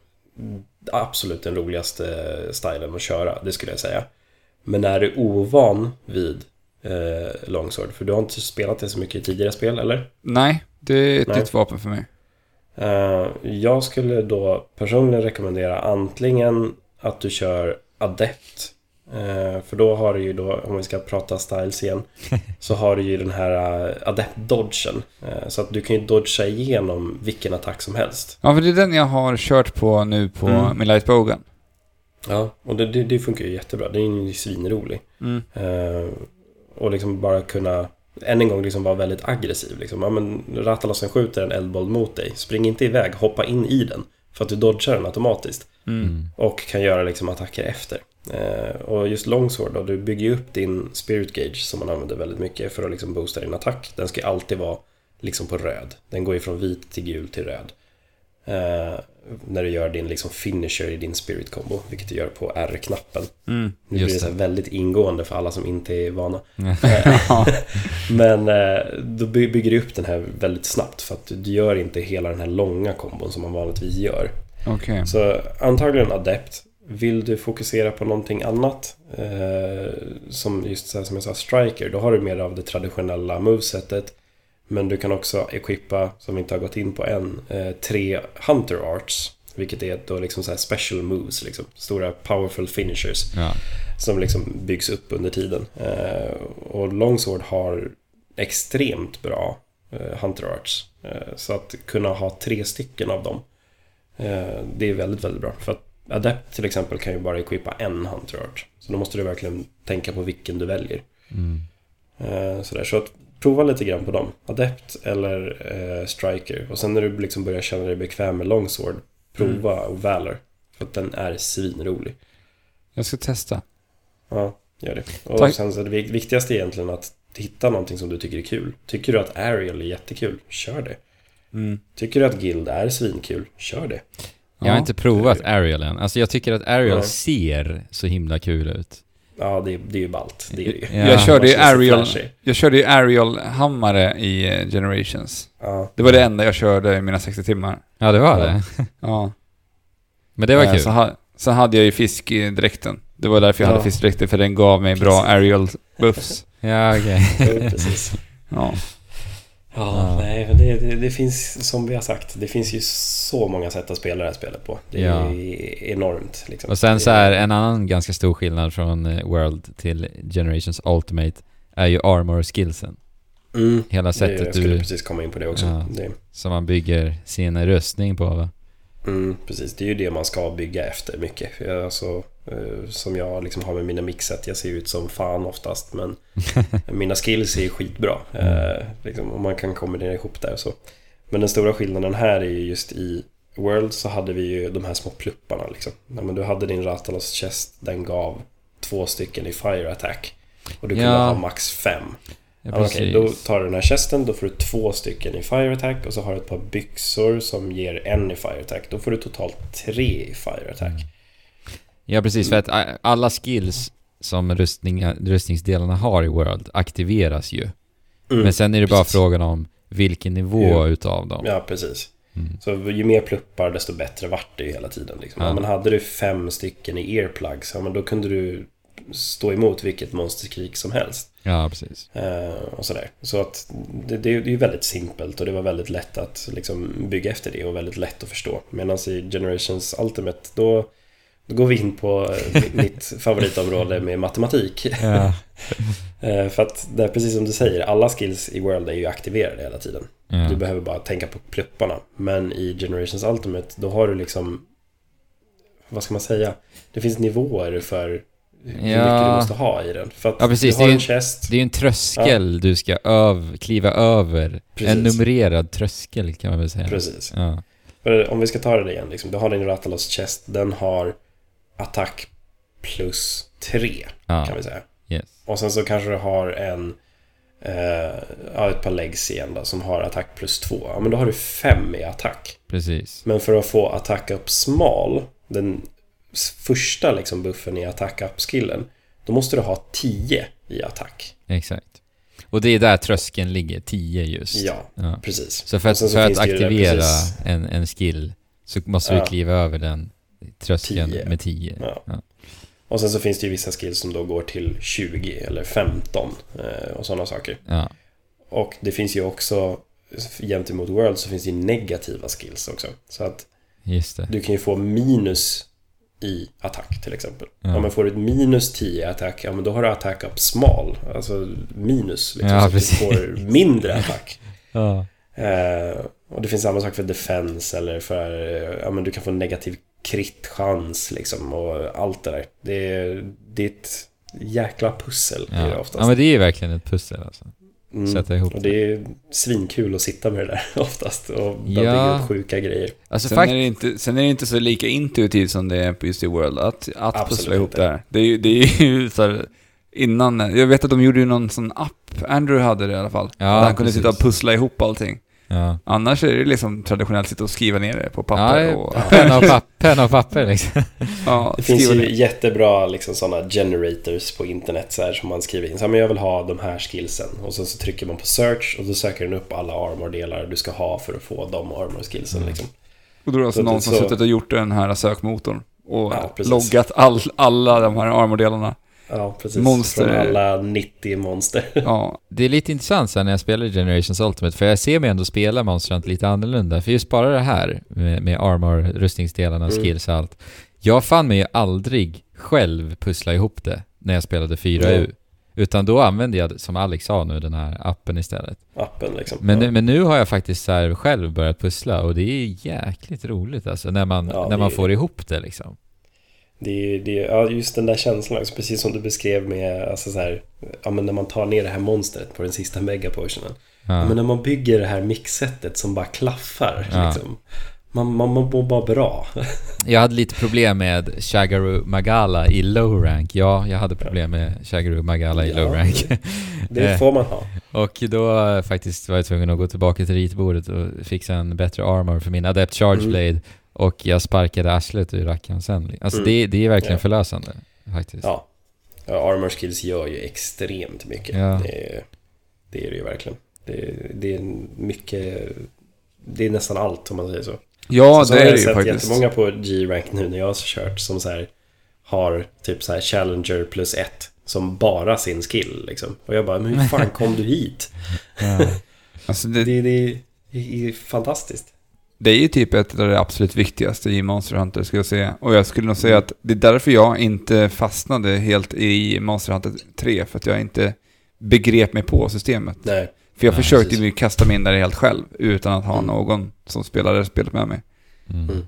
Speaker 4: absolut den roligaste stilen att köra, det skulle jag säga. Men är du ovan vid eh, longsword, för du har inte spelat det så mycket i tidigare spel, eller?
Speaker 3: Nej, det är ett
Speaker 4: Nej.
Speaker 3: nytt vapen för mig.
Speaker 4: Eh, jag skulle då personligen rekommendera antingen att du kör Adept. Eh, för då har du ju då, om vi ska prata styles igen, så har du ju den här uh, Adept-dodgen. Eh, så att du kan ju dodga igenom vilken attack som helst.
Speaker 3: Ja, för det är den jag har kört på nu på
Speaker 4: Mm.
Speaker 3: min Light Bowgun.
Speaker 4: Ja, och det, det, det funkar ju jättebra. Den är ju svinrolig.
Speaker 3: Mm.
Speaker 4: Eh, och liksom bara kunna än en gång liksom vara väldigt aggressiv. Liksom. Ja, men Ratalossen skjuter en eldboll mot dig. Spring inte iväg, hoppa in i den. För att du dodgar den automatiskt.
Speaker 3: Mm.
Speaker 4: Och kan göra liksom attacker efter. Eh, och just Longsword då, du bygger ju upp din Spirit Gauge som man använder väldigt mycket för att liksom boosta din attack. Den ska alltid vara liksom på röd. Den går ju från vit till gul till röd. Eh, när du gör din liksom finisher i din Spirit Combo, vilket du gör på R-knappen.
Speaker 3: Mm.
Speaker 4: Nu blir det så väldigt ingående för alla som inte är vana. Men eh, då by- bygger du upp den här väldigt snabbt för att du gör inte hela den här långa kombon som man vanligtvis gör.
Speaker 3: Okej.
Speaker 4: Så antagligen adept. Vill du fokusera på någonting annat, eh, som just så här, som jag sa, striker, då har du mer av det traditionella movesetet. Men du kan också equippa, som vi inte har gått in på än, eh, tre hunter arts. Vilket är då liksom så special moves, liksom. Stora powerful finishers.
Speaker 1: Ja.
Speaker 4: Som liksom byggs upp under tiden. Eh, och Longsword har extremt bra eh, Hunter Arts. Så att kunna ha tre stycken av dem. Det är väldigt, väldigt bra. För att Adept till exempel kan ju bara equippa en Hunter Art. Så då måste du verkligen tänka på vilken du väljer.
Speaker 1: Mm.
Speaker 4: Sådär. Så att prova lite grann på dem. Adept eller eh, Striker. Och sen när du liksom börjar känna dig bekväm med Longsword, prova Valor. För att den är svinrolig.
Speaker 3: Jag ska testa.
Speaker 4: Ja, gör det. Och
Speaker 3: Tack.
Speaker 4: sen så det vik- viktigaste är egentligen att hitta någonting som du tycker är kul. Tycker du att Ariel är jättekul, kör det.
Speaker 3: Mm.
Speaker 4: Tycker du att Guild är svinkul, kör det.
Speaker 1: Jag har
Speaker 3: Ja.
Speaker 1: inte provat Ariel än. Alltså jag tycker att Ariel
Speaker 4: Nej.
Speaker 1: ser så himla kul ut.
Speaker 4: Ja, det, det är ju ballt. Det är det ju.
Speaker 1: Ja.
Speaker 3: Jag körde ju Ariel, jag körde Ariel-hammare i eh, Generations.
Speaker 4: Ja.
Speaker 3: Det var det enda jag körde i mina 60 timmar.
Speaker 1: Ja, det var
Speaker 4: Ja.
Speaker 1: det.
Speaker 3: Ja.
Speaker 1: Men det var
Speaker 3: Eh,
Speaker 1: kul.
Speaker 3: Så, ha, så hade jag ju fiskdräkten. Det var därför jag
Speaker 4: Ja.
Speaker 3: hade fiskdräkten, för den gav mig bra Ariel-buffs.
Speaker 1: Ja, okej.
Speaker 4: Jo, precis.
Speaker 3: Ja.
Speaker 4: Ja, nej, det, det, det finns, som vi har sagt, det finns ju så många sätt att spela det här spelet på. Det är
Speaker 1: Ja.
Speaker 4: enormt. Liksom.
Speaker 1: Och sen så här, en annan ganska stor skillnad från eh, World till Generations Ultimate är ju armor och skillsen.
Speaker 4: Mm,
Speaker 1: Hela
Speaker 4: det, jag
Speaker 1: sättet
Speaker 4: skulle
Speaker 1: du,
Speaker 4: precis komma in på det också.
Speaker 1: Ja.
Speaker 4: Det,
Speaker 1: som man bygger sin rustning på va?
Speaker 4: mm, precis, det är ju det man ska bygga efter mycket. Jag, alltså, som jag liksom har med mina mixet, jag ser ut som fan oftast men mina skills är skitbra. Eh, liksom, och man kan kombinera ihop det och så. Men den stora skillnaden här är ju just i World så hade vi ju de här små plupparna liksom. Ja, men du hade din Ratalos Chest, den gav två stycken i Fire Attack. Och du kunde
Speaker 1: Ja.
Speaker 4: ha max fem.
Speaker 1: Ja,
Speaker 4: Ja, Okej, då tar du den här chesten, då får du två stycken i Fire Attack och så har du ett par byxor som ger en i Fire Attack. Då får du totalt tre i Fire Attack.
Speaker 1: Ja, precis. För att eh, alla skills som rustningar, rustningsdelarna har i World aktiveras ju.
Speaker 4: Mm,
Speaker 1: Men sen är det bara
Speaker 4: precis.
Speaker 1: frågan om vilken nivå
Speaker 4: Ja.
Speaker 1: utav dem.
Speaker 4: Ja, precis.
Speaker 1: Mm.
Speaker 4: Så ju mer pluppar desto bättre vart det ju hela tiden. Liksom.
Speaker 1: Ja.
Speaker 4: Ja. men hade du fem stycken i earplugs, ja, men då kunde du stå emot vilket monsterkrig som helst.
Speaker 1: Ja, precis.
Speaker 4: Eh, och sådär. Så att det, det, det är ju väldigt simpelt och det var väldigt lätt att liksom, bygga efter det och väldigt lätt att förstå. Medan i Generations Ultimate, då, då går vi in på eh, mitt favoritområde med matematik.
Speaker 1: Ja.
Speaker 4: Eh, för att det är precis som du säger, alla skills i World är ju aktiverade hela tiden.
Speaker 1: ja.
Speaker 4: Du behöver bara tänka på plupparna. Men i Generations Ultimate, då har du liksom... Vad ska man säga? Det finns nivåer för hur
Speaker 1: Ja.
Speaker 4: mycket du måste ha i den. För att
Speaker 1: Ja, precis.
Speaker 4: du har
Speaker 1: Det är
Speaker 4: en chest.
Speaker 1: Det är ju en tröskel du ska öv, kliva över.
Speaker 4: Precis.
Speaker 1: En numrerad tröskel kan man väl säga.
Speaker 4: Precis. Om vi ska ta det igen, liksom, du har din Ratalos chest. Den har attack plus 3,
Speaker 1: ja.
Speaker 4: kan vi säga.
Speaker 1: Yes.
Speaker 4: Och sen så kanske du har en... Eh, ett par legs igen då, som har attack plus 2. Ja, men då har du 5 i attack.
Speaker 1: Precis.
Speaker 4: Men för att få attack up small, den första liksom buffen i attack up-skillen, då måste du ha 10 i attack.
Speaker 1: Exakt. Och det är där tröskeln ligger, 10 just.
Speaker 4: Ja,
Speaker 1: Ja.
Speaker 4: precis.
Speaker 1: Så för att,
Speaker 4: så
Speaker 1: för att aktivera en, en skill så måste
Speaker 4: Ja.
Speaker 1: du kliva över den tröskeln
Speaker 4: 10.
Speaker 1: med 10.
Speaker 4: Ja.
Speaker 1: Ja.
Speaker 4: Och sen så finns det ju vissa skills som då går till 20 eller 15 eh, och sådana saker.
Speaker 1: Ja.
Speaker 4: Och det finns ju också, gentemot World så finns det ju negativa skills också. Så att du kan ju få minus i attack till exempel.
Speaker 1: Ja.
Speaker 4: Om man får ett minus 10 i attack, ja men då har du attack up small. Alltså minus, liksom,
Speaker 1: Ja,
Speaker 4: så
Speaker 1: precis.
Speaker 4: du får mindre attack.
Speaker 1: Ja.
Speaker 4: Eh, och det finns samma sak för defense eller för, eh, ja men du kan få negativ kritchans liksom och allt det där. Det är, det är ett jäkla pussel är det
Speaker 1: Ja.
Speaker 4: oftast.
Speaker 1: ja, men det är ju verkligen ett pussel alltså.
Speaker 4: Mm.
Speaker 1: Sätta ihop
Speaker 4: Och det är svinkul att sitta med det där oftast och
Speaker 1: Ja.
Speaker 4: bygga upp sjuka grejer.
Speaker 1: Alltså
Speaker 3: Sen, är
Speaker 1: fakt-
Speaker 3: det inte, sen är det inte så lika intuitivt som det är på just i World att, att
Speaker 4: Absolut
Speaker 3: pussla ihop
Speaker 4: inte.
Speaker 3: det här. Det är ju, det är ju så här, innan, jag vet att de gjorde ju någon sån app, Andrew hade det i alla fall.
Speaker 1: Ja,
Speaker 3: där han kunde
Speaker 1: precis.
Speaker 3: sitta och pussla ihop allting.
Speaker 1: Ja.
Speaker 3: Annars är det liksom traditionellt sitta och skriva ner det på papper
Speaker 1: Ja,
Speaker 3: och...
Speaker 1: penna och, papp, penna och papper liksom.
Speaker 3: ja,
Speaker 4: Det finns ju
Speaker 3: ner.
Speaker 4: jättebra liksom, sådana generators på internet så här, som man skriver in. Så här, men jag vill ha de här skillsen. Och sen så trycker man på search och då söker den upp alla armor-delar du ska ha för att få de armor-skillsen.
Speaker 1: Mm.
Speaker 4: Liksom.
Speaker 3: Och då är det alltså
Speaker 4: Så
Speaker 3: någon
Speaker 4: det-
Speaker 3: som
Speaker 4: så-
Speaker 3: suttit och gjort den här sökmotorn och
Speaker 4: Ja,
Speaker 3: loggat all, alla de här armordelarna.
Speaker 4: Ja, precis.
Speaker 3: Monster.
Speaker 4: Från alla 90 monster.
Speaker 3: Ja,
Speaker 1: Det är lite intressant sen när jag spelar Generations Ultimate, för jag ser mig ändå spela Monster Hunter lite annorlunda. För just bara det här med, med armor, rustningsdelarna,
Speaker 4: Mm.
Speaker 1: skills och allt. Jag fann mig ju aldrig själv pussla ihop det när jag spelade 4U.
Speaker 4: Mm.
Speaker 1: Utan då använde jag, som Alex sa nu, den här appen istället.
Speaker 4: Appen liksom.
Speaker 1: Men,
Speaker 4: ja.
Speaker 1: nu, men nu har jag faktiskt så här själv börjat pussla och det är jäkligt roligt alltså, när man,
Speaker 4: Ja,
Speaker 1: när man
Speaker 4: är-
Speaker 1: får ihop det liksom.
Speaker 4: Det är, det är, ja, just den där känslan också, precis som du beskrev med, alltså så här, ja men när man tar ner det här monstret på den sista megaportionen. Ja.
Speaker 1: Ja.
Speaker 4: men när man bygger det här mixsetet som bara klaffar,
Speaker 1: Ja.
Speaker 4: liksom. Man, man, man mår bara bra.
Speaker 1: Jag hade lite problem med Shagaru Magala i low rank. Ja, jag hade problem med Shagaru Magala i low rank.
Speaker 4: Det får man ha.
Speaker 1: Och då eh, faktiskt var jag tvungen att gå tillbaka till ritbordet och fixa en bättre armor för min Adept Charge
Speaker 4: Mm.
Speaker 1: Och jag sparkade arslet ur rackaren sen. Alltså
Speaker 4: Mm.
Speaker 1: det, det är verkligen
Speaker 4: Ja.
Speaker 1: förlösande. Faktiskt.
Speaker 4: Ja. ja. Armor skills gör ju extremt mycket.
Speaker 1: Ja.
Speaker 4: Det, är, det är det ju verkligen. Det, det är mycket... Det är nästan allt om man säger så.
Speaker 3: ja
Speaker 4: så
Speaker 3: det
Speaker 4: har
Speaker 3: är
Speaker 4: jag
Speaker 3: det ju
Speaker 4: sett
Speaker 3: faktiskt.
Speaker 4: jättemånga på G-rank nu när jag har kört som så här har typ så här Challenger plus ett som bara sin skill liksom. Och jag bara, men hur fan kom du hit?
Speaker 1: Ja.
Speaker 3: Alltså det,
Speaker 4: Det, det, det är fantastiskt.
Speaker 3: Det är ju typ ett av det absolut viktigaste i Monster Hunter skulle jag säga. Och jag skulle nog säga att det är därför jag inte fastnade helt i Monster Hunter 3. För att jag inte begrep mig på systemet.
Speaker 4: Nej,
Speaker 3: För jag
Speaker 1: Nej,
Speaker 3: försökte
Speaker 4: precis.
Speaker 3: ju kasta mig in där helt själv. Utan att ha
Speaker 4: Mm.
Speaker 3: någon som spelade spelet med mig.
Speaker 1: Mm.
Speaker 4: Mm.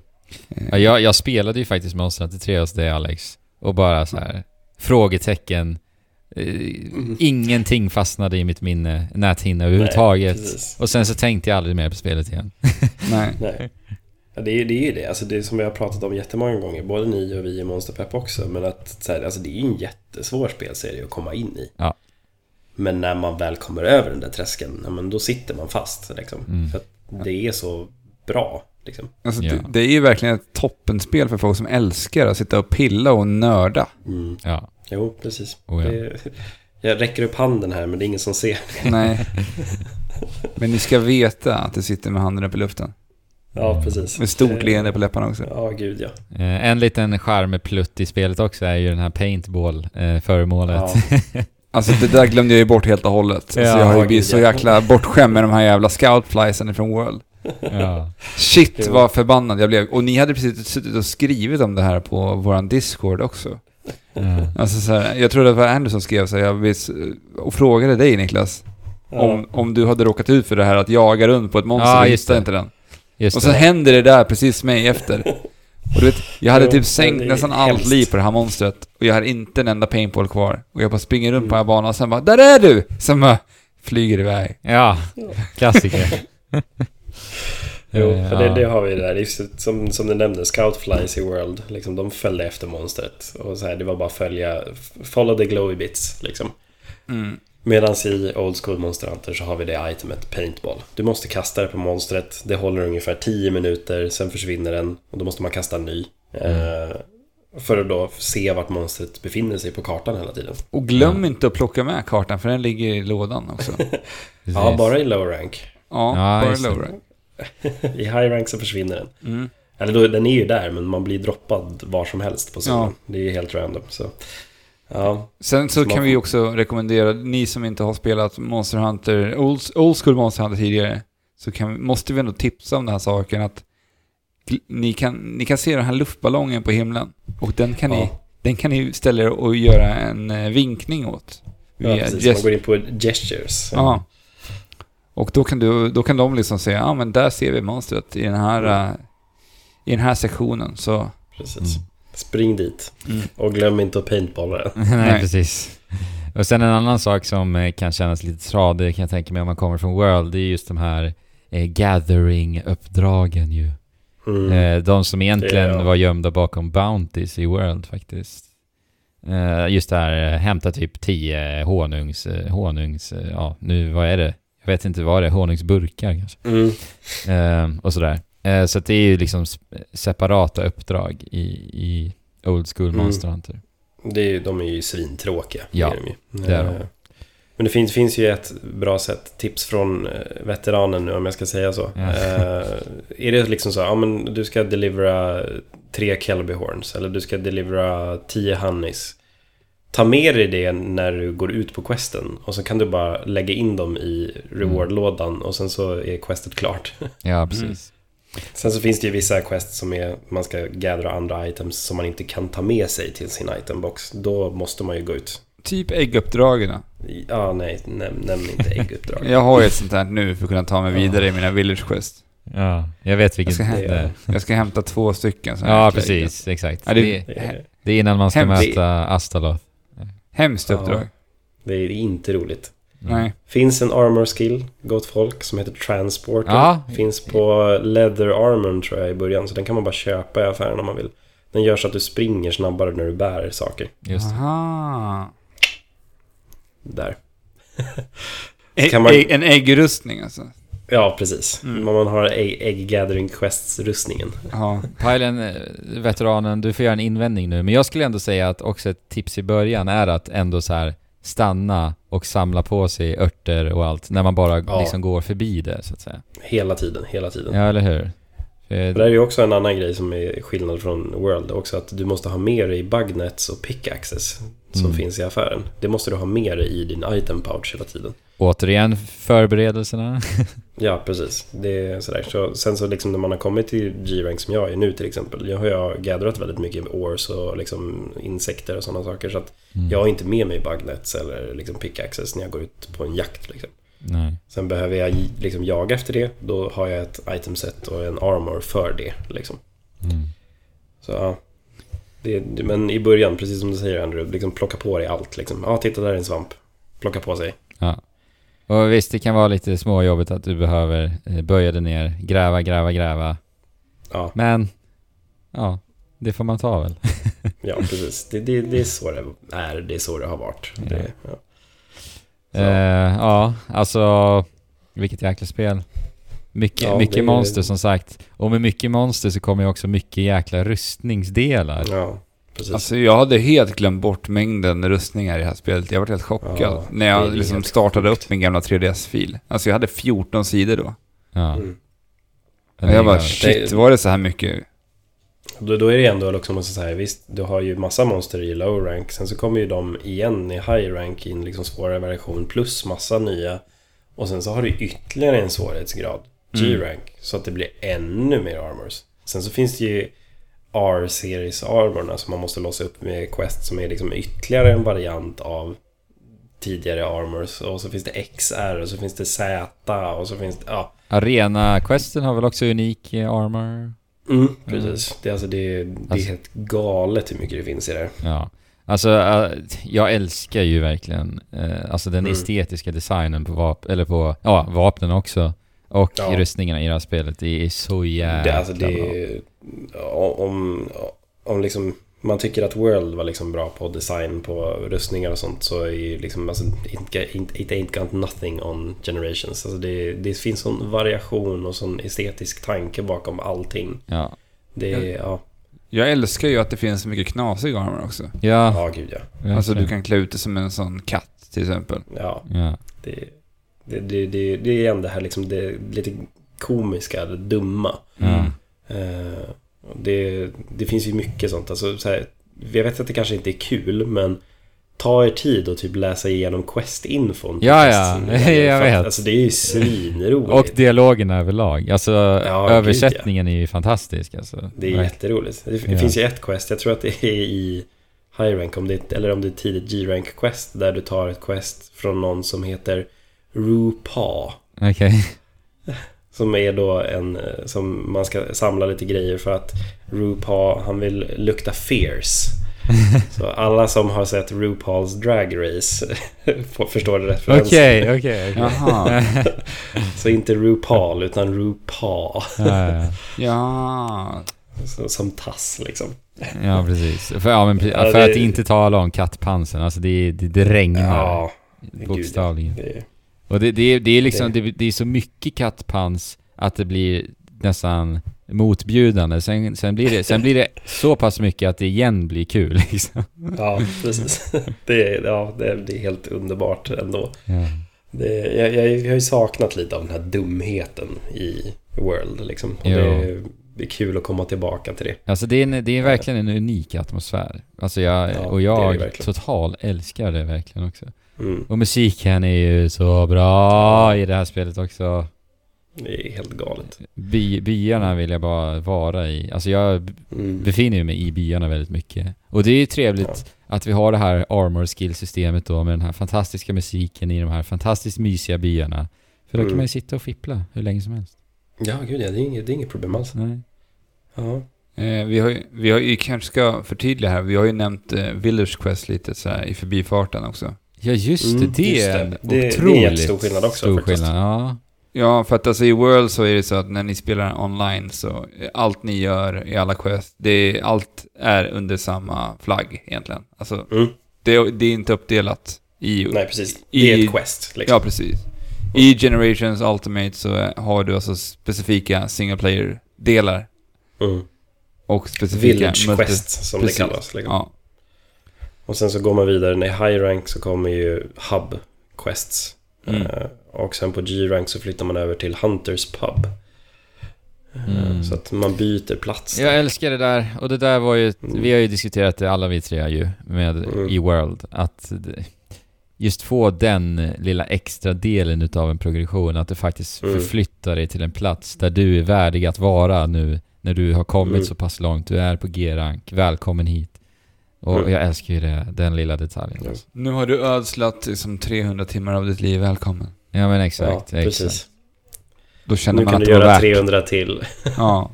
Speaker 3: Eh,
Speaker 1: Ja, jag, jag spelade ju faktiskt Monster Hunter 3 hos dig Alex. Och bara så här frågetecken. Eh, Ingenting fastnade i mitt minne, näthinna överhuvudtaget.
Speaker 4: precis.
Speaker 1: och sen så tänkte jag aldrig mer på spelet igen.
Speaker 3: Nej.
Speaker 4: Nej. Ja, det, är, det är ju det. Alltså det är som jag har pratat om jättemånga gånger. Både ni och vi i Monster Pep också. Men att så här, alltså det är ju en jättesvår spelserie att komma in i.
Speaker 1: Ja.
Speaker 4: Men när man väl kommer över den där tröskeln, ja, men då sitter man fast. Liksom.
Speaker 1: Mm.
Speaker 4: För att det är så bra. Liksom.
Speaker 3: Alltså,
Speaker 1: Ja.
Speaker 3: det, det är ju verkligen ett toppenspel för folk som älskar att sitta och pilla och nörda.
Speaker 4: Mm.
Speaker 1: Ja.
Speaker 4: Jo, precis.
Speaker 1: Oh, ja.
Speaker 4: det, jag räcker upp handen här, men det är ingen som ser.
Speaker 3: Nej. Men ni ska veta att det sitter med handen upp i luften.
Speaker 4: Ja, precis.
Speaker 3: Med stort
Speaker 4: Eh,
Speaker 3: leende på läpparna också.
Speaker 4: Ja, gud ja.
Speaker 1: Eh, En liten charmplutt i spelet också är ju den här paintball-föremålet.
Speaker 4: ja.
Speaker 3: Alltså det där glömde jag ju bort helt och hållet. Alltså,
Speaker 1: Ja,
Speaker 3: jag har ju blivit så jäkla bortskämd med de här jävla scoutfliesen från World.
Speaker 1: ja.
Speaker 3: Shit vad förbannad jag blev. Och ni hade precis suttit och skrivit om det här på våran Discord också.
Speaker 1: Ja.
Speaker 3: Alltså så här, jag tror det var Andy som skrev så här, jag vis, och frågade dig Niklas.
Speaker 4: Ja.
Speaker 3: Om, om du hade råkat ut för det här att jaga runt på ett monster
Speaker 1: Ja,
Speaker 3: och hitta inte den.
Speaker 1: Just
Speaker 3: Och sen
Speaker 1: det.
Speaker 3: händer det där precis mig efter. Och du vet, jag hade typ sänkt nästan allt liv på det här monstret. Och jag har inte en enda paintball kvar. Och jag bara springer runt på den här
Speaker 4: Mm.
Speaker 3: banan och sen bara Där är du! Sen bara flyger iväg.
Speaker 1: Ja, klassiker.
Speaker 4: Jo,
Speaker 1: Eh,
Speaker 4: för det,
Speaker 1: ja.
Speaker 4: det har vi där. Det är just som, som du nämnde, Scoutflies i World. Liksom, de följde efter monstret. Och så här, det var bara följa, follow the glowy bits. Liksom.
Speaker 3: Mm.
Speaker 4: Medan i Old School Monster Hunter så har vi det itemet Paintball. Du måste kasta det på monstret. Det håller ungefär 10 minuter, sen försvinner den. Och då måste man kasta en ny. Eh, för att då se vart monstret befinner sig på kartan hela tiden.
Speaker 3: Och glöm inte att plocka med kartan för den ligger i lådan också.
Speaker 4: Ja, bara i low rank.
Speaker 3: Ja,
Speaker 1: Ja,
Speaker 3: bara
Speaker 1: det.
Speaker 3: low rank.
Speaker 4: I high rank så försvinner den.
Speaker 3: Mm.
Speaker 4: Eller då, den är ju där, men man blir droppad var som helst på zonen.
Speaker 3: Ja.
Speaker 4: Det är ju helt random. Så. Ja,
Speaker 3: Sen så
Speaker 4: Så
Speaker 3: kan vi också rekommendera, ni som inte har spelat Monster Hunter, old, old school Monster Hunter tidigare, så kan, måste vi ändå tipsa om den här saken att ni kan, ni kan se den här luftballongen på himlen. Och den kan, ni,
Speaker 4: Ja.
Speaker 3: den kan ni ställa er och göra en eh, vinkning åt.
Speaker 4: ja precis.
Speaker 3: gest-
Speaker 4: Man går in på gestures.
Speaker 3: Ja. Och då kan, du, då kan de liksom säga, ja men där ser vi monstret i den här,
Speaker 4: Mm.
Speaker 3: eh, i den här sektionen. Så,
Speaker 4: Precis.
Speaker 1: Mm.
Speaker 4: Spring dit.
Speaker 3: mm.
Speaker 4: Och glöm inte att paintballa den.
Speaker 1: Nej, precis. Och sen en annan sak som eh, kan kännas lite tradig kan jag tänka mig om man kommer från World, det är just de här eh, gathering-uppdragen ju.
Speaker 4: Mm.
Speaker 1: Eh, de som egentligen
Speaker 4: ja.
Speaker 1: var gömda bakom Bounties i World faktiskt. Eh, just det här, eh, hämta typ 10 honungs, honungs, ja nu vad är det? Jag vet inte vad det är, honungsburkar kanske.
Speaker 4: Mm.
Speaker 1: Eh, och sådär. Eh, så det är ju liksom separata uppdrag i, i Old School
Speaker 4: Mm.
Speaker 1: Monster Hunter.
Speaker 4: Det är, ju- de är ju svintråkiga.
Speaker 1: Ja,
Speaker 4: är de ju.
Speaker 1: det är de.
Speaker 4: Eh, Men det finns, finns ju ett bra sätt, tips från eh, veteranen nu om jag ska säga så.
Speaker 1: Ja.
Speaker 4: Eh, är det liksom så, ja men du ska delivera tre Kelby Horns eller du ska delivera tio Honeys. Ta med dig det när du går ut på questen och så kan du bara lägga in dem i reward-lådan och sen så är questet klart.
Speaker 1: Ja, precis.
Speaker 4: Sen så finns det ju vissa quests som är man ska gathera andra items som man inte kan ta med sig till sin itembox. Då måste man ju gå ut.
Speaker 3: Typ ägguppdragen.
Speaker 4: Ja, nej, näm, nämn inte ägguppdrag.
Speaker 3: Jag har ju ett sånt här nu för att kunna ta mig vidare i mina village quest.
Speaker 1: Ja, jag vet vilket
Speaker 3: Jag ska
Speaker 1: det är.
Speaker 3: Jag ska hämta två stycken.
Speaker 1: Ja, precis. Exakt.
Speaker 3: Ja, det-
Speaker 1: det,
Speaker 4: Det är,
Speaker 1: innan man ska
Speaker 3: Hemskt.
Speaker 1: möta Astaloth.
Speaker 3: Hemskt
Speaker 4: Ja.
Speaker 3: uppdrag.
Speaker 4: det är inte roligt.
Speaker 3: Nej.
Speaker 4: Finns en armor skill, gott folk, som heter Transporter.
Speaker 1: Ja.
Speaker 4: Finns på Leather Armor tror jag i början, så den kan man bara köpa i affären om man vill. Den gör så att du springer snabbare när du bär saker.
Speaker 1: Just det.
Speaker 3: Aha.
Speaker 4: Där. Man-
Speaker 3: En äggrustning alltså.
Speaker 4: Ja, precis.
Speaker 3: Mm.
Speaker 4: Man har Egg, egg Gathering Quests-rustningen.
Speaker 3: Ja.
Speaker 1: Pajlen, eh, veteranen, du får göra en invändning nu. Men jag skulle ändå säga att också ett tips i början är att ändå så här stanna och samla på sig örter och allt när man bara
Speaker 4: Ja.
Speaker 1: liksom går förbi det så att säga.
Speaker 4: Hela tiden, hela tiden.
Speaker 1: Ja, eller hur?
Speaker 4: Det där är ju också en annan grej som är skillnad från World också. Att du måste ha med dig bugnets och pickaxes som
Speaker 1: Mm.
Speaker 4: finns i affären. Det måste du ha med dig i din item pouch hela tiden.
Speaker 1: Återigen, förberedelserna.
Speaker 4: Ja, precis. Det är sådär. Så, sen så liksom när man har kommit till G-rank som jag är nu till exempel. Jag har ju gatherat väldigt mycket ores och liksom insekter och sådana saker. Så att
Speaker 1: Mm.
Speaker 4: jag har inte med mig bugnets eller liksom pickaxes när jag går ut på en jakt. Liksom.
Speaker 1: Nej.
Speaker 4: Sen behöver jag liksom jaga efter det. Då har jag ett itemset och en armor för det. Liksom.
Speaker 1: Mm.
Speaker 4: Så ja. Det- men i början, precis som du säger Andrew, liksom plocka på dig allt. Liksom. Ja, titta där är en svamp. Plocka på sig.
Speaker 1: Ja. Och visst, det kan vara lite småjobbigt att du behöver eh, böja dig ner, gräva, gräva, gräva.
Speaker 4: Ja,
Speaker 1: Men, ja, det får man ta väl.
Speaker 4: ja precis. Det, det, det är så det är. Det är så det har varit. Det, ja.
Speaker 1: Eh, ja, alltså, vilket jäkla spel. Mycket,
Speaker 4: Ja,
Speaker 1: mycket monster som sagt. Och med mycket monster så kommer ju också mycket jäkla rustningsdelar.
Speaker 4: ja, precis.
Speaker 3: Alltså jag hade helt glömt bort mängden rustningar i det här spelet. Jag var helt chockad
Speaker 4: Ja,
Speaker 3: när jag liksom startade
Speaker 4: sjukt.
Speaker 3: upp min gamla 3DS-fil. Alltså jag hade 14 sidor då.
Speaker 1: Ja.
Speaker 4: Mm.
Speaker 3: Och jag bara
Speaker 1: Det är-
Speaker 3: shit, var det så här mycket?
Speaker 4: Då, då är det ändå liksom, måste säga, visst, du har ju massa monster i low rank. Sen så kommer ju de igen i high rank i en liksom svårare version plus massa nya. Och sen så har du ytterligare en svårighetsgrad,
Speaker 3: Mm.
Speaker 4: G-rank, så att det blir ännu mer armors. Sen så finns det ju R-series armorna som man måste låsa upp med quest som är liksom ytterligare en variant av tidigare armors. Och så finns det XR och så finns det Z och så finns det, ja.
Speaker 1: Arena-questen har väl också unik eh, armor?
Speaker 4: Mm, precis. Det, är alltså, det, det är
Speaker 1: Alltså-
Speaker 4: helt galet hur mycket det finns i det.
Speaker 1: Ja. Alltså, eh, jag älskar ju verkligen eh, alltså den
Speaker 4: Mm.
Speaker 1: estetiska designen på vapen, eller på, ja, vapnen också. Och
Speaker 4: Ja.
Speaker 1: rustningarna i det här spelet. Det är så jävla
Speaker 4: Det, alltså det, om, om liksom man tycker att World var liksom bra på design på rustningar och sånt så är ju liksom alltså, it, ain't got nothing on generations. Alltså det, det finns sån variation och sån estetisk tanke bakom allting.
Speaker 1: Ja.
Speaker 4: Det är, ja,
Speaker 3: Jag älskar ju att det finns så mycket knasig armor också.
Speaker 1: Ja,
Speaker 4: ja gud ja.
Speaker 3: Alltså du kan klä ut dig som en sån katt till exempel.
Speaker 4: ja
Speaker 1: Ja.
Speaker 4: det, det, det, det, det är igen det här liksom det lite komiska, det dumma.
Speaker 1: Ja.
Speaker 4: Eh, det, det finns ju mycket sånt. Alltså, så här, jag vet att det kanske inte är kul, men ta er tid och typ läsa igenom Quest-infon.
Speaker 1: Ja, ja. Jag vet.
Speaker 4: Alltså, det är ju svinroligt.
Speaker 1: Och dialogerna överlag. Alltså,
Speaker 4: Ja,
Speaker 1: översättningen är ju fantastisk. Alltså.
Speaker 4: det är jätteroligt. Det, det
Speaker 1: Ja.
Speaker 4: finns ju ett Quest, jag tror att det är i High Rank, om det, eller om det är tidigt G-Rank Quest, där du tar ett Quest från någon som heter RuPa.
Speaker 1: Okej.
Speaker 4: Som är då en, eh, som man ska samla lite grejer för att RuPa, han vill lukta fierce. Så alla som har sett RuPaul's Drag Race förstår det referensen.
Speaker 1: Okej, okej.
Speaker 4: Så inte RuPaul utan RuPa.
Speaker 1: Ja.
Speaker 4: Så, som tass liksom.
Speaker 1: Ja, precis. För, ja, men,
Speaker 4: Ja,
Speaker 1: för
Speaker 4: det-
Speaker 1: att inte tala om kattpansen. Alltså det, det, det regnar.
Speaker 4: Ja,
Speaker 1: bokstavligen.
Speaker 4: gud, ja. Det,
Speaker 1: Och det, det, är, det är liksom,
Speaker 4: Det-
Speaker 1: det, är så mycket kattpans att det blir nästan motbjudande. Sen, sen, blir det, sen blir det så pass mycket att det igen blir kul liksom.
Speaker 4: ja, precis. Det, är- ja, det, är- det är helt underbart ändå.
Speaker 1: Ja.
Speaker 4: Det, jag, jag, jag har ju saknat lite av den här dumheten i World liksom. Och det, det är kul att komma tillbaka till det.
Speaker 1: Alltså det är, en, det är verkligen en unik atmosfär. Alltså jag,
Speaker 4: Ja,
Speaker 1: och
Speaker 4: är
Speaker 1: jag total älskar det verkligen också.
Speaker 4: Mm.
Speaker 1: Och musiken är ju så bra i det här spelet också.
Speaker 4: Det är helt galet.
Speaker 1: By, byarna vill jag bara vara i. Alltså jag
Speaker 4: Mm.
Speaker 1: befinner mig i byarna väldigt mycket. Och det är ju trevligt att vi har det här armor skill systemet då med den här fantastiska musiken i de här fantastiskt mysiga byarna. För då
Speaker 4: Mm.
Speaker 1: kan man ju sitta och fippla hur länge som helst.
Speaker 4: Ja, gud ja, det är inget, det är inget problem alls.
Speaker 1: Nej.
Speaker 4: Ja.
Speaker 3: Eh, vi, har, ju- vi har ju kanske ska förtydliga här, vi har ju nämnt eh, Village Quest lite så här i förbifarten också.
Speaker 1: Ja just det,
Speaker 4: Mm,
Speaker 1: det
Speaker 4: just
Speaker 1: är
Speaker 4: det.
Speaker 1: en
Speaker 4: Det- det är
Speaker 1: otroligt
Speaker 4: jättestor skillnad också,
Speaker 1: stor
Speaker 4: faktiskt.
Speaker 1: skillnad. Ja.
Speaker 3: Ja, för att alltså i World så är det så att när ni spelar online så allt ni gör i alla quest, det är, allt är under samma flagg egentligen. Alltså,
Speaker 4: Mm.
Speaker 3: det, det är inte uppdelat i...
Speaker 4: Nej, precis.
Speaker 3: I-
Speaker 4: Det är ett quest. Liksom.
Speaker 3: Ja, precis. I Generations Ultimate så har du alltså specifika single player-delar
Speaker 4: Mm.
Speaker 3: och specifika...
Speaker 4: Village
Speaker 3: multi-
Speaker 4: quest, som
Speaker 3: Precis.
Speaker 4: det kallas. Liksom.
Speaker 3: Ja.
Speaker 4: Och sen så går man vidare. När high rank så kommer ju hub quests.
Speaker 3: Mm.
Speaker 4: Eh, och sen på G-rank så flyttar man över till Hunters pub. Eh,
Speaker 1: Mm.
Speaker 4: Så att man byter plats.
Speaker 1: Jag älskar det där. Och det där var ju...
Speaker 4: Mm.
Speaker 1: Vi har ju diskuterat det alla vi tre ju med
Speaker 4: Mm.
Speaker 1: i World. Att det, just få den lilla extra delen utav en progression. Att du faktiskt
Speaker 4: Mm.
Speaker 1: förflyttar dig till en plats där du är värdig att vara nu. När du har kommit
Speaker 4: Mm.
Speaker 1: så pass långt. Du är på G-rank. Välkommen hit. Och jag älskar ju det, den lilla detaljen.
Speaker 4: Ja.
Speaker 1: alltså.
Speaker 3: Nu har du ödslat liksom 300 timmar av ditt liv, välkommen.
Speaker 1: Ja men
Speaker 4: Ja,
Speaker 1: exakt.
Speaker 4: precis.
Speaker 1: exakt.
Speaker 3: Då känner
Speaker 4: Nu
Speaker 3: man
Speaker 4: kan
Speaker 3: att
Speaker 4: du
Speaker 3: det var
Speaker 4: göra
Speaker 3: värt.
Speaker 4: 300 till.
Speaker 3: Ja.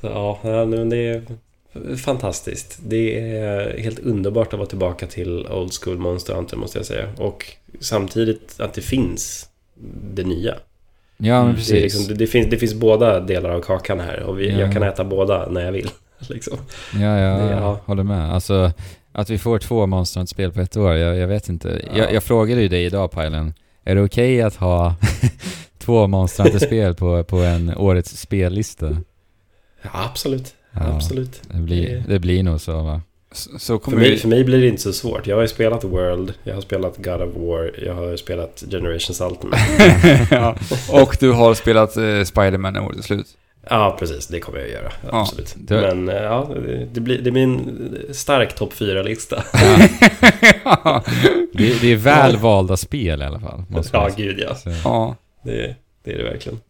Speaker 4: Så, ja, ja, men det är fantastiskt. Det är helt underbart att vara tillbaka till Old School Monster Hunter måste jag säga. Och samtidigt att det finns det nya.
Speaker 1: Ja men precis.
Speaker 4: Det, liksom, det, det, finns, det finns båda delar av kakan här och vi,
Speaker 1: Ja.
Speaker 4: jag kan äta båda när jag vill. Liksom.
Speaker 1: Ja, jag
Speaker 4: Det- ja.
Speaker 1: håller med. Alltså, att vi får två Monster spel på ett år, jag, jag vet inte.
Speaker 4: Ja.
Speaker 1: Jag, jag frågade ju dig idag, Pajlen. Är det okej att ha två Monster spel på, på en årets spellista?
Speaker 4: Ja, absolut.
Speaker 1: Ja,
Speaker 4: absolut.
Speaker 1: Det blir,
Speaker 4: Det-
Speaker 1: blir nog så va?
Speaker 3: Så, så
Speaker 4: För mig,
Speaker 3: vi...
Speaker 4: för mig blir det inte så svårt. Jag har ju spelat World, jag har spelat God of War, jag har spelat Generations Ultimate.
Speaker 3: ja. Och du har spelat eh, Spider-Man när året är slut.
Speaker 4: Ja, precis. Det kommer jag att göra.
Speaker 3: Ja,
Speaker 4: Absolut.
Speaker 1: det-
Speaker 4: Men eh, ja, det blir, det blir en stark topp 4-lista.
Speaker 1: Ja. Det, det är väl valda spel i alla fall. Måste
Speaker 4: Ja, gud ja.
Speaker 1: Så,
Speaker 3: ja.
Speaker 4: Det, det är det verkligen.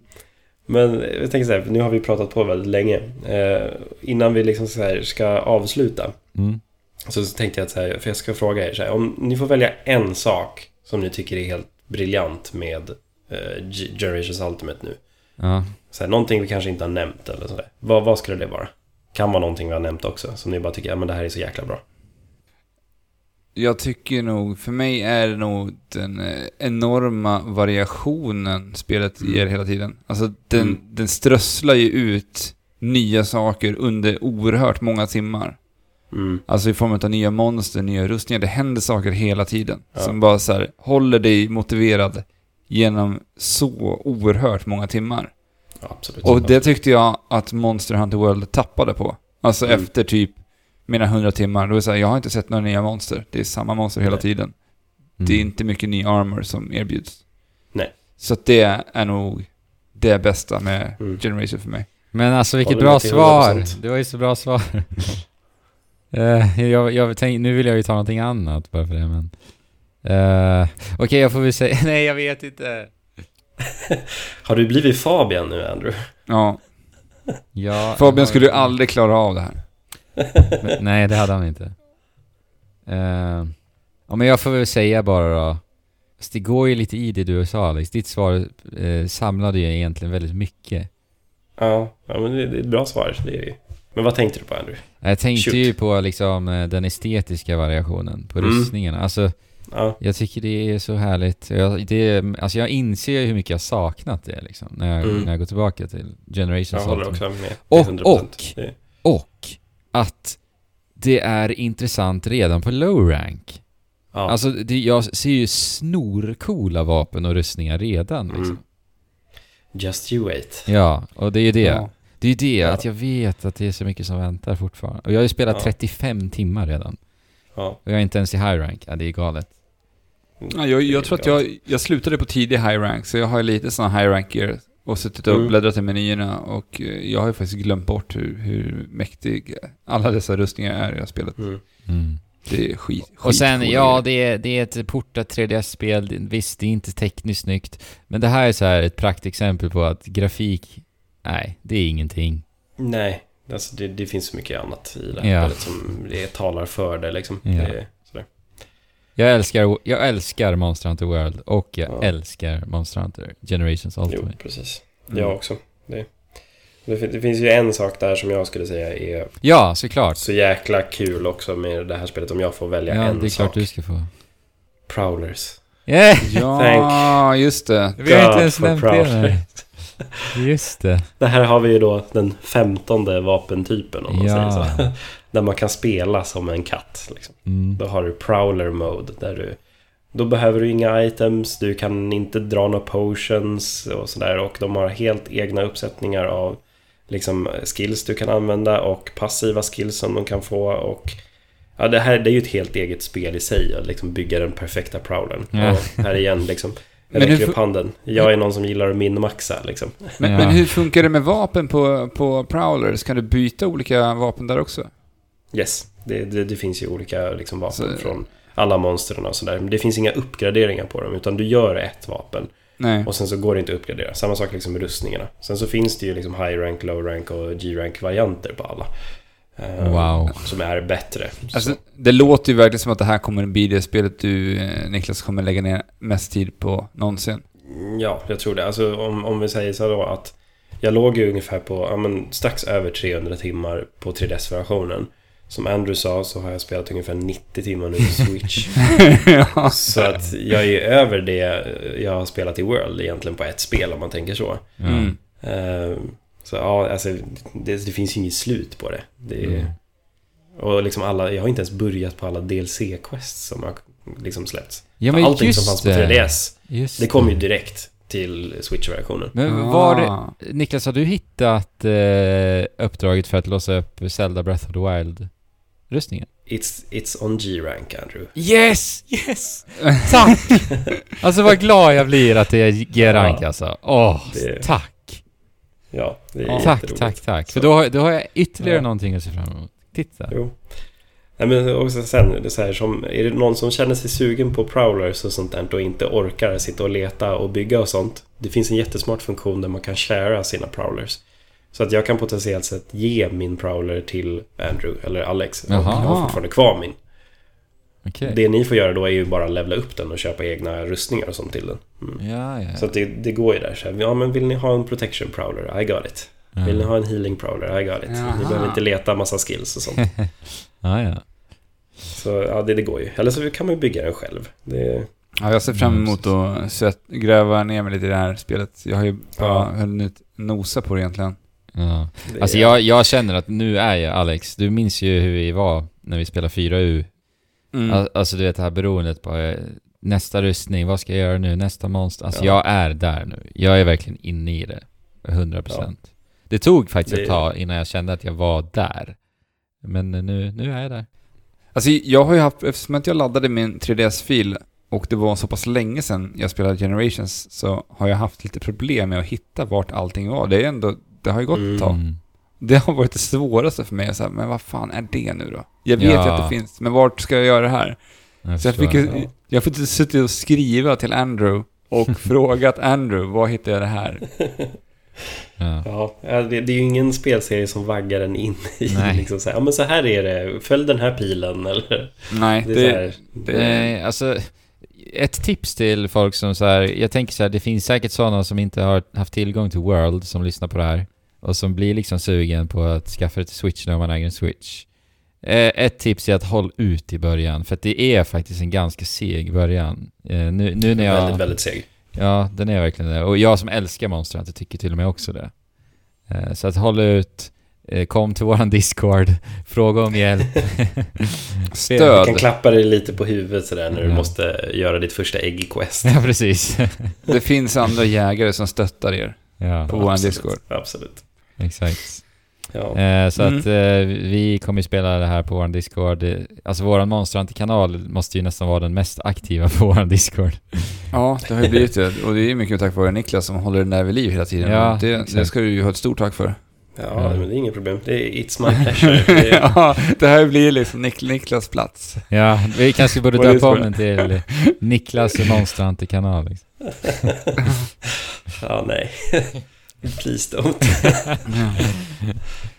Speaker 4: Men jag tänker så här, nu har vi pratat på väldigt länge. Eh, innan vi liksom så här ska avsluta
Speaker 1: mm.
Speaker 4: så tänkte jag att så här, för jag ska fråga er så här, om ni får välja en sak som ni tycker är helt briljant med eh, Generations Ultimate nu.
Speaker 1: Ja.
Speaker 4: Så här, någonting vi kanske inte har nämnt eller sådär. Vad, vad skulle det vara? Kan vara någonting vi har nämnt också, som ni bara tycker, ja men det här är så jäkla bra.
Speaker 3: Jag tycker nog, för mig är det nog den eh, enorma variationen spelet
Speaker 4: Mm.
Speaker 3: ger hela tiden. Alltså den,
Speaker 4: Mm.
Speaker 3: den strösslar ju ut nya saker under oerhört många timmar.
Speaker 4: Mm.
Speaker 3: Alltså i form av nya monster, nya rustningar. Det händer saker hela tiden.
Speaker 4: Ja.
Speaker 3: Som bara så här, håller dig motiverad genom så oerhört många timmar.
Speaker 4: Ja, absolut.
Speaker 3: Och det tyckte jag att Monster Hunter World tappade på. Alltså
Speaker 4: Mm.
Speaker 3: efter typ mina 100 timmar, då är det så här, jag har inte sett några nya monster. Det är samma monster hela
Speaker 4: Nej.
Speaker 3: tiden.
Speaker 1: Mm.
Speaker 3: Det är inte mycket ny armor som erbjuds.
Speaker 4: Nej.
Speaker 3: Så det är nog det bästa med
Speaker 4: Mm.
Speaker 3: Generation för mig.
Speaker 1: Men alltså vilket bra svar!
Speaker 4: 100%.
Speaker 1: Det var ju så bra svar. Eh, jag, jag tänk, nu vill jag ju ta någonting annat bara för det men... Uh, Okej, jag får väl säga... Nej, jag vet inte.
Speaker 4: Har du blivit Fabian nu, Andrew?
Speaker 3: Ja,
Speaker 1: Ja,
Speaker 3: Fabian skulle ju aldrig klara av det här.
Speaker 1: Men, nej, det hade han inte. Uh, ja, men jag får väl säga bara då. Fast det går ju lite i det du sa Alex. Ditt svar eh, samlade ju egentligen väldigt mycket.
Speaker 4: Ja, ja men det, det är ett bra svar. Det är det ju. Men vad tänkte du på, Andrew?
Speaker 1: Jag tänkte
Speaker 4: Shoot.
Speaker 1: ju på liksom eh, den estetiska variationen på
Speaker 4: Mm.
Speaker 1: rustningarna. Alltså,
Speaker 4: Ja,
Speaker 1: jag tycker det är så härligt. Jag, det, alltså jag inser hur mycket jag saknat det liksom. När jag,
Speaker 4: Mm.
Speaker 1: när jag går tillbaka till Generations
Speaker 4: jag håller också med.
Speaker 1: Och-
Speaker 4: 100%.
Speaker 1: och- Och att det är intressant redan på low rank.
Speaker 4: Ja,
Speaker 1: Alltså, det, jag ser ju snorcoola vapen och rustningar redan liksom.
Speaker 4: Mm. just you wait.
Speaker 1: Ja, och det är ju det.
Speaker 3: Ja.
Speaker 1: Det är ju det,
Speaker 4: Ja.
Speaker 1: att jag vet att det är så mycket som väntar fortfarande. Och jag har ju spelat
Speaker 4: Ja.
Speaker 1: 35 timmar redan.
Speaker 4: Ja.
Speaker 1: Och jag är inte ens i high rank. Ja, det är galet.
Speaker 3: Ja, jag, jag tror att jag, jag slutade på tidig high rank, så jag har lite såna high rank gear. och suttit och
Speaker 4: Mm.
Speaker 3: bläddrat i menyerna och eh, jag har ju faktiskt glömt bort hur, hur mäktig alla dessa rustningar är i det här spelet.
Speaker 4: Mm.
Speaker 1: Mm.
Speaker 3: Det är skit,
Speaker 1: Och sen, ja, det är, det är ett portat 3DS-spel. Det- Visst, det är inte tekniskt snyggt. Men det här är så här ett praktexempel på att grafik, nej, det är ingenting.
Speaker 4: Nej, alltså det, det finns så mycket annat i det här
Speaker 1: Ja.
Speaker 4: spelet som det talar för det liksom.
Speaker 1: Ja.
Speaker 4: Det.
Speaker 1: Jag älskar, jag älskar Monster Hunter World och jag
Speaker 4: Ja.
Speaker 1: älskar Monster Hunter Generations
Speaker 4: Jo,
Speaker 1: Ultimate.
Speaker 4: precis.
Speaker 3: Mm.
Speaker 4: Jag också. Det, det, fin- det finns ju en sak där som jag skulle säga är
Speaker 1: Ja, såklart.
Speaker 4: så jäkla kul också med det här spelet om jag får välja
Speaker 1: Ja,
Speaker 4: en
Speaker 1: det är
Speaker 4: sak.
Speaker 1: klart du ska få.
Speaker 4: Prowlers.
Speaker 1: Yeah!
Speaker 3: Ja, just det.
Speaker 1: Vi har inte ens nämnt det. Just det.
Speaker 4: Det här har vi ju då den femtonde vapentypen om man
Speaker 1: Ja.
Speaker 4: säger så. Där man kan spela som en katt. Liksom.
Speaker 1: Mm.
Speaker 4: Då har du Prowler Mode där du Då behöver du inga items, du kan inte dra några potions och sådär och de har helt egna uppsättningar av liksom skills du kan använda och passiva skills som de kan få och Ja, det här det är ju ett helt eget spel i sig att liksom bygga den perfekta prowlern.
Speaker 1: Ja.
Speaker 4: Och här igen liksom jag
Speaker 3: Men
Speaker 4: räcker upp handen. Jag är någon som gillar att minmaxa liksom.
Speaker 3: Men,
Speaker 1: Ja.
Speaker 3: men hur funkar det med vapen på, på Prowlers? Kan du byta olika vapen där också?
Speaker 4: Yes, det, det, det finns ju olika liksom, vapen
Speaker 3: Så-
Speaker 4: från alla monstren och sådär. Men det finns inga uppgraderingar på dem, utan du gör ett vapen
Speaker 3: Nej.
Speaker 4: och sen så går det inte att uppgradera. Samma sak liksom med rustningarna. Sen så finns det ju liksom high rank, low rank och G-rank varianter på alla. Eh,
Speaker 1: Wow.
Speaker 4: Som är bättre.
Speaker 3: Alltså,
Speaker 4: Så,
Speaker 3: det låter ju verkligen som att det här kommer bli det spelet du, eh, Niklas, kommer lägga ner mest tid på någonsin.
Speaker 4: ja, jag tror det. Alltså om, om vi säger så då att jag låg ju ungefär på, ja men strax över 300 timmar på 3DS-versionen. Som Andrew sa så har jag spelat ungefär 90 timmar nu i Switch.
Speaker 3: ja.
Speaker 4: Så att jag är över det jag har spelat i World egentligen på ett spel om man tänker så.
Speaker 3: Mm.
Speaker 4: Eh, Så ja, alltså det, det finns ju inget slut på det. det är,
Speaker 1: Mm.
Speaker 4: Och liksom alla, jag har inte ens börjat på alla DLC-quests som har liksom släppts.
Speaker 1: Ja, men
Speaker 4: Allting som fanns på
Speaker 1: det.
Speaker 4: 3DS,
Speaker 1: Just
Speaker 4: det kom ju direkt till Switch-versionen.
Speaker 1: Men var det...
Speaker 3: Ah.
Speaker 1: Niklas, har du hittat eh, uppdraget för att låsa upp Zelda Breath of the Wild-rustningen?
Speaker 4: It's, it's on G-rank, Andrew.
Speaker 1: Yes! Yes! Tack! alltså vad glad jag blir att det är G-rank
Speaker 4: Ja.
Speaker 1: alltså. Åh,
Speaker 4: Det-
Speaker 1: tack!
Speaker 4: Ja, det är
Speaker 1: tack, tack, tack.
Speaker 4: Så-
Speaker 1: För då, har- då har jag ytterligare
Speaker 4: Ja.
Speaker 1: någonting att se fram emot. Titta.
Speaker 4: Jo. Nej, men också sen, det är, så här, som, är det någon som känner sig sugen på prowlers och sånt där och inte orkar sitta och leta och bygga och sånt. Det finns en jättesmart funktion där man kan sharea sina prowlers. Så att jag kan potentiellt sett ge min prowler till Andrew eller Alex. Och jag har fortfarande kvar min.
Speaker 1: Okej.
Speaker 4: Det ni får göra då är ju bara levla upp den och köpa egna rustningar och sånt till den. Mm.
Speaker 1: Ja, ja.
Speaker 4: Så att det, det går ju där. Så här, ja, men vill ni ha en protection prowler? I got it.
Speaker 1: ja.
Speaker 4: Vill ni ha en healing prowler? I got it.
Speaker 3: Jaha.
Speaker 4: Ni behöver inte leta massa skills och sånt.
Speaker 1: ja, ja.
Speaker 4: Så ja, det, det går ju. Eller så kan man ju bygga den själv. Det,
Speaker 3: Ja, jag ser fram
Speaker 1: Mm,
Speaker 3: emot att svett, gräva ner mig lite i det här spelet. Jag har ju bara
Speaker 4: Ja.
Speaker 3: hunnit nosa på det egentligen.
Speaker 1: Ja.
Speaker 4: det
Speaker 1: Alltså jag, jag känner att nu är jag Alex. Du minns ju hur vi var när vi spelade 4U.
Speaker 3: Mm.
Speaker 1: Al- Alltså du vet det här beroendet på eh, nästa rustning, vad ska jag göra nu, nästa monster. Alltså
Speaker 4: Ja.
Speaker 1: jag är där nu. Jag är verkligen inne i det. 100%. Det tog faktiskt
Speaker 4: Det-
Speaker 1: ett tag innan jag kände att jag var där. Men eh, nu, nu är jag där.
Speaker 3: Alltså jag har ju haft, eftersom att jag laddade min 3DS-fil och det var så pass länge sedan jag spelade Generations så har jag haft lite problem med att hitta vart allting var. Det är ändå, det har ju gått ett tag.
Speaker 1: Mm.
Speaker 3: Det har varit det svåraste för mig. Så här, men vad fan är det nu då? Jag vet
Speaker 1: Ja.
Speaker 3: ju att det finns, men vart ska jag göra det här?
Speaker 1: Jag
Speaker 3: Så jag, fick, ju- jag har fått sitta och skriva till Andrew och frågat Andrew, var hittar jag det här?
Speaker 1: ja.
Speaker 4: Ja, det, det är ju ingen spelserie som vaggar en in i
Speaker 1: Nej.
Speaker 4: liksom så här, ja men så här är det, följ den här pilen eller...
Speaker 3: Nej,
Speaker 4: Det är
Speaker 3: det,
Speaker 4: så här,
Speaker 3: det,
Speaker 1: Nej, alltså ett tips till folk som så här, jag tänker så här, det finns säkert sådana som inte har haft tillgång till World som lyssnar på det här och som blir liksom sugen på att skaffa till Switch när man äger en Switch. Eh, ett tips är att håll ut i början, för det är faktiskt en ganska seg början. Eh, nu, nu när jag...
Speaker 4: Väldigt, väldigt seg.
Speaker 1: Ja, den är verkligen det. Och jag som älskar Monster Hunter tycker till och med också det. Eh, Så att håll ut, kom till våran Discord, fråga om hjälp.
Speaker 4: Du
Speaker 3: stöd.
Speaker 4: kan klappa dig lite på huvudet sådär när du
Speaker 1: Ja.
Speaker 4: måste göra ditt första ägg i Quest.
Speaker 1: ja, precis.
Speaker 3: Det finns andra jägare som stöttar er
Speaker 1: ja,
Speaker 3: på vår
Speaker 4: Absolut,
Speaker 3: Discord.
Speaker 4: Absolut.
Speaker 1: exakt.
Speaker 4: Ja.
Speaker 1: Eh, så
Speaker 3: Mm.
Speaker 1: att eh, vi kommer spela det här på vår Discord. Eh, Alltså våran Monster Hunter-kanal måste ju nästan vara den mest aktiva på vår Discord.
Speaker 3: Ja, det har ju blivit det. Och det är mycket tack vare Niklas som håller den där vid liv hela tiden.
Speaker 1: Ja,
Speaker 3: det, det ska du ju ha ett stort tack för.
Speaker 4: Ja,
Speaker 1: Mm.
Speaker 4: men det är inget problem. Det är It's my pleasure. Det är,
Speaker 3: ja, det här blir liksom Nik Niklas plats.
Speaker 1: Ja, vi kanske borde döpa om den till Niklas Monsterhunter-kanal. Liksom.
Speaker 4: ja, nej. Please don't.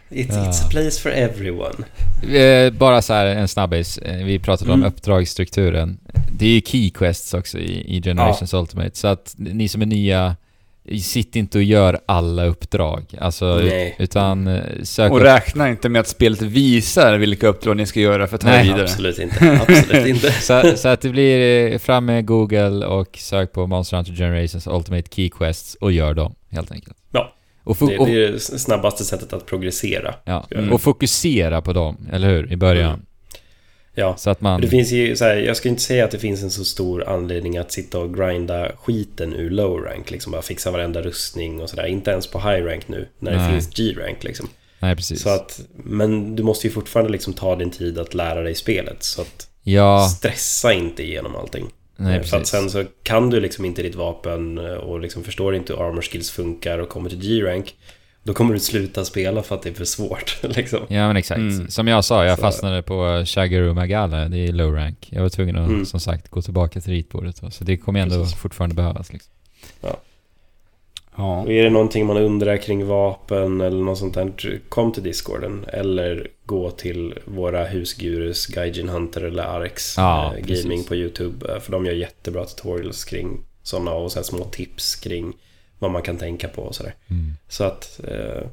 Speaker 4: It's,
Speaker 1: Ja.
Speaker 4: it's a place for everyone.
Speaker 1: Bara så här en snabbis. Eh, Vi pratade om
Speaker 4: Mm.
Speaker 1: uppdragsstrukturen. Det är ju key quests också i, i Generations Ultimate. Så att ni som är nya, sitt inte och gör alla uppdrag. Alltså,
Speaker 4: Nej.
Speaker 1: utan eh, sök
Speaker 3: Och
Speaker 1: upp
Speaker 3: räkna inte med att spelet visar vilka uppdrag ni ska göra för att ta
Speaker 1: Nej,
Speaker 3: vidare.
Speaker 4: Absolut inte. Absolut inte.
Speaker 1: så, så att det blir eh, fram med Google och sök på Monster Hunter Generations Ultimate Key Quests och gör dem, helt enkelt.
Speaker 4: Ja.
Speaker 1: Och,
Speaker 4: Det, det är det snabbaste sättet att progressera.
Speaker 1: ja.
Speaker 3: Mm.
Speaker 1: och fokusera på dem, eller hur? I början.
Speaker 4: Mm. Ja.
Speaker 1: Så att man...
Speaker 4: Det finns ju så här, jag ska inte säga att det finns en så stor anledning att sitta och grinda skiten ur low rank, liksom bara fixa varenda rustning och sådär. Inte ens på high rank nu, när det
Speaker 1: Nej.
Speaker 4: finns G-rank liksom.
Speaker 1: Nej, precis.
Speaker 4: Så att, men du måste ju fortfarande liksom ta din tid att lära dig spelet, så att
Speaker 1: ja,
Speaker 4: stressa inte igenom allting.
Speaker 1: nej
Speaker 4: För att sen så kan du liksom inte ditt vapen och liksom förstår inte hur armor skills funkar och kommer till G-rank, då kommer du sluta spela för att det är för svårt liksom.
Speaker 1: Ja men exakt.
Speaker 3: Mm.
Speaker 1: Som jag sa, jag
Speaker 4: Så-
Speaker 1: fastnade på Shagaru Magala, det är low rank. Jag var tvungen att,
Speaker 4: Mm.
Speaker 1: som sagt, gå tillbaka till ritbordet. Så det kommer ändå
Speaker 4: Precis.
Speaker 1: fortfarande behövas liksom.
Speaker 3: Ja.
Speaker 4: Och är det någonting man undrar kring vapen eller något sånt där, kom till Discorden. Eller gå till våra husgurus, Gaijin Hunter eller Arx
Speaker 1: Ja,
Speaker 4: eh,
Speaker 1: precis.
Speaker 4: Gaming på YouTube. eh, För de gör jättebra tutorials kring sådana och så här små tips kring vad man kan tänka på och sådär.
Speaker 1: Mm.
Speaker 4: Så att eh,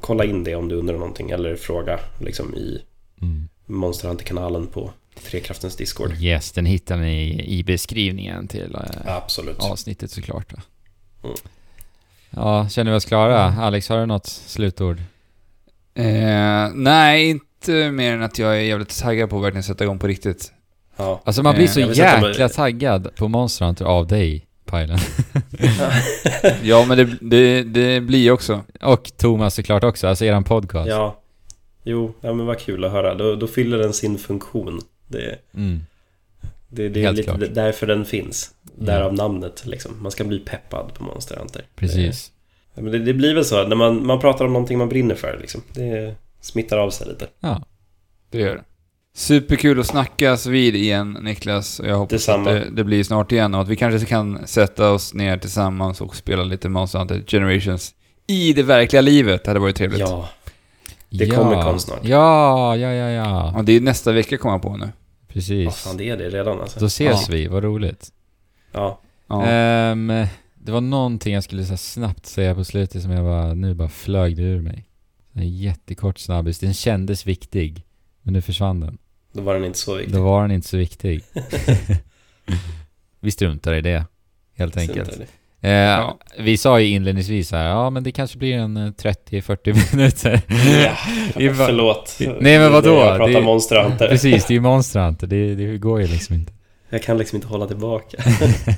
Speaker 4: kolla in det om du undrar någonting eller fråga liksom i
Speaker 1: Mm.
Speaker 4: Monster Hunter-kanalen på Trekraftens Discord.
Speaker 1: Yes, den hittar ni i beskrivningen till eh,
Speaker 4: Absolut.
Speaker 1: avsnittet såklart.
Speaker 4: Mm.
Speaker 1: Ja, känner vi oss klara? Alex, har du något slutord?
Speaker 3: Eh, nej, inte mer än att jag är jävligt taggad på att verkligen sätta igång på riktigt.
Speaker 4: Ja.
Speaker 1: Alltså man blir
Speaker 3: Eh,
Speaker 1: så jäkla taggad på Monster Hunter av dig, Pajlen.
Speaker 3: Ja, men det, det, det blir också.
Speaker 1: Och Thomas såklart också, alltså eran podcast.
Speaker 4: ja. Jo, ja, men vad kul att höra. Då, då fyller den sin funktion. Det,
Speaker 1: Mm.
Speaker 4: det, det är lite
Speaker 1: klart.
Speaker 4: därför den finns. Därav
Speaker 1: Ja.
Speaker 4: namnet liksom. Man ska bli peppad på Monster Hunter.
Speaker 1: Precis.
Speaker 4: Det, men det, det blir väl så när man, man pratar om någonting man brinner för liksom. Det smittar av sig lite.
Speaker 1: Ja.
Speaker 3: Det gör det. Superkul att snackas vid igen, Niklas. Jag hoppas
Speaker 4: Detsamma.
Speaker 3: att det, det blir snart igen och att vi kanske kan sätta oss ner tillsammans och spela lite Monster Hunter Generations i det verkliga livet. Det hade varit trevligt.
Speaker 4: Ja, Det kommer kom snart.
Speaker 1: Ja, ja, ja, ja.
Speaker 3: Och det är nästa vecka kommer jag på nu.
Speaker 1: Precis.
Speaker 4: vad fan det är det redan alltså.
Speaker 1: Då ses
Speaker 3: Ja.
Speaker 1: vi, vad roligt.
Speaker 4: Ja,
Speaker 3: Ja.
Speaker 1: Ehm, det var någonting jag skulle så snabbt säga på slutet som jag bara, nu bara flög det ur mig. En jättekort snabbis. Den kändes viktig, men nu försvann den.
Speaker 4: Då var den inte så viktig.
Speaker 1: Då var den inte så viktig. vi struntar i det, helt enkelt. Eh,
Speaker 3: Ja.
Speaker 1: Vi sa ju inledningsvis här, ja men det kanske blir en eh, 30-40 minuter.
Speaker 4: Ja, förlåt.
Speaker 1: Nej, men vadå?
Speaker 4: Jag pratar
Speaker 1: Det-
Speaker 4: Monster Hunter.
Speaker 1: Precis, det är ju Monster Hunter. Det, det går ju liksom inte.
Speaker 4: Jag kan liksom inte hålla tillbaka.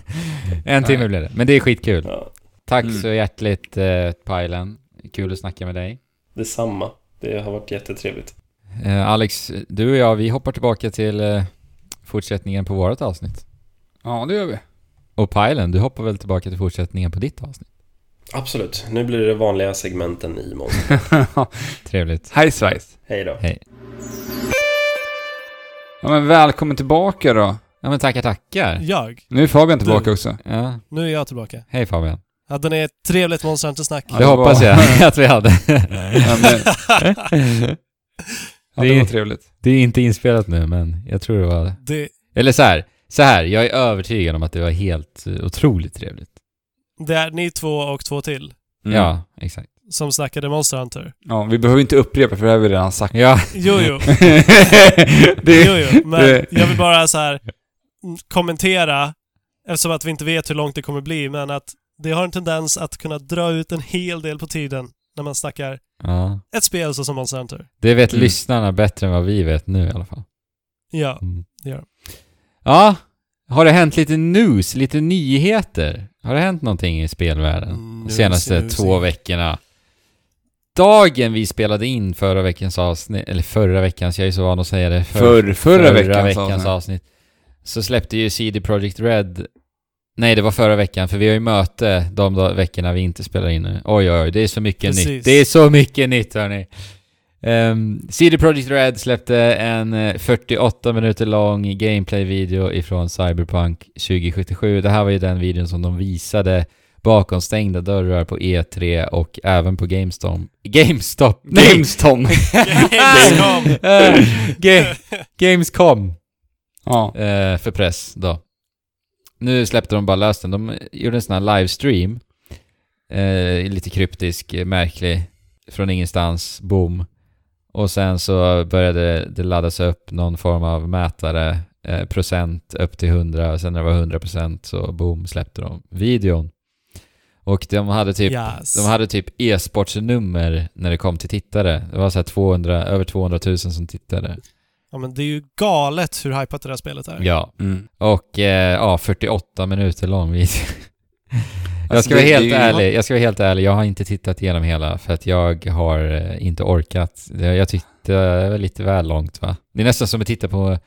Speaker 1: en timme blev det, men det är skitkul.
Speaker 4: Ja,
Speaker 1: Tack
Speaker 3: Mm.
Speaker 1: så hjärtligt eh, Pajlen. Kul att snacka med dig.
Speaker 4: detsamma. Det har varit jättetrevligt.
Speaker 1: Eh, Alex, du och jag, vi hoppar tillbaka till eh, fortsättningen på vårt avsnitt.
Speaker 3: ja, det gör vi.
Speaker 1: Och Pajlen, du hoppar väl tillbaka till fortsättningen på ditt avsnitt?
Speaker 4: Absolut. Nu blir det vanliga segmenten i Monster.
Speaker 1: Trevligt.
Speaker 3: Hej svejs.
Speaker 4: Hej då.
Speaker 1: Hej.
Speaker 3: Ja, men välkommen tillbaka då.
Speaker 1: Ja men tackar tackar.
Speaker 2: Jag?
Speaker 3: Nu är Fabian tillbaka
Speaker 2: Du.
Speaker 3: också.
Speaker 1: Ja,
Speaker 2: Nu är jag tillbaka.
Speaker 1: hej Fabian.
Speaker 2: Hade ni ett trevligt Monster Hunter-snack?
Speaker 3: Ja,
Speaker 1: det
Speaker 3: det
Speaker 1: hoppas jag att vi hade.
Speaker 3: Ja, men, det
Speaker 1: Det är-
Speaker 3: var trevligt.
Speaker 1: det är inte inspelat nu, men jag tror det var...
Speaker 2: Det,
Speaker 1: Eller så här, så här, jag är övertygad om att det var helt eh, otroligt trevligt.
Speaker 2: det är ni två och två till
Speaker 3: Mm.
Speaker 1: Ja, exakt.
Speaker 2: som snackade Monster Hunter.
Speaker 3: Ja, vi behöver inte upprepa för det här har vi redan sagt.
Speaker 1: Ja,
Speaker 2: Jo, jo.
Speaker 3: det,
Speaker 2: Jo, jo. Men
Speaker 3: det-
Speaker 2: jag vill bara så här mm, kommentera, eftersom att vi inte vet hur långt det kommer bli, men att det har en tendens att kunna dra ut en hel del på tiden när man snackar
Speaker 1: ja.
Speaker 2: ett spel så som Monster Hunter.
Speaker 1: Det vet
Speaker 3: Mm.
Speaker 1: lyssnarna bättre än vad vi vet nu i alla fall.
Speaker 2: Ja,
Speaker 1: Mm.
Speaker 2: det gör de.
Speaker 1: Ja, har det hänt lite news, lite nyheter? Har det hänt någonting i spelvärlden de
Speaker 2: News,
Speaker 1: senaste
Speaker 2: news.
Speaker 1: två veckorna? Dagen vi spelade in förra veckans avsnitt, eller förra veckans, jag är så van att säga det.
Speaker 3: För- förra veckans
Speaker 1: avsnitt. Så släppte ju CD Projekt Red Nej, det var förra veckan, för vi har ju möte de veckorna vi inte spelar in nu. Oj, oj, oj, det är så mycket
Speaker 2: Precis.
Speaker 1: nytt. Det är så mycket nytt, hörni. Um, CD Projekt Red släppte en eh, 48 minuter lång gameplay-video ifrån Cyberpunk 2077. Det här var ju den videon som de visade bakom stängda dörrar på E3 och även på GameStop. GameStop! Nej!
Speaker 3: Gamestom.
Speaker 2: Gamescom!
Speaker 1: Eh, Ga- Gamescom!
Speaker 3: ja.
Speaker 1: eh, för press då. Nu släppte de bara lös den. De gjorde en sån här livestream. Eh, lite kryptisk, märklig. Från ingenstans, boom. Och sen så började det laddas upp någon form av mätare, eh, procent upp till 100. Och sen när det var 100% så boom släppte de videon. Och de hade typ
Speaker 2: Yes.
Speaker 1: de hade typ e-sportsnummer när det kom till tittare. Det var så här 200, över 200 000 som tittade.
Speaker 2: Ja, men det är ju galet hur hypat det där spelet är.
Speaker 1: Ja.
Speaker 3: Mm.
Speaker 1: Och eh, ja, 48 minuter lång video. jag
Speaker 3: Alltså,
Speaker 1: ska vara helt
Speaker 3: ju-
Speaker 1: ärlig, jag ska vara helt ärlig, jag har inte tittat igenom hela för att jag har eh, inte orkat. Det- Jag tyckte det var lite väl långt va? Det är nästan som att titta på,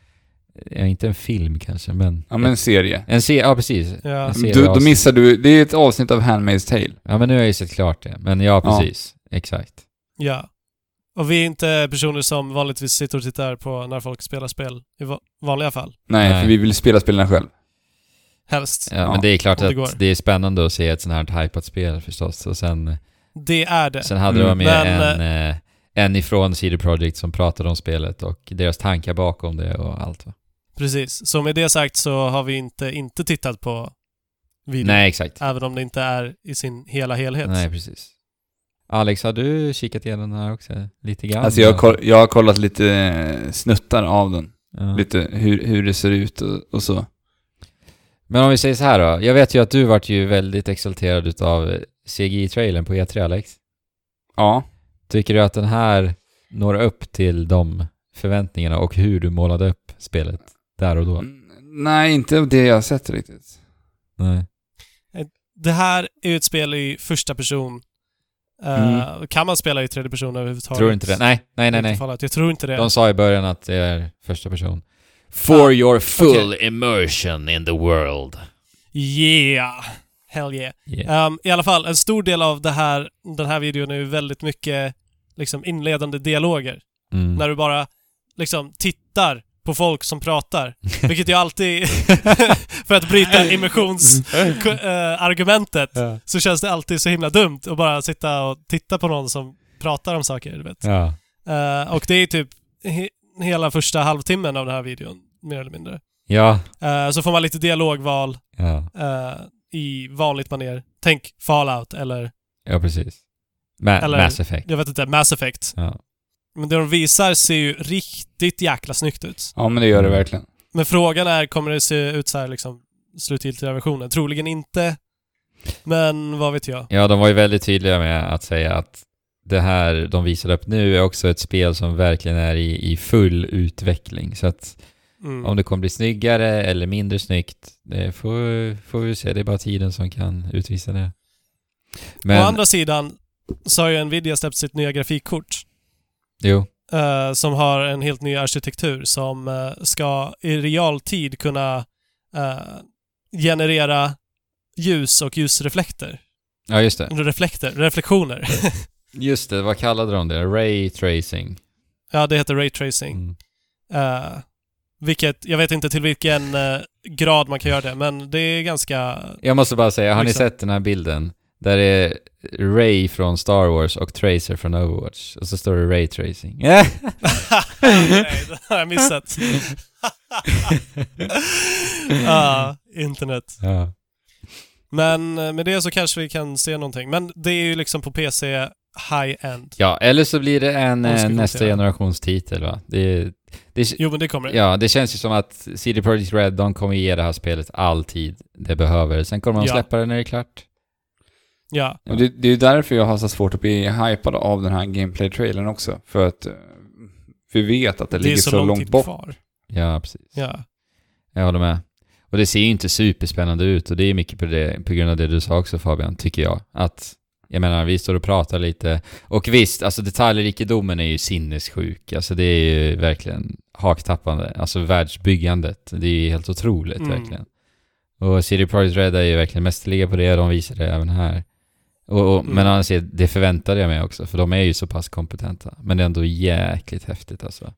Speaker 1: eh, inte en film kanske, men...
Speaker 3: Ja, men en serie.
Speaker 1: En serie, ja precis.
Speaker 2: Ja.
Speaker 1: En serie
Speaker 3: Du, då missar du, det är ett avsnitt av Handmaid's Tale.
Speaker 1: Ja men nu har jag ju sett klart det. Men ja,
Speaker 3: Ja.
Speaker 1: precis. Exakt.
Speaker 2: Ja. Och vi är inte personer som vanligtvis sitter och tittar på när folk spelar spel i va- vanliga fall.
Speaker 3: Nej,
Speaker 1: Nej.
Speaker 3: för vi vill spela spelen själv.
Speaker 2: Helst.
Speaker 1: Ja,
Speaker 3: Ja,
Speaker 1: men det är klart
Speaker 2: det
Speaker 1: att
Speaker 2: går.
Speaker 1: det är spännande att se ett sånt här hypat spel förstås. Och sen,
Speaker 2: Det är det.
Speaker 1: sen hade
Speaker 3: Mm.
Speaker 1: de med
Speaker 2: Men,
Speaker 1: en, eh, en ifrån CD Projekt som pratade om spelet och deras tankar bakom det och allt va?
Speaker 2: Precis. Så med det sagt så har vi inte, inte tittat på videon.
Speaker 1: Nej, exakt.
Speaker 2: Även om det inte är i sin hela helhet.
Speaker 1: Nej, precis. Alex, har du kikat igenom den här också? Lite grann?
Speaker 3: Alltså jag har, koll, jag har kollat lite eh, snuttar av den.
Speaker 1: Ja.
Speaker 3: Lite hur, hur det ser ut och, och så.
Speaker 1: Men om vi säger så här då. Jag vet ju att du vart ju väldigt exalterad utav CGI-trailern på E3, Alex.
Speaker 3: Ja.
Speaker 1: Tycker du att den här når upp till de förväntningarna och hur du målade upp spelet där och då?
Speaker 3: Mm, Nej, inte det jag har sett riktigt.
Speaker 1: Nej.
Speaker 2: Det här är ju första person. Eh, Kan man spela i tredje person överhuvudtaget?
Speaker 1: Tror inte det. Nej, nej, nej, nej.
Speaker 2: Jag tror inte det.
Speaker 1: De sa i början att det är första person. For
Speaker 2: Ah,
Speaker 1: your full immersion in the world.
Speaker 2: Yeah! Hell yeah.
Speaker 1: Yeah.
Speaker 2: Um, I alla fall, en stor del av det här, den här videon är ju väldigt mycket liksom inledande dialoger.
Speaker 1: Mm.
Speaker 2: När du bara liksom tittar på folk som pratar. Vilket ju alltid, för att bryta immersionsargumentet,
Speaker 1: Ja.
Speaker 2: så känns det alltid så himla dumt att bara sitta och titta på någon som pratar om saker, du vet.
Speaker 1: Ja.
Speaker 2: Eh, och det är typ he hela första halvtimmen av den här videon, mer eller mindre.
Speaker 1: Ja.
Speaker 2: Eh, så får man lite dialogval
Speaker 1: Ja.
Speaker 2: eh, i vanligt manér. Tänk Fallout eller,
Speaker 1: Ja, precis. Ma-
Speaker 2: Eller-
Speaker 1: Mass Effect.
Speaker 2: jag vet inte, Mass Effect.
Speaker 1: Ja.
Speaker 2: Men det de visar ser ju riktigt jäkla snyggt ut.
Speaker 3: Ja, men det gör det
Speaker 1: Mm.
Speaker 3: verkligen.
Speaker 2: Men frågan är, kommer det se ut så här liksom slutgiltiga versionen? Troligen inte. Men vad vet jag?
Speaker 1: ja, de var ju väldigt tydliga med att säga att det här de visade upp nu är också ett spel som verkligen är i, i full utveckling. Så att
Speaker 2: Mm.
Speaker 1: om det kommer bli snyggare eller mindre snyggt, det får, får vi se. Det är bara tiden som kan utvisa det. Men,
Speaker 2: Å andra sidan så har ju Nvidia släppt sitt nya grafikkort.
Speaker 1: Jo.
Speaker 2: eh, som har en helt ny arkitektur som eh, ska i realtid kunna eh, generera ljus och ljusreflekter.
Speaker 1: Ja, just det.
Speaker 2: Reflekter, reflektioner.
Speaker 1: Just det, vad kallade de det? Ray tracing.
Speaker 2: ja, det heter raytracing.
Speaker 1: Mm.
Speaker 2: Uh, vilket, jag vet inte till vilken grad man kan göra det, men det är ganska...
Speaker 1: Jag måste bara säga, har ni sett den här bilden? Där det är Ray från Star Wars och Tracer från Overwatch. Och så står det Ray tracing.
Speaker 2: Nej, det har jag missat. ah, internet.
Speaker 1: ja.
Speaker 2: Men eh, med det så kanske vi kan se någonting. Men det är ju liksom på PC high-end.
Speaker 1: ja, eller så blir det en eh, nästa generations titel va? Det, det,
Speaker 2: Jo, men det kommer det.
Speaker 1: ja, det känns ju som att CD Projekt Red, de kommer ge det här spelet all tid det behöver. Sen kommer de
Speaker 2: Ja.
Speaker 1: släppa det när det är klart.
Speaker 2: Ja.
Speaker 3: Och det, det är därför jag har så svårt att bli hypad av den här gameplay-trailern också. För att eh, vi vet att det,
Speaker 2: Det
Speaker 3: ligger så,
Speaker 2: så lång
Speaker 3: långt bort.
Speaker 2: kvar.
Speaker 1: Ja, precis.
Speaker 2: Ja.
Speaker 1: Jag håller med. Och det ser ju inte superspännande ut och det är mycket på, det, på grund av det du sa också Fabian, tycker jag. Att, jag menar, vi står och pratar lite. Och visst, alltså detaljrikedomen är ju sinnessjuk. Alltså det är ju verkligen haktappande. Alltså världsbyggandet, det är ju helt otroligt
Speaker 2: Mm.
Speaker 1: verkligen. Och CD Projekt Red är ju verkligen mästerliga på det, de visar det även här. Och, och,
Speaker 2: Mm.
Speaker 1: Men annars, det förväntade jag mig också, för de är ju så pass kompetenta. Men det är ändå jäkligt häftigt alltså.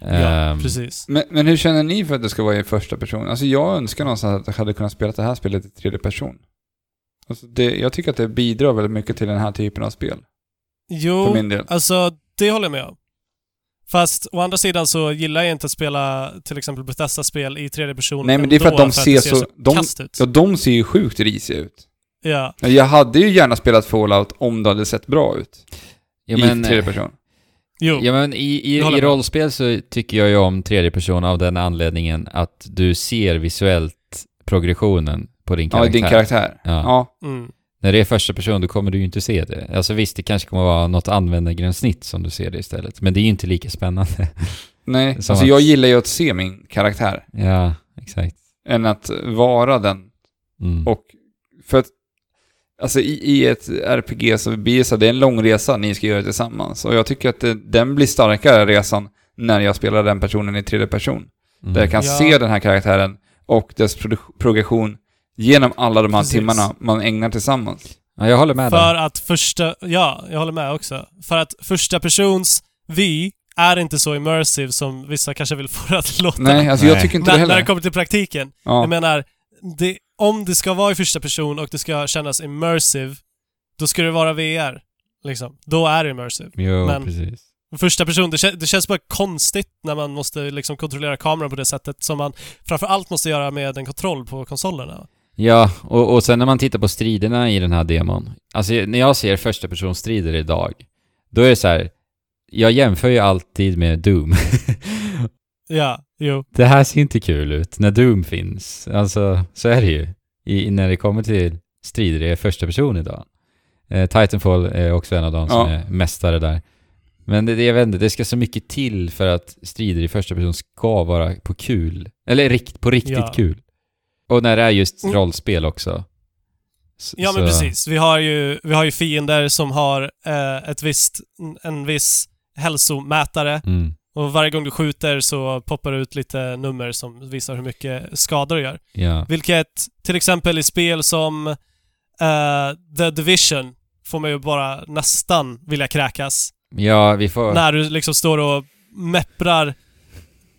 Speaker 2: Ja,
Speaker 1: Ehm,
Speaker 2: precis.
Speaker 3: Men, men hur känner ni för att det ska vara i första person? Alltså jag önskar någonstans att jag hade kunnat spela det här spelet i tredje person. Alltså det, jag tycker att det bidrar väldigt mycket till den här typen av spel. För
Speaker 2: Jo,
Speaker 3: min del.
Speaker 2: alltså det håller jag med om. Fast å andra sidan så gillar jag inte att spela till exempel Bethesda-spel i tredje person
Speaker 3: Nej, men det är för att de ser så- de-
Speaker 2: kast ut.
Speaker 3: Ja, de ser ju sjukt risiga ut.
Speaker 2: Ja.
Speaker 3: Jag hade ju gärna spelat Fallout om det hade sett bra ut.
Speaker 1: ja,
Speaker 3: I
Speaker 1: men,
Speaker 3: tredje person.
Speaker 2: Jo.
Speaker 1: Ja men i, i, i rollspel så tycker jag ju om tredje person av den anledningen att du ser visuellt progressionen på din
Speaker 3: Ja,
Speaker 1: karaktär.
Speaker 3: din karaktär.
Speaker 1: Ja.
Speaker 3: Ja.
Speaker 2: Mm.
Speaker 1: När det är första person då kommer du ju inte se det. Alltså visst, det kanske kommer vara något användargränssnitt som du ser det istället. Men det är ju inte lika spännande.
Speaker 3: Nej, alltså
Speaker 1: att-
Speaker 3: jag gillar ju att se min karaktär.
Speaker 1: ja, exakt.
Speaker 3: Än att vara den.
Speaker 1: Mm.
Speaker 3: Och för att, alltså i, i ett RPG så blir det så att det är en lång resa ni ska göra tillsammans. Och jag tycker att det, den blir starkare resan när jag spelar den personen i tredje person.
Speaker 1: Mm.
Speaker 3: Där jag kan
Speaker 2: Ja.
Speaker 3: se den här karaktären och dess progression genom alla de här
Speaker 2: Precis.
Speaker 3: timmarna man ägnar tillsammans.
Speaker 1: Ja, jag håller med
Speaker 2: För
Speaker 1: dig.
Speaker 2: att första... Ja, jag håller med också. För att första persons vy är inte så immersive som vissa kanske vill få det att låta.
Speaker 3: Nej, alltså jag
Speaker 1: Nej.
Speaker 3: tycker inte det
Speaker 2: när det
Speaker 3: heller.
Speaker 2: kommer till praktiken.
Speaker 3: Ja.
Speaker 2: Jag menar, det, om det ska vara i första person och det ska kännas immersive, då ska det vara VR. Liksom. Då är det immersive.
Speaker 1: Jo,
Speaker 2: men-
Speaker 1: precis.
Speaker 2: Första person, det, det känns bara konstigt när man måste liksom kontrollera kameran på det sättet som man framför allt måste göra med en kontroll på konsolerna.
Speaker 1: Ja, och, och sen när man tittar på striderna i den här demon. Alltså när jag ser första personstrider idag, då är det så här. Jag jämför ju alltid med Doom.
Speaker 2: Ja, jo.
Speaker 1: det här ser inte kul ut när Doom finns. Alltså, så är det ju. I, när det kommer till strider i första person idag. Eh, Titanfall är också en av dem som
Speaker 3: Ja.
Speaker 1: är mästare där. Men det, det, jag vet inte, det ska så mycket till för att strider i första person ska vara på kul. Eller rikt, på riktigt
Speaker 2: Ja.
Speaker 1: kul. Och när det är just
Speaker 2: Mm.
Speaker 1: rollspel också. S-
Speaker 2: Ja, men
Speaker 1: så-
Speaker 2: precis. Vi har ju, vi har ju fiender som har eh, ett visst, en viss hälsomätare
Speaker 1: Mm,
Speaker 2: och varje gång du skjuter så poppar det ut lite nummer som visar hur mycket skador du gör.
Speaker 1: ja.
Speaker 2: Vilket till exempel i spel som eh, The Division får man ju bara nästan vilja kräkas.
Speaker 1: Ja, vi får...
Speaker 2: När du liksom står och mepprar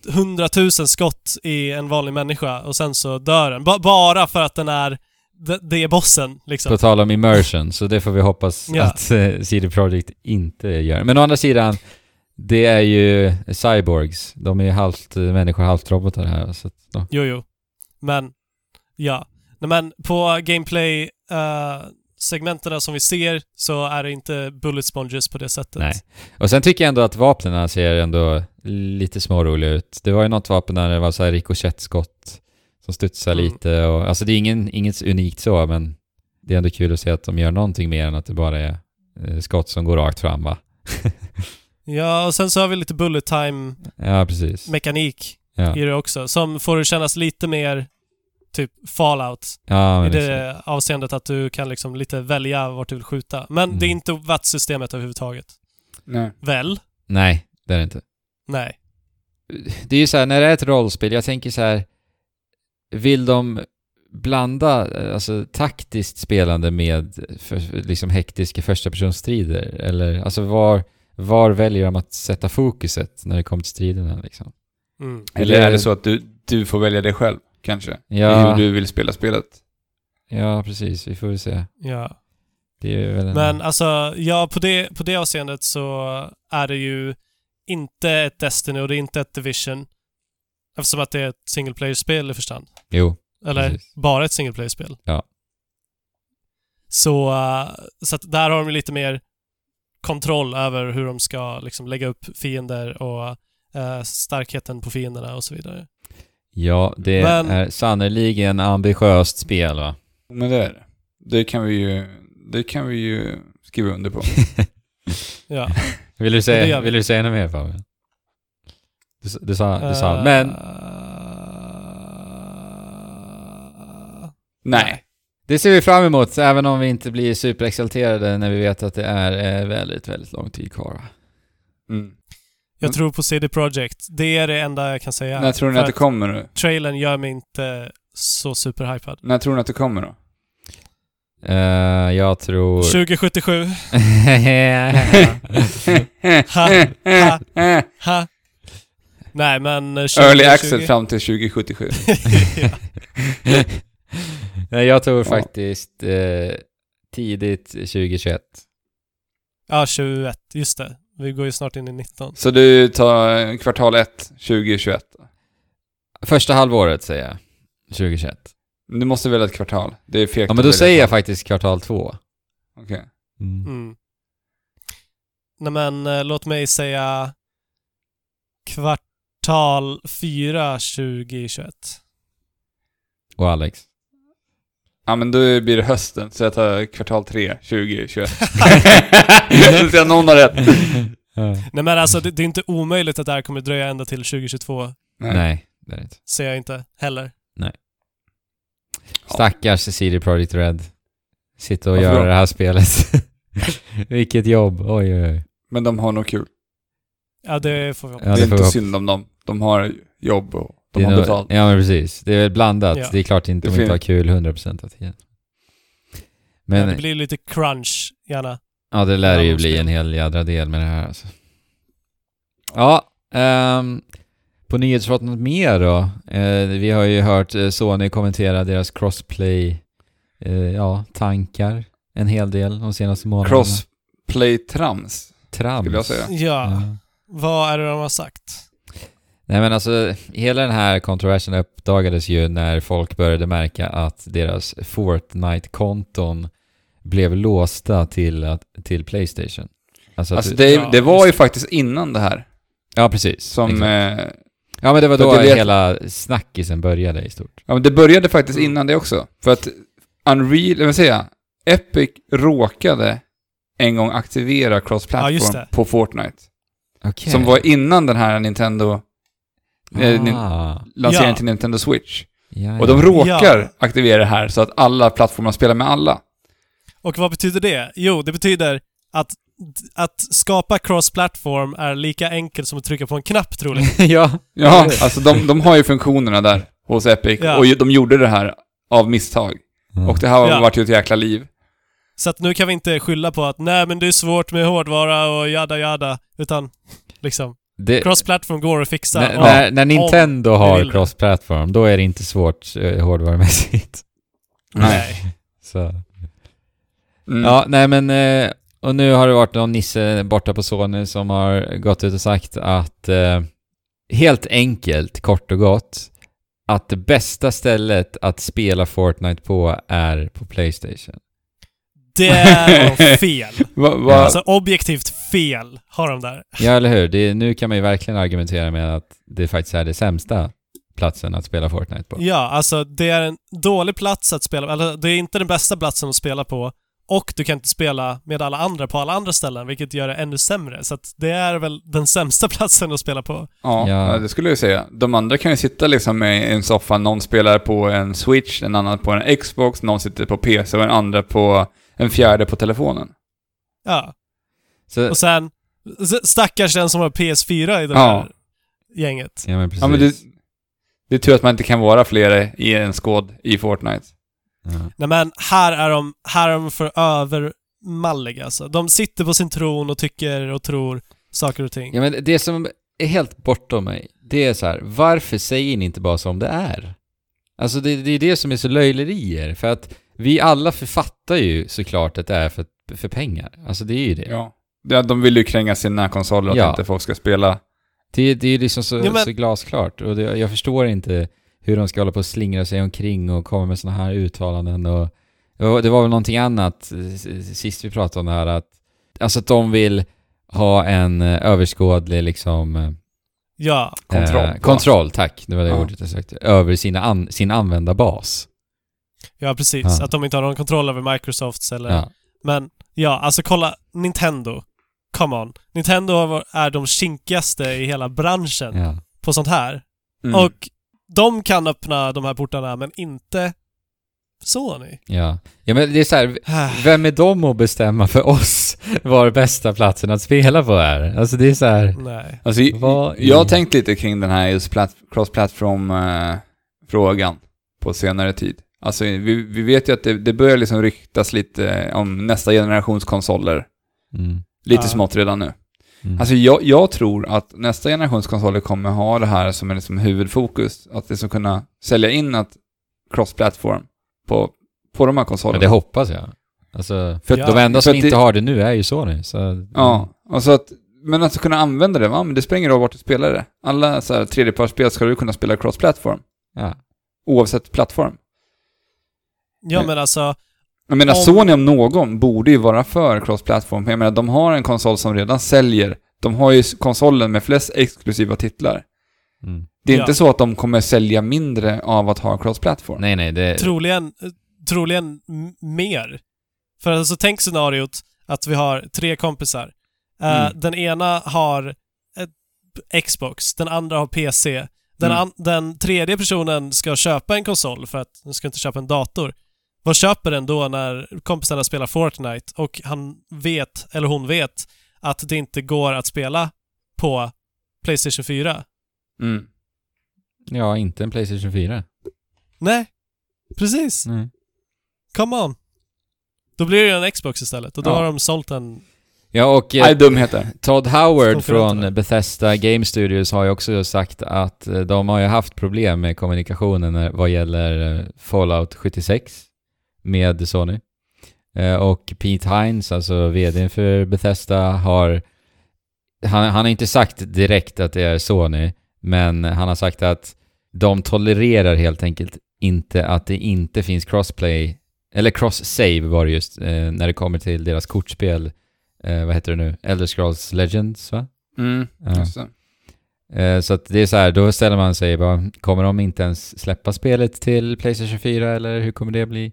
Speaker 2: hundratusen skott i en vanlig människa och sen så dör den. Ba- bara för att den är... Det, det är bossen, liksom.
Speaker 1: På tal om immersion, så det får vi hoppas
Speaker 2: Ja.
Speaker 1: att eh, CD Projekt inte gör. Men å andra sidan, det är ju cyborgs. De är ju halvt eh, människor, halvt robotar här. Så då.
Speaker 2: Jo, jo. Men, ja. Nej, men på gameplay eh, segmenterna som vi ser så är det inte bullet sponges på det sättet.
Speaker 1: Nej. Och sen tycker jag ändå att vapnen ser ändå lite småroliga ut. Det var ju något vapen där det var så här rikoschettskott som studsar
Speaker 2: Mm.
Speaker 1: lite och... Alltså det är ingen, inget unikt så, men det är ändå kul att se att de gör någonting mer än att det bara är eh, skott som går rakt fram va?
Speaker 2: Ja, och sen så har vi lite bullet time
Speaker 1: ja, Ja,
Speaker 2: i det också. Som får det kännas lite mer typ fallout.
Speaker 1: ja
Speaker 2: I det avseendet att du kan liksom lite välja vart du vill skjuta. Men
Speaker 1: Mm.
Speaker 2: det är inte VAT-systemet överhuvudtaget.
Speaker 3: Nej.
Speaker 2: Väl?
Speaker 1: Nej, det är det inte.
Speaker 2: Nej.
Speaker 1: det är ju så här, när det är ett rollspel, jag tänker så här, vill de blanda alltså, taktiskt spelande med för, liksom hektiska första personstrider Eller alltså var, var väljer de att sätta fokuset när det kommer till striderna liksom?
Speaker 2: Mm.
Speaker 3: Eller är det så att du, du får välja det själv, kanske?
Speaker 1: Ja,
Speaker 3: hur du vill spela spelet.
Speaker 1: ja precis, vi får väl se.
Speaker 2: Ja.
Speaker 1: Det är väl en,
Speaker 2: Men alltså, ja, på det, på det avseendet så är det ju inte ett Destiny och det är inte ett Division. Eftersom att det är ett single player-spel i första hand.
Speaker 1: Jo,
Speaker 2: Eller
Speaker 1: Precis.
Speaker 2: bara ett single player-spel.
Speaker 1: Ja.
Speaker 2: Så, eh, så att där har de lite mer kontroll över hur de ska liksom lägga upp fiender och eh, starkheten på fienderna och så vidare.
Speaker 1: ja det
Speaker 2: Men-
Speaker 1: är sannerligen ambitiöst spel va?
Speaker 3: Men det är det. Det kan vi ju, det kan vi ju skriva under på.
Speaker 2: Ja.
Speaker 1: Vill du säga, vill du säga något mer Fabian? Du, du sa, du sa,
Speaker 2: Eh,
Speaker 1: men
Speaker 3: Nej.
Speaker 1: Det ser vi fram emot, även om vi inte blir superexalterade när vi vet att det är eh, väldigt, väldigt lång tid kvar. va?
Speaker 3: Mm.
Speaker 2: Jag
Speaker 3: Mm.
Speaker 2: tror på CD Projekt. Det är det enda jag kan säga.
Speaker 3: När tror ni att det kommer nu?
Speaker 2: trailern gör mig inte så superhypad.
Speaker 3: När tror ni att det kommer då?
Speaker 1: Eh, jag tror...
Speaker 2: 2077. Ha, ha, ha. Nej, men... eh, 2020.
Speaker 3: Early access fram till 2077.
Speaker 1: Nej, jag tror
Speaker 3: Ja.
Speaker 1: faktiskt eh, tidigt 2021.
Speaker 2: Ja, 21. Just det. Vi går ju snart in i 19.
Speaker 3: Så du tar kvartal 1, 2021.
Speaker 1: Första halvåret säger jag. 2021.
Speaker 3: Du måste välja ett kvartal. Det är fegt
Speaker 1: Ja men då säger jag faktiskt kvartal två.
Speaker 3: Okej.
Speaker 1: Mm.
Speaker 2: Mm. Nej men eh, låt mig säga kvartal 4 2021.
Speaker 1: Och Alex.
Speaker 3: Ja men då blir det hösten, så jag tar kvartal 3, 2021. så jag någon har rätt.
Speaker 2: Nej men alltså det, det är inte omöjligt att det här kommer dröja ända till 2022.
Speaker 1: Nej, det är det inte.
Speaker 2: Ser jag inte heller.
Speaker 1: Stackars CD Projekt Red. Sitta och
Speaker 3: Varför
Speaker 1: göra
Speaker 3: då?
Speaker 1: det här spelet. Vilket jobb. Oj, oj, oj.
Speaker 3: Men de har nog kul.
Speaker 2: Ja, det får vi hoppas.
Speaker 1: Ja,
Speaker 3: det
Speaker 1: det
Speaker 3: är inte synd om dem. De har jobb och de
Speaker 1: Det
Speaker 3: har
Speaker 1: nog-
Speaker 3: betalt.
Speaker 1: Ja men precis. Det är väl blandat.
Speaker 2: Ja.
Speaker 1: Det är klart inte
Speaker 3: Det
Speaker 1: de inte har kul 100% av tiden.
Speaker 2: Ja,
Speaker 1: Men
Speaker 2: det blir lite crunch, gärna.
Speaker 1: ja, det lär ju bli en hel jädra del med det här alltså. Ja, ehm, på nyhetsfronten något mer då? Eh, vi har ju hört eh, Sony kommentera deras crossplay, eh, ja, tankar en hel del de senaste månaderna.
Speaker 3: Crossplay-trams,
Speaker 1: Trams.
Speaker 3: skulle jag säga.
Speaker 2: Ja.
Speaker 1: Ja.
Speaker 2: Vad är det de har sagt?
Speaker 1: Nej men alltså, hela den här kontroversen uppdagades ju när folk började märka att deras Fortnite-konton blev låsta till, att, till Playstation. Alltså,
Speaker 3: Alltså det,
Speaker 2: Ja,
Speaker 3: det var ju
Speaker 2: det.
Speaker 3: faktiskt innan det här.
Speaker 1: ja precis.
Speaker 3: Som... Eh,
Speaker 1: ja men det var då
Speaker 3: det vet-
Speaker 1: hela snackisen började i stort.
Speaker 3: ja men det började faktiskt
Speaker 2: Mm.
Speaker 3: innan det också. För att Unreal, jag vill säga, Epic råkade en gång aktivera
Speaker 2: Ja,
Speaker 3: cross-platform
Speaker 2: det.
Speaker 3: på Fortnite.
Speaker 1: Okej.
Speaker 3: Som var innan den här Nintendo, nin-
Speaker 1: ah,
Speaker 3: lanseringen
Speaker 2: Ja.
Speaker 3: till Nintendo Switch.
Speaker 1: ja,
Speaker 3: Och de råkar
Speaker 2: Ja.
Speaker 3: aktivera det här så att alla plattformar spelar med alla.
Speaker 2: Och vad betyder det? Jo, det betyder att, att skapa cross-platform är lika enkelt som att trycka på en knapp troligen.
Speaker 1: ja.
Speaker 3: Ja, alltså de, de har ju funktionerna där hos Epic
Speaker 2: Ja.
Speaker 3: och de gjorde det här av misstag. Och det här har
Speaker 2: Ja.
Speaker 3: varit ju ett jäkla liv.
Speaker 2: Så att nu kan vi inte skylla på att nej men det är svårt med hårdvara och jada jada. Utan liksom,
Speaker 1: det,
Speaker 2: cross-platform går att fixa.
Speaker 1: när,
Speaker 2: och-
Speaker 1: när, när Nintendo
Speaker 2: vi
Speaker 1: har cross-platform, då är det inte svårt eh, hårdvarumässigt.
Speaker 2: Nej.
Speaker 1: Så.
Speaker 3: Mm.
Speaker 1: Ja, nej men... eh, Och nu har det varit någon nisse borta på Sony som har gått ut och sagt att... eh, Helt enkelt, kort och gott, att det bästa stället att spela Fortnite på är på Playstation.
Speaker 2: Det är nog fel.
Speaker 3: Va, va,
Speaker 2: Alltså objektivt fel har de där.
Speaker 1: Ja, eller hur? Det, nu kan man ju verkligen argumentera med att det faktiskt är det sämsta platsen att spela Fortnite på.
Speaker 2: Ja, alltså det är en dålig plats att spela Eller det är inte den bästa platsen att spela på. Och du kan inte spela med alla andra på alla andra ställen, vilket gör det ännu sämre. Så att det är väl den sämsta platsen att spela på.
Speaker 3: ja,
Speaker 1: Ja.
Speaker 3: ja, det skulle jag säga. De andra kan ju sitta liksom i en soffa, någon spelar på en Switch, en annan på en Xbox, någon sitter på PC och en andra på en fjärde på telefonen.
Speaker 2: Ja.
Speaker 1: Så,
Speaker 2: Och sen, stackars den som har PS4 i det
Speaker 3: Ja.
Speaker 2: här gänget.
Speaker 1: ja, men precis.
Speaker 3: Ja, men det, det är tur att man inte kan vara flera i en skåd i Fortnite.
Speaker 1: Ja.
Speaker 2: Nej men, här är de, här är de för övermalliga alltså. De sitter på sin tron och tycker och tror saker och ting.
Speaker 1: Ja men det som är helt bortom mig, det är så här, varför säger ni inte bara som det är? Alltså det, det är det som är så löjlerier, för att vi alla författar ju såklart att det är för, för pengar. Alltså det är ju det.
Speaker 3: Ja. Det- De vill ju kränga sina konsoler och
Speaker 1: Ja.
Speaker 3: att inte folk ska spela.
Speaker 1: Det, det är liksom så,
Speaker 2: Ja, men-
Speaker 1: så glasklart och det, jag förstår inte hur de ska hålla på och slingra sig omkring och komma med sådana här uttalanden och, och det var väl någonting annat eh, sist vi pratade om det här att alltså att de vill ha en eh, överskådlig liksom eh,
Speaker 2: Ja.
Speaker 3: Kontroll.
Speaker 1: Eh, kontroll, tack. Det var det
Speaker 3: Ja.
Speaker 1: ordet jag sökte. Över sina an, sin användarbas.
Speaker 2: Ja, precis.
Speaker 1: Ja.
Speaker 2: Att de inte har någon kontroll över Microsofts eller...
Speaker 1: Ja.
Speaker 2: Men, ja, alltså kolla. Nintendo. Come on. Nintendo är de kinkigaste i hela branschen
Speaker 1: ja.
Speaker 2: på sånt här.
Speaker 3: Mm.
Speaker 2: Och de kan öppna de här portarna, men inte Sony.
Speaker 1: Ja. ja, men det är så här, vem är de att bestämma för oss var bästa platsen att spela på är? Alltså det är så här,
Speaker 2: Nej.
Speaker 3: Alltså,
Speaker 1: Vad
Speaker 3: jag har tänkt lite kring den här just plat- cross-platform-frågan på senare tid. Alltså vi, vi vet ju att det, det börjar liksom ryktas lite om nästa generations konsoler.
Speaker 1: Mm.
Speaker 3: Lite
Speaker 2: Ja.
Speaker 3: smått redan nu.
Speaker 1: Mm.
Speaker 3: Alltså jag, jag tror att nästa generations konsoler kommer ha det här som en liksom huvudfokus. Att det ska kunna sälja in att cross-platform på, på de här
Speaker 1: Men
Speaker 3: konsolerna.
Speaker 1: det hoppas jag. Alltså,
Speaker 3: För
Speaker 2: Ja.
Speaker 1: de enda som inte
Speaker 3: det-
Speaker 1: har det nu är ju Sony, så...
Speaker 3: Ja, och så att, men att kunna använda det, va? men det spelar ingen roll vart du spelar det. Alla så här tredjepartsspel ska du kunna spela cross-platform.
Speaker 1: Ja.
Speaker 3: Oavsett plattform.
Speaker 2: Ja, men alltså...
Speaker 3: Jag menar,
Speaker 2: Om-
Speaker 3: Sony om någon borde ju vara för cross-platform. Jag menar, de har en konsol som redan säljer. De har ju konsolen med flest exklusiva titlar.
Speaker 1: Mm.
Speaker 3: Det är
Speaker 2: Ja.
Speaker 3: inte så att de kommer sälja mindre av att ha cross-platform.
Speaker 1: Nej, nej, det...
Speaker 2: Troligen, troligen mer. För alltså tänk scenariot att vi har tre kompisar. Eh,
Speaker 3: Mm.
Speaker 2: Den ena har ett Xbox, den andra har PC. Den,
Speaker 3: Mm.
Speaker 2: den tredje personen ska köpa en konsol för att den ska inte köpa en dator. Vad köper den då när kompisarna spelar Fortnite och han vet, eller hon vet, att det inte går att spela på Playstation 4?
Speaker 3: Mm.
Speaker 1: Ja, inte en Playstation 4.
Speaker 2: Nej, precis.
Speaker 1: Nej.
Speaker 2: Come on. Då blir det ju en Xbox istället och då
Speaker 3: Ja.
Speaker 2: har de sålt en...
Speaker 1: Ja, och... eh,
Speaker 3: dumheter.
Speaker 1: Todd Howard från Bethesda Game Studios har ju också sagt att eh, de har ju haft problem med kommunikationen när- vad gäller eh, Fallout 76 med Sony. Eh, Och Pete Hines, alltså vdn för Bethesda, har... Han, han har inte sagt direkt att det är Sony, men han har sagt att de tolererar helt enkelt inte att det inte finns crossplay, eller cross-save var det just, eh, när det kommer till deras kortspel eh, vad heter det nu? Elder Scrolls Legends va?
Speaker 3: Mm. Just det.
Speaker 1: Eh, så att det är så här, då ställer man sig bara, kommer de inte ens släppa spelet till Playstation 4 eller hur kommer det bli?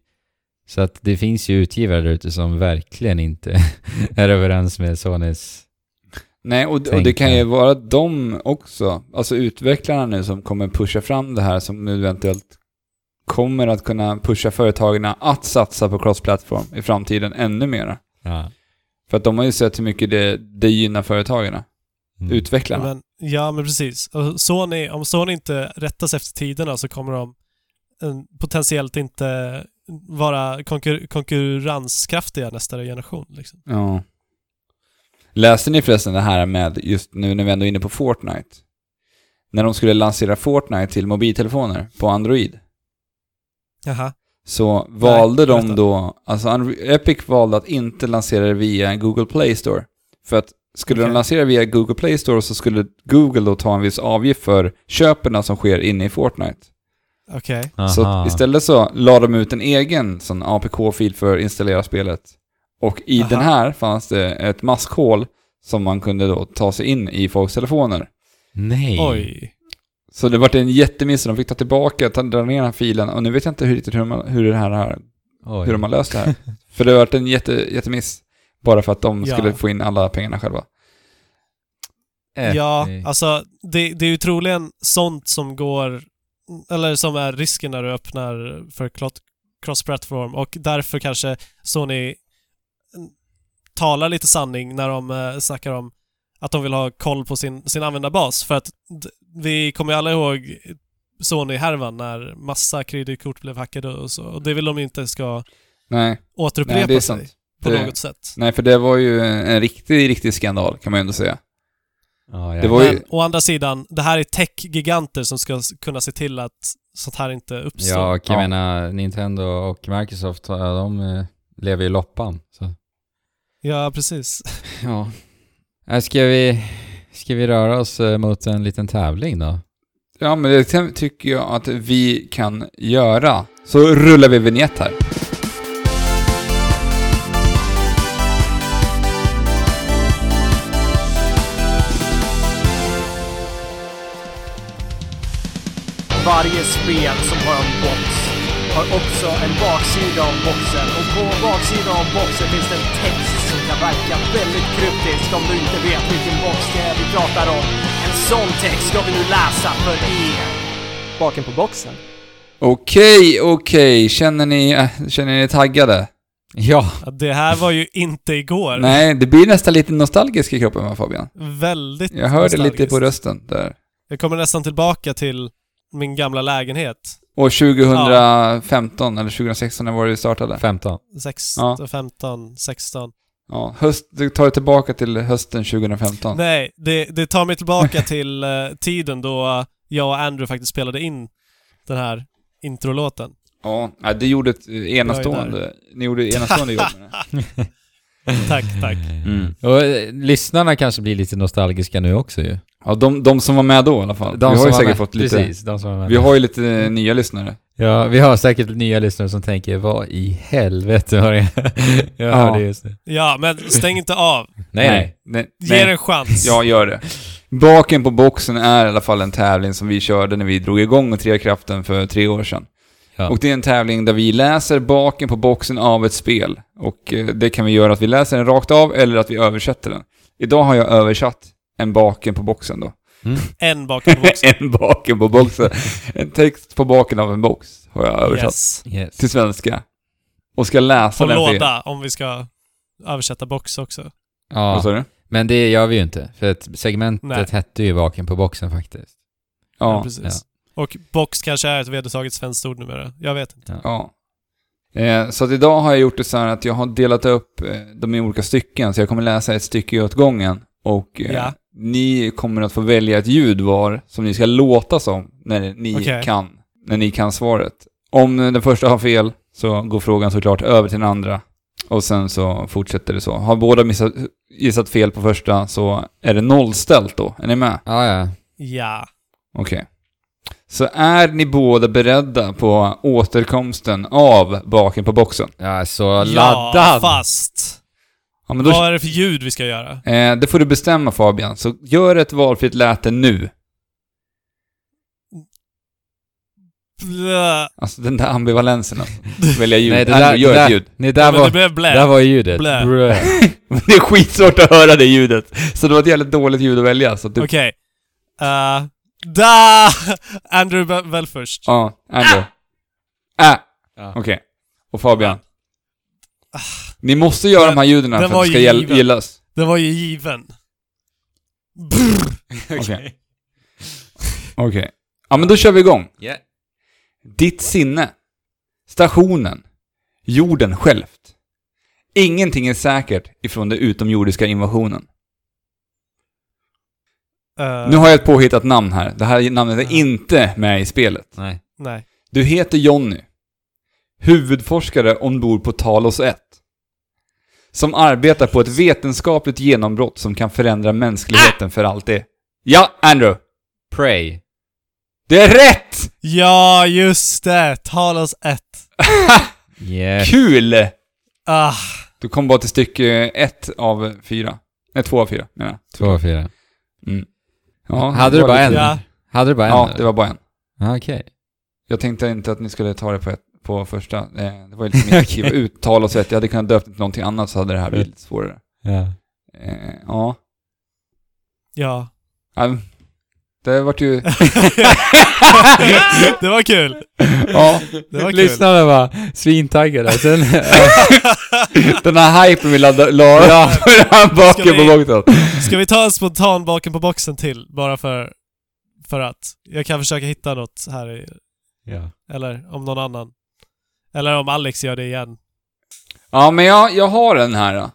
Speaker 1: Så att det finns ju utgivare där ute som verkligen inte är överens med Sonys...
Speaker 3: Nej, och, och det kan ju vara de också, alltså utvecklarna nu som kommer pusha fram det här som nu eventuellt kommer att kunna pusha företagen att satsa på cross-platform i framtiden ännu mer.
Speaker 1: Ja.
Speaker 3: För att de har ju sett hur mycket det, det gynnar företagen,
Speaker 1: Mm.
Speaker 3: utvecklarna.
Speaker 2: Men, ja, men precis. Och Sony, om Sony inte rättas efter tiderna så kommer de eh, potentiellt inte vara konkur konkurrenskraftiga nästa generation. Liksom.
Speaker 3: Ja. Läste ni förresten det här med, just nu när vi ändå är inne på Fortnite? När de skulle lansera Fortnite till mobiltelefoner på Android.
Speaker 2: Jaha.
Speaker 3: Så valde de
Speaker 2: berätta.
Speaker 3: då, alltså Epic valde att inte lansera det via Google Play Store. För att skulle de
Speaker 2: Okej.
Speaker 3: lansera via Google Play Store så skulle Google då ta en viss avgift för köpen som sker inne i Fortnite.
Speaker 2: Okej.
Speaker 3: Så
Speaker 1: Aha.
Speaker 3: att istället så la de ut en egen sån APK-fil för att installera spelet. Och i
Speaker 2: Aha.
Speaker 3: den här fanns det ett maskhål som man kunde då ta sig in i folks telefoner.
Speaker 1: Nej.
Speaker 2: Oj.
Speaker 3: Så det vart en jättemiss, de fick ta tillbaka, ta, dra ner den här filen och nu vet jag inte hur, riktigt hur, man, hur det här
Speaker 1: Oj.
Speaker 3: hur de har löst det här. för det har varit en jätte, jättemiss. Bara för att de
Speaker 2: Ja.
Speaker 3: skulle få in alla pengarna själva.
Speaker 1: Äh,
Speaker 2: Ja,
Speaker 1: nej.
Speaker 2: alltså det, det är ju troligen sånt som går, eller som är risken när du öppnar för cross-platform och därför kanske Sony talar lite sanning när de eh, snackar om att de vill ha koll på sin, sin användarbas. För att vi kommer ju alla ihåg Sony-härvan när massa kreditkort blev hackade och så. Och det vill de inte ska
Speaker 3: Nej,
Speaker 2: återupprepa
Speaker 3: nej
Speaker 2: sig
Speaker 3: sant.
Speaker 2: på
Speaker 3: Det-
Speaker 2: något sätt.
Speaker 3: Nej, för det var ju en, en riktig, riktig skandal kan man ju ändå säga.
Speaker 1: Ja, ja.
Speaker 3: det var ju-
Speaker 2: Men å andra sidan, det här är tech-giganter som ska kunna se till att sånt här inte uppstår.
Speaker 1: Ja, och jag
Speaker 3: Ja.
Speaker 1: menar Nintendo och Microsoft, de eh, lever ju loppan. Så.
Speaker 2: Ja, precis.
Speaker 1: Ja. Äh, Ska vi, ska vi röra oss eh, mot en liten tävling då?
Speaker 3: Ja, men det ty- tycker jag att vi kan göra. Så rullar vi vignett här.
Speaker 5: Varje spel som har en box har också en baksida av boxen och på baksidan av boxen finns det en text som kan verka väldigt kryptisk om du inte vet vilken box det är vi pratar om. En sån text ska vi nu läsa för er. Baken på boxen.
Speaker 3: Okej, okej. Känner ni, äh, känner ni er taggade?
Speaker 1: Ja.
Speaker 2: Det här var ju inte igår.
Speaker 3: Nej, det blir nästan lite nostalgisk i kroppen va Fabian?
Speaker 2: Väldigt
Speaker 3: Jag hörde lite
Speaker 2: nostalgiskt.
Speaker 3: på rösten där.
Speaker 2: Jag kommer nästan tillbaka till min gamla lägenhet.
Speaker 3: Och 2015, eller 2016, när var det vi startade?
Speaker 1: 15.
Speaker 2: 16,
Speaker 3: Ja.
Speaker 2: 15, 16.
Speaker 3: Ja, höst, det tar det tillbaka till hösten 2015.
Speaker 2: Nej, det, det tar mig tillbaka till eh, tiden då eh, jag och Andrew faktiskt spelade in den här introlåten.
Speaker 3: Ja, det gjorde ett eh, enastående, ni gjorde ett enastående jobb med det.
Speaker 2: Tack, tack.
Speaker 3: Mm.
Speaker 1: Och lyssnarna kanske blir lite nostalgiska nu också ju.
Speaker 3: Ja, de, de som var med då i alla fall.
Speaker 1: De
Speaker 3: vi har ju säkert
Speaker 1: med-
Speaker 3: fått lite...
Speaker 1: Precis, de som var med.
Speaker 3: Vi har ju lite eh, nya lyssnare.
Speaker 1: Ja, vi har säkert nya lyssnare som tänker vad i helvete var det jag
Speaker 3: Ja.
Speaker 1: hörde just nu.
Speaker 2: Ja, men stäng inte av.
Speaker 1: Nej, nej.
Speaker 3: nej.
Speaker 2: Ge
Speaker 3: nej.
Speaker 2: det en chans.
Speaker 3: Ja, gör det. Baken på boxen är i alla fall en tävling som vi körde när vi drog igång med Trekraften för tre år sedan.
Speaker 1: Ja.
Speaker 3: Och det är en tävling där vi läser baken på boxen av ett spel. Och eh, det kan vi göra att vi läser den rakt av eller att vi översätter den. Idag har jag översatt en baken på boxen då.
Speaker 2: En bakom boxen.
Speaker 3: en baken på boxen. En text på baken av en box har jag översatt
Speaker 2: Yes.
Speaker 1: Yes.
Speaker 3: till svenska. Och ska läsa
Speaker 2: På
Speaker 3: den för
Speaker 2: låda, om vi ska översätta box också.
Speaker 3: Vad
Speaker 1: Ja,
Speaker 3: sa du?
Speaker 1: men det gör vi ju inte. För att segmentet
Speaker 2: Nej.
Speaker 1: hette ju Vaken på boxen faktiskt.
Speaker 2: Ja,
Speaker 3: Ja.
Speaker 2: precis. Och box kanske är ett vedertaget svenskt ord numera. Jag vet inte.
Speaker 3: Ja. Eh, så att idag har jag gjort det så här att jag har delat upp eh, dem i olika stycken, så jag kommer läsa ett stycke åt gången. Och eh,
Speaker 2: Ja.
Speaker 3: Ni kommer att få välja ett ljud var som ni ska låta som när ni
Speaker 2: Okej.
Speaker 3: kan, när ni kan svaret. Om den första har fel så går frågan såklart över till den andra. Och sen så fortsätter det så. Har båda missat, gissat fel på första så är det nollställt då. Är ni med?
Speaker 1: Ja, ja.
Speaker 2: Ja.
Speaker 3: Okej. Så är ni båda beredda på återkomsten av Baken på boxen?
Speaker 1: Jag är så
Speaker 2: Ja,
Speaker 1: laddad!
Speaker 2: fast.
Speaker 3: Ja, men då,
Speaker 2: Vad är det för ljud vi ska göra?
Speaker 3: eh, det får du bestämma Fabian, så gör ett valfritt läte nu.
Speaker 2: Blä.
Speaker 3: Alltså den där ambivalensen alltså. Välja ljud.
Speaker 1: Nej, det där,
Speaker 3: gör
Speaker 1: det
Speaker 3: ett
Speaker 1: där,
Speaker 3: ljud.
Speaker 1: nej,
Speaker 2: Ja,
Speaker 1: där,
Speaker 2: men
Speaker 1: var,
Speaker 2: det blev blä.
Speaker 1: där var ju ljudet.
Speaker 2: Blä.
Speaker 1: Brö.
Speaker 3: det är skitsvårt att höra det ljudet. Så det var ett jävligt dåligt ljud att välja. Så du...
Speaker 2: Okej. Uh, da! Andrew väl- först.
Speaker 3: Ja, Andrew. Äh.
Speaker 1: Ja.
Speaker 3: Okej. Och Fabian. Ni måste göra
Speaker 2: Den-
Speaker 3: de här ljuden
Speaker 2: den
Speaker 3: för att det ska
Speaker 2: given.
Speaker 3: gillas.
Speaker 2: Den var ju given.
Speaker 3: Okej. Okej. Ja, men då kör vi igång.
Speaker 1: Yeah.
Speaker 3: Ditt sinne. Stationen. Jorden självt. Ingenting är säkert ifrån den utomjordiska invasionen.
Speaker 2: Eh,
Speaker 3: Nu har jag ett påhittat namn här. Det här namnet är inte med i spelet.
Speaker 1: Nej.
Speaker 2: Nej.
Speaker 3: Du heter Jonny. Huvudforskare ombord på Talos 1. Som arbetar på ett vetenskapligt genombrott som kan förändra mänskligheten för alltid. Ja, Andrew.
Speaker 1: Pray.
Speaker 3: Det är rätt!
Speaker 2: Ja, just det! Talos 1.
Speaker 1: Yeah.
Speaker 3: Kul!
Speaker 2: Ah,
Speaker 3: Du kom bara till stycke ett av fyra. Nej, två av fyra menar jag.
Speaker 1: Två av fyra.
Speaker 3: Mm. Ja,
Speaker 1: Hade
Speaker 3: det
Speaker 1: du
Speaker 3: var
Speaker 1: bara
Speaker 3: lite-
Speaker 1: en?
Speaker 2: Ja.
Speaker 1: Hade du bara en?
Speaker 3: Ja, det var bara en.
Speaker 1: Ah, Okej.
Speaker 3: Jag tänkte inte att ni skulle ta det på, ett, på första. Eh, Det var ju lite mer att skriva ut tal och så att jag hade kunnat döpt till någonting annat så hade det här blivit lite svårare.
Speaker 1: Ja.
Speaker 3: Eh, ja.
Speaker 2: ja.
Speaker 3: Det vart ju...
Speaker 2: det var kul.
Speaker 3: ja,
Speaker 2: Det var kul.
Speaker 1: Lyssnarna var svintaggade. Sen...
Speaker 3: den här hypen vi laddade, la ja.
Speaker 2: Ska
Speaker 3: på boxen.
Speaker 2: Ska vi ta en spontan baken på boxen till? Bara för, för att. Jag kan försöka hitta något här i,
Speaker 1: ja.
Speaker 2: Eller om någon annan. Eller om Alex gör det igen.
Speaker 3: Ja, men jag, jag har den här då.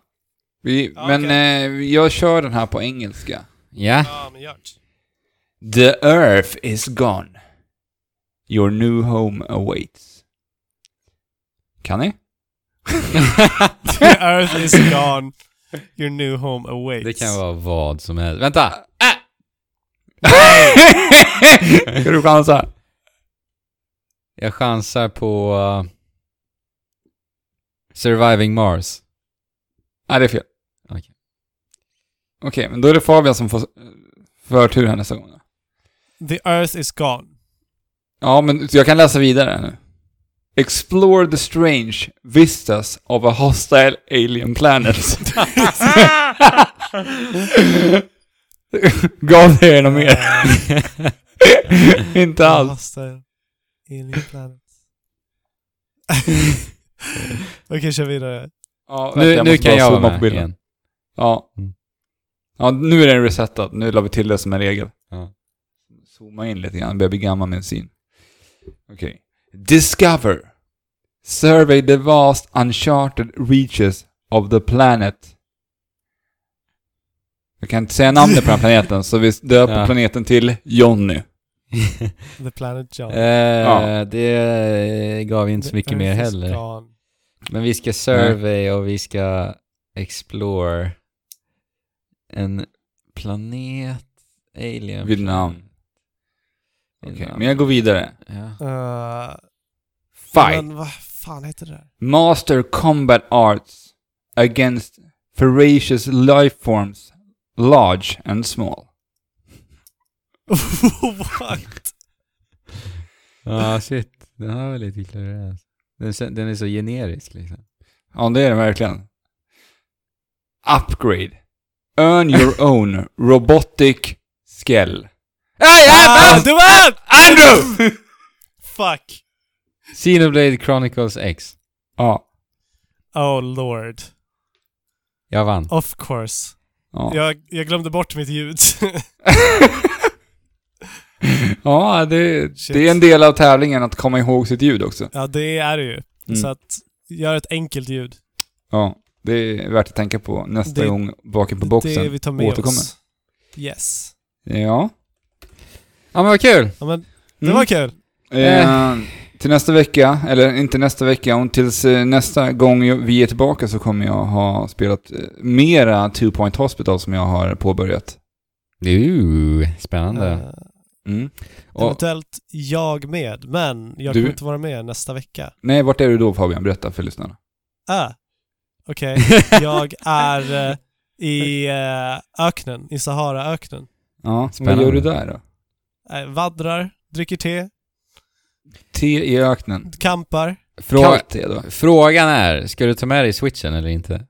Speaker 3: Vi,
Speaker 2: Ja,
Speaker 3: men eh, jag kör den här på engelska.
Speaker 1: Ja.
Speaker 2: Ja, men gör
Speaker 3: The earth is gone. Your new home awaits. Kan ni?
Speaker 2: The earth is gone. Your new home awaits.
Speaker 1: Det kan vara vad som helst. Vänta!
Speaker 3: Ska du chansa?
Speaker 1: Jag chansar på... Surviving Mars.
Speaker 3: Nej, det är fel.
Speaker 1: Okej.
Speaker 3: Okej, men då är det Fabian som får eh, förtur här nästa gång. då.
Speaker 2: The earth is gone.
Speaker 3: Ja, men jag kan läsa vidare nu. Explore the strange vistas of a hostile alien planet. Gav det er något mer? Inte alls.
Speaker 2: Hostile Alien planet. Okej, kör vidare.
Speaker 3: Ja, vänta,
Speaker 1: Nu, nu
Speaker 3: måste
Speaker 1: kan jag vara
Speaker 3: på
Speaker 1: med
Speaker 3: bilden.
Speaker 1: igen.
Speaker 3: Ja.
Speaker 1: Mm.
Speaker 3: Ja, nu är den resetad. Nu la vi till det som en regel.
Speaker 1: Ja.
Speaker 3: Zooma in lite grann. Börjar bli gammal med en syn. Okej. Discover. Survey the vast uncharted reaches of the planet. Jag kan inte säga namnet på den planeten, så vi döper
Speaker 1: Ja.
Speaker 3: planeten till Johnny.
Speaker 2: The Planet John.
Speaker 1: Eh,
Speaker 3: Ja.
Speaker 1: Det gav inte så mycket mer heller.
Speaker 2: gone.
Speaker 1: Men vi ska survey och vi ska explore en planet, alien.
Speaker 3: Vid namn.
Speaker 1: planet.
Speaker 3: Okej,
Speaker 1: namn.
Speaker 3: men jag går vidare.
Speaker 1: Ja.
Speaker 2: Uh,
Speaker 3: Fight.
Speaker 2: Men vad fan heter det där?
Speaker 3: Master Combat Arts against Ferocious life forms, large and small.
Speaker 2: What?
Speaker 1: Ja, shit. Den har väl lite klurigare. Den, den är så generisk liksom.
Speaker 3: Ja, det är det verkligen. Upgrade. Earn your own robotic skell. Hey,
Speaker 2: Ah, det var
Speaker 3: Andrew!
Speaker 2: Fuck!
Speaker 1: Xenoblade Chronicles X.
Speaker 3: ja.
Speaker 2: Oh lord.
Speaker 1: Jag vann.
Speaker 2: Of course.
Speaker 3: Ja.
Speaker 2: Jag, jag glömde bort mitt ljud.
Speaker 3: ja, det, det är en del av tävlingen att komma ihåg sitt ljud också.
Speaker 2: ja, det är det ju.
Speaker 3: Mm.
Speaker 2: Så att, gör ett enkelt ljud.
Speaker 3: Ja, det är värt att tänka på nästa
Speaker 2: Det-
Speaker 3: gång baken på
Speaker 2: Det
Speaker 3: boxen
Speaker 2: vi tar med
Speaker 3: återkommer.
Speaker 2: oss. Yes.
Speaker 3: Ja.
Speaker 1: Ja men vad kul!
Speaker 2: Ja, men det
Speaker 3: Mm.
Speaker 2: var kul.
Speaker 3: Eh, till nästa vecka, eller inte nästa vecka, och tills eh, nästa gång vi är tillbaka så kommer jag ha spelat eh, mera Two Point Hospital som jag har påbörjat.
Speaker 1: Uh, spännande.
Speaker 2: Eh,
Speaker 3: Mm.
Speaker 1: Och,
Speaker 2: eventuellt jag med, men jag
Speaker 3: Du-
Speaker 2: kommer inte vara med nästa vecka.
Speaker 3: Nej, vart är du då Fabian? Berätta för lyssnarna.
Speaker 2: Ah, okej. jag är eh, i eh, öknen, i Saharaöknen.
Speaker 3: Ja,
Speaker 1: Spännande.
Speaker 3: vad gör du där då?
Speaker 2: Eh, vaddrar, dricker te,
Speaker 3: Te i öknen.
Speaker 2: kampar.
Speaker 1: frå
Speaker 3: Kallt te då?
Speaker 1: frågan är, ska du ta med dig switchen eller inte?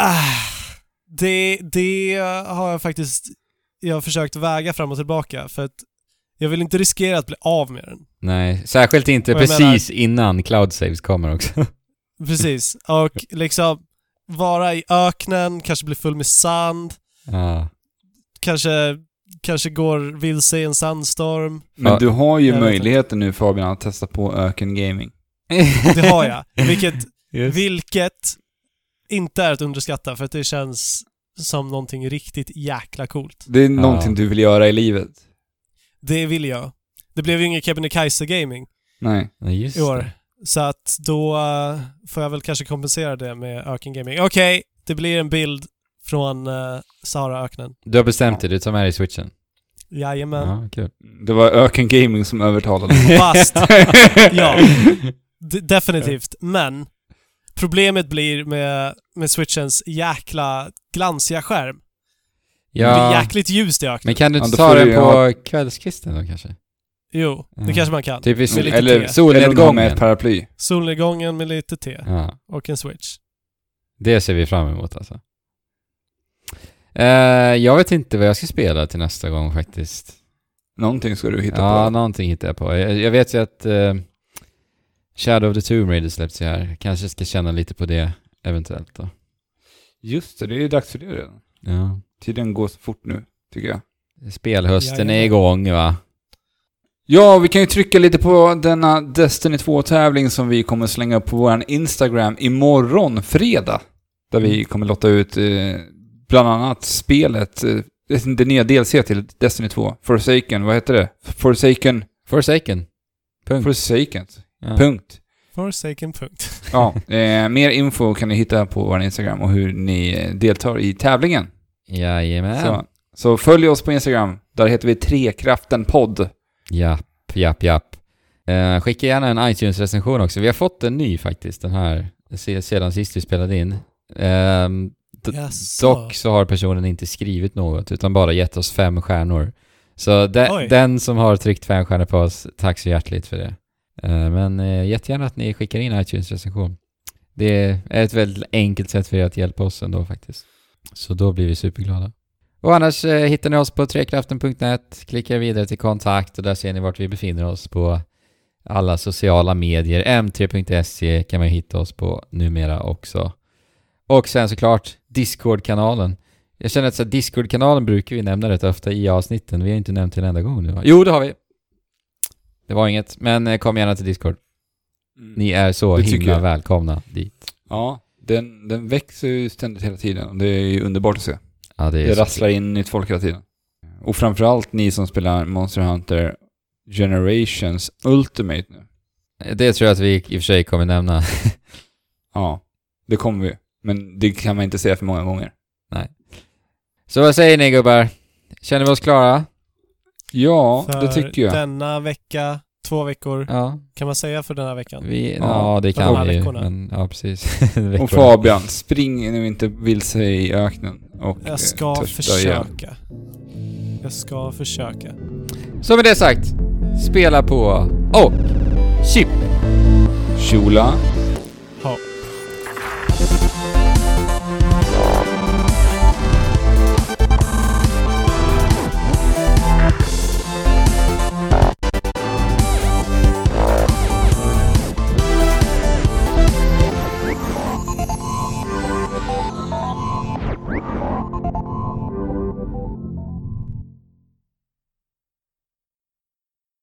Speaker 2: Ah, det, det har jag faktiskt jag har försökt väga fram och tillbaka för att jag vill inte riskera att bli av med den.
Speaker 1: Nej, särskilt inte precis innan cloud saves kommer också.
Speaker 2: Precis. Och liksom vara i öknen, kanske bli full med sand,
Speaker 1: ja.
Speaker 2: kanske, kanske går vilse i en sandstorm.
Speaker 3: Men du har ju
Speaker 2: Jag
Speaker 3: möjligheten nu Fabian att testa på öken gaming.
Speaker 2: Det har jag. Vilket, vilket inte är att underskatta för att det känns som någonting riktigt jäkla coolt.
Speaker 3: Det är någonting du vill göra i livet.
Speaker 2: Det vill jag. Det blev ju ingen Kebnekaise Gaming
Speaker 3: Nej.
Speaker 1: Ja, just
Speaker 2: i år.
Speaker 1: det.
Speaker 2: Så att då eh, får jag väl kanske kompensera det med Öken Gaming. Okej, det blir en bild från uh, Saharaöknen.
Speaker 1: Du har bestämt dig, du tar med dig switchen?
Speaker 2: Jajamän.
Speaker 1: Ja, kul.
Speaker 3: Det var öken gaming som övertalade.
Speaker 2: Fast, ja. D- definitivt. Men problemet blir med, med switchens jäkla glansiga skärm. Det blir
Speaker 1: Ja,
Speaker 2: jäkligt ljust i öknen.
Speaker 1: men kan du
Speaker 3: Ja,
Speaker 1: inte
Speaker 3: då
Speaker 1: ta den på
Speaker 3: ha-
Speaker 1: kvällskvisten då kanske?
Speaker 2: Jo, det
Speaker 1: Ja.
Speaker 2: kanske man kan.
Speaker 1: Typ vid
Speaker 2: Med lite
Speaker 3: Eller,
Speaker 2: te.
Speaker 1: solnedgången.
Speaker 3: med ett paraply.
Speaker 2: Solnedgången med lite te
Speaker 1: Ja,
Speaker 2: och en switch.
Speaker 1: det ser vi fram emot alltså. Eh, jag vet inte vad jag ska spela till nästa gång faktiskt.
Speaker 3: Någonting ska du hitta
Speaker 1: ja,
Speaker 3: på.
Speaker 1: någonting hittar jag på. Jag, jag vet ju att eh, Shadow of the Tomb Raider släpps ju här. Kanske ska känna lite på det eventuellt då.
Speaker 3: Just det, det är dags för det redan.
Speaker 1: Ja.
Speaker 3: Tiden går så fort nu, tycker jag.
Speaker 1: Spelhösten är igång va?
Speaker 3: Ja, vi kan ju trycka lite på denna Destiny 2-tävling som vi kommer slänga upp på vår Instagram imorgon, fredag. Där vi kommer lotta ut eh, bland annat spelet, eh, det nya DLC till Destiny 2, Forsaken, vad heter det? Forsaken,
Speaker 1: Forsaken. Punkt.
Speaker 3: Forsaken,
Speaker 1: Ja.
Speaker 3: punkt.
Speaker 2: Forsaken punkt.
Speaker 3: Ja, eh, mer info kan ni hitta på vår Instagram och hur ni eh, deltar i tävlingen.
Speaker 1: Jajamän.
Speaker 3: Så, så följ oss på Instagram, där heter vi Trekraften podd.
Speaker 1: Japp, japp, japp. Eh, skicka gärna en iTunes-recension också. Vi har fått en ny faktiskt, den här, se- sedan sist vi spelade in. D-
Speaker 2: Jaså.
Speaker 1: dock så har personen inte skrivit något, utan bara gett oss fem stjärnor. Så de, den som har tryckt fem stjärnor på oss, tack så hjärtligt för det. Eh, men eh, jättegärna att ni skickar in iTunes-recension. Det är ett väldigt enkelt sätt för er att hjälpa oss ändå faktiskt. Så då blir vi superglada. Och annars eh, hittar ni oss på trekraften.net, klickar vidare till kontakt och där ser ni vart vi befinner oss på alla sociala medier. m3.se kan man hitta oss på numera också. Och sen såklart Discord-kanalen. Jag känner att Discord-kanalen brukar vi nämna rätt ofta i avsnitten. Vi har inte nämnt den en enda gång nu va? Jo, det har vi! Det var inget, men eh, kom gärna till Discord.
Speaker 3: Mm.
Speaker 1: Ni är så
Speaker 3: Det
Speaker 1: himla
Speaker 3: jag.
Speaker 1: välkomna dit.
Speaker 3: Ja, den, den växer ju ständigt hela tiden och det är ju underbart att se.
Speaker 1: Ja, det
Speaker 3: Det rasslar in nytt folk hela tiden. Och framförallt ni som spelar Monster Hunter Generations Ultimate nu.
Speaker 1: kul. Det tror jag att vi i och för sig kommer nämna.
Speaker 3: Ja, det kommer vi. Men det kan man inte säga för många gånger.
Speaker 1: Så vad säger ni gubbar? Känner vi oss klara?
Speaker 3: Ja,
Speaker 2: För
Speaker 3: det tycker jag.
Speaker 2: denna vecka, två veckor,
Speaker 1: Ja,
Speaker 2: kan man säga för denna veckan?
Speaker 1: vi,
Speaker 3: Ja,
Speaker 1: ja, det
Speaker 2: de
Speaker 1: kan
Speaker 2: här
Speaker 1: vi ju.
Speaker 2: veckorna.
Speaker 1: Men, ja, precis.
Speaker 3: Och. Fabian, spring nu inte vilse i öknen och
Speaker 2: Jag ska
Speaker 3: eh, igen.
Speaker 2: försöka. Jag ska försöka.
Speaker 1: Så med det sagt, spela på och chip!
Speaker 3: Shula.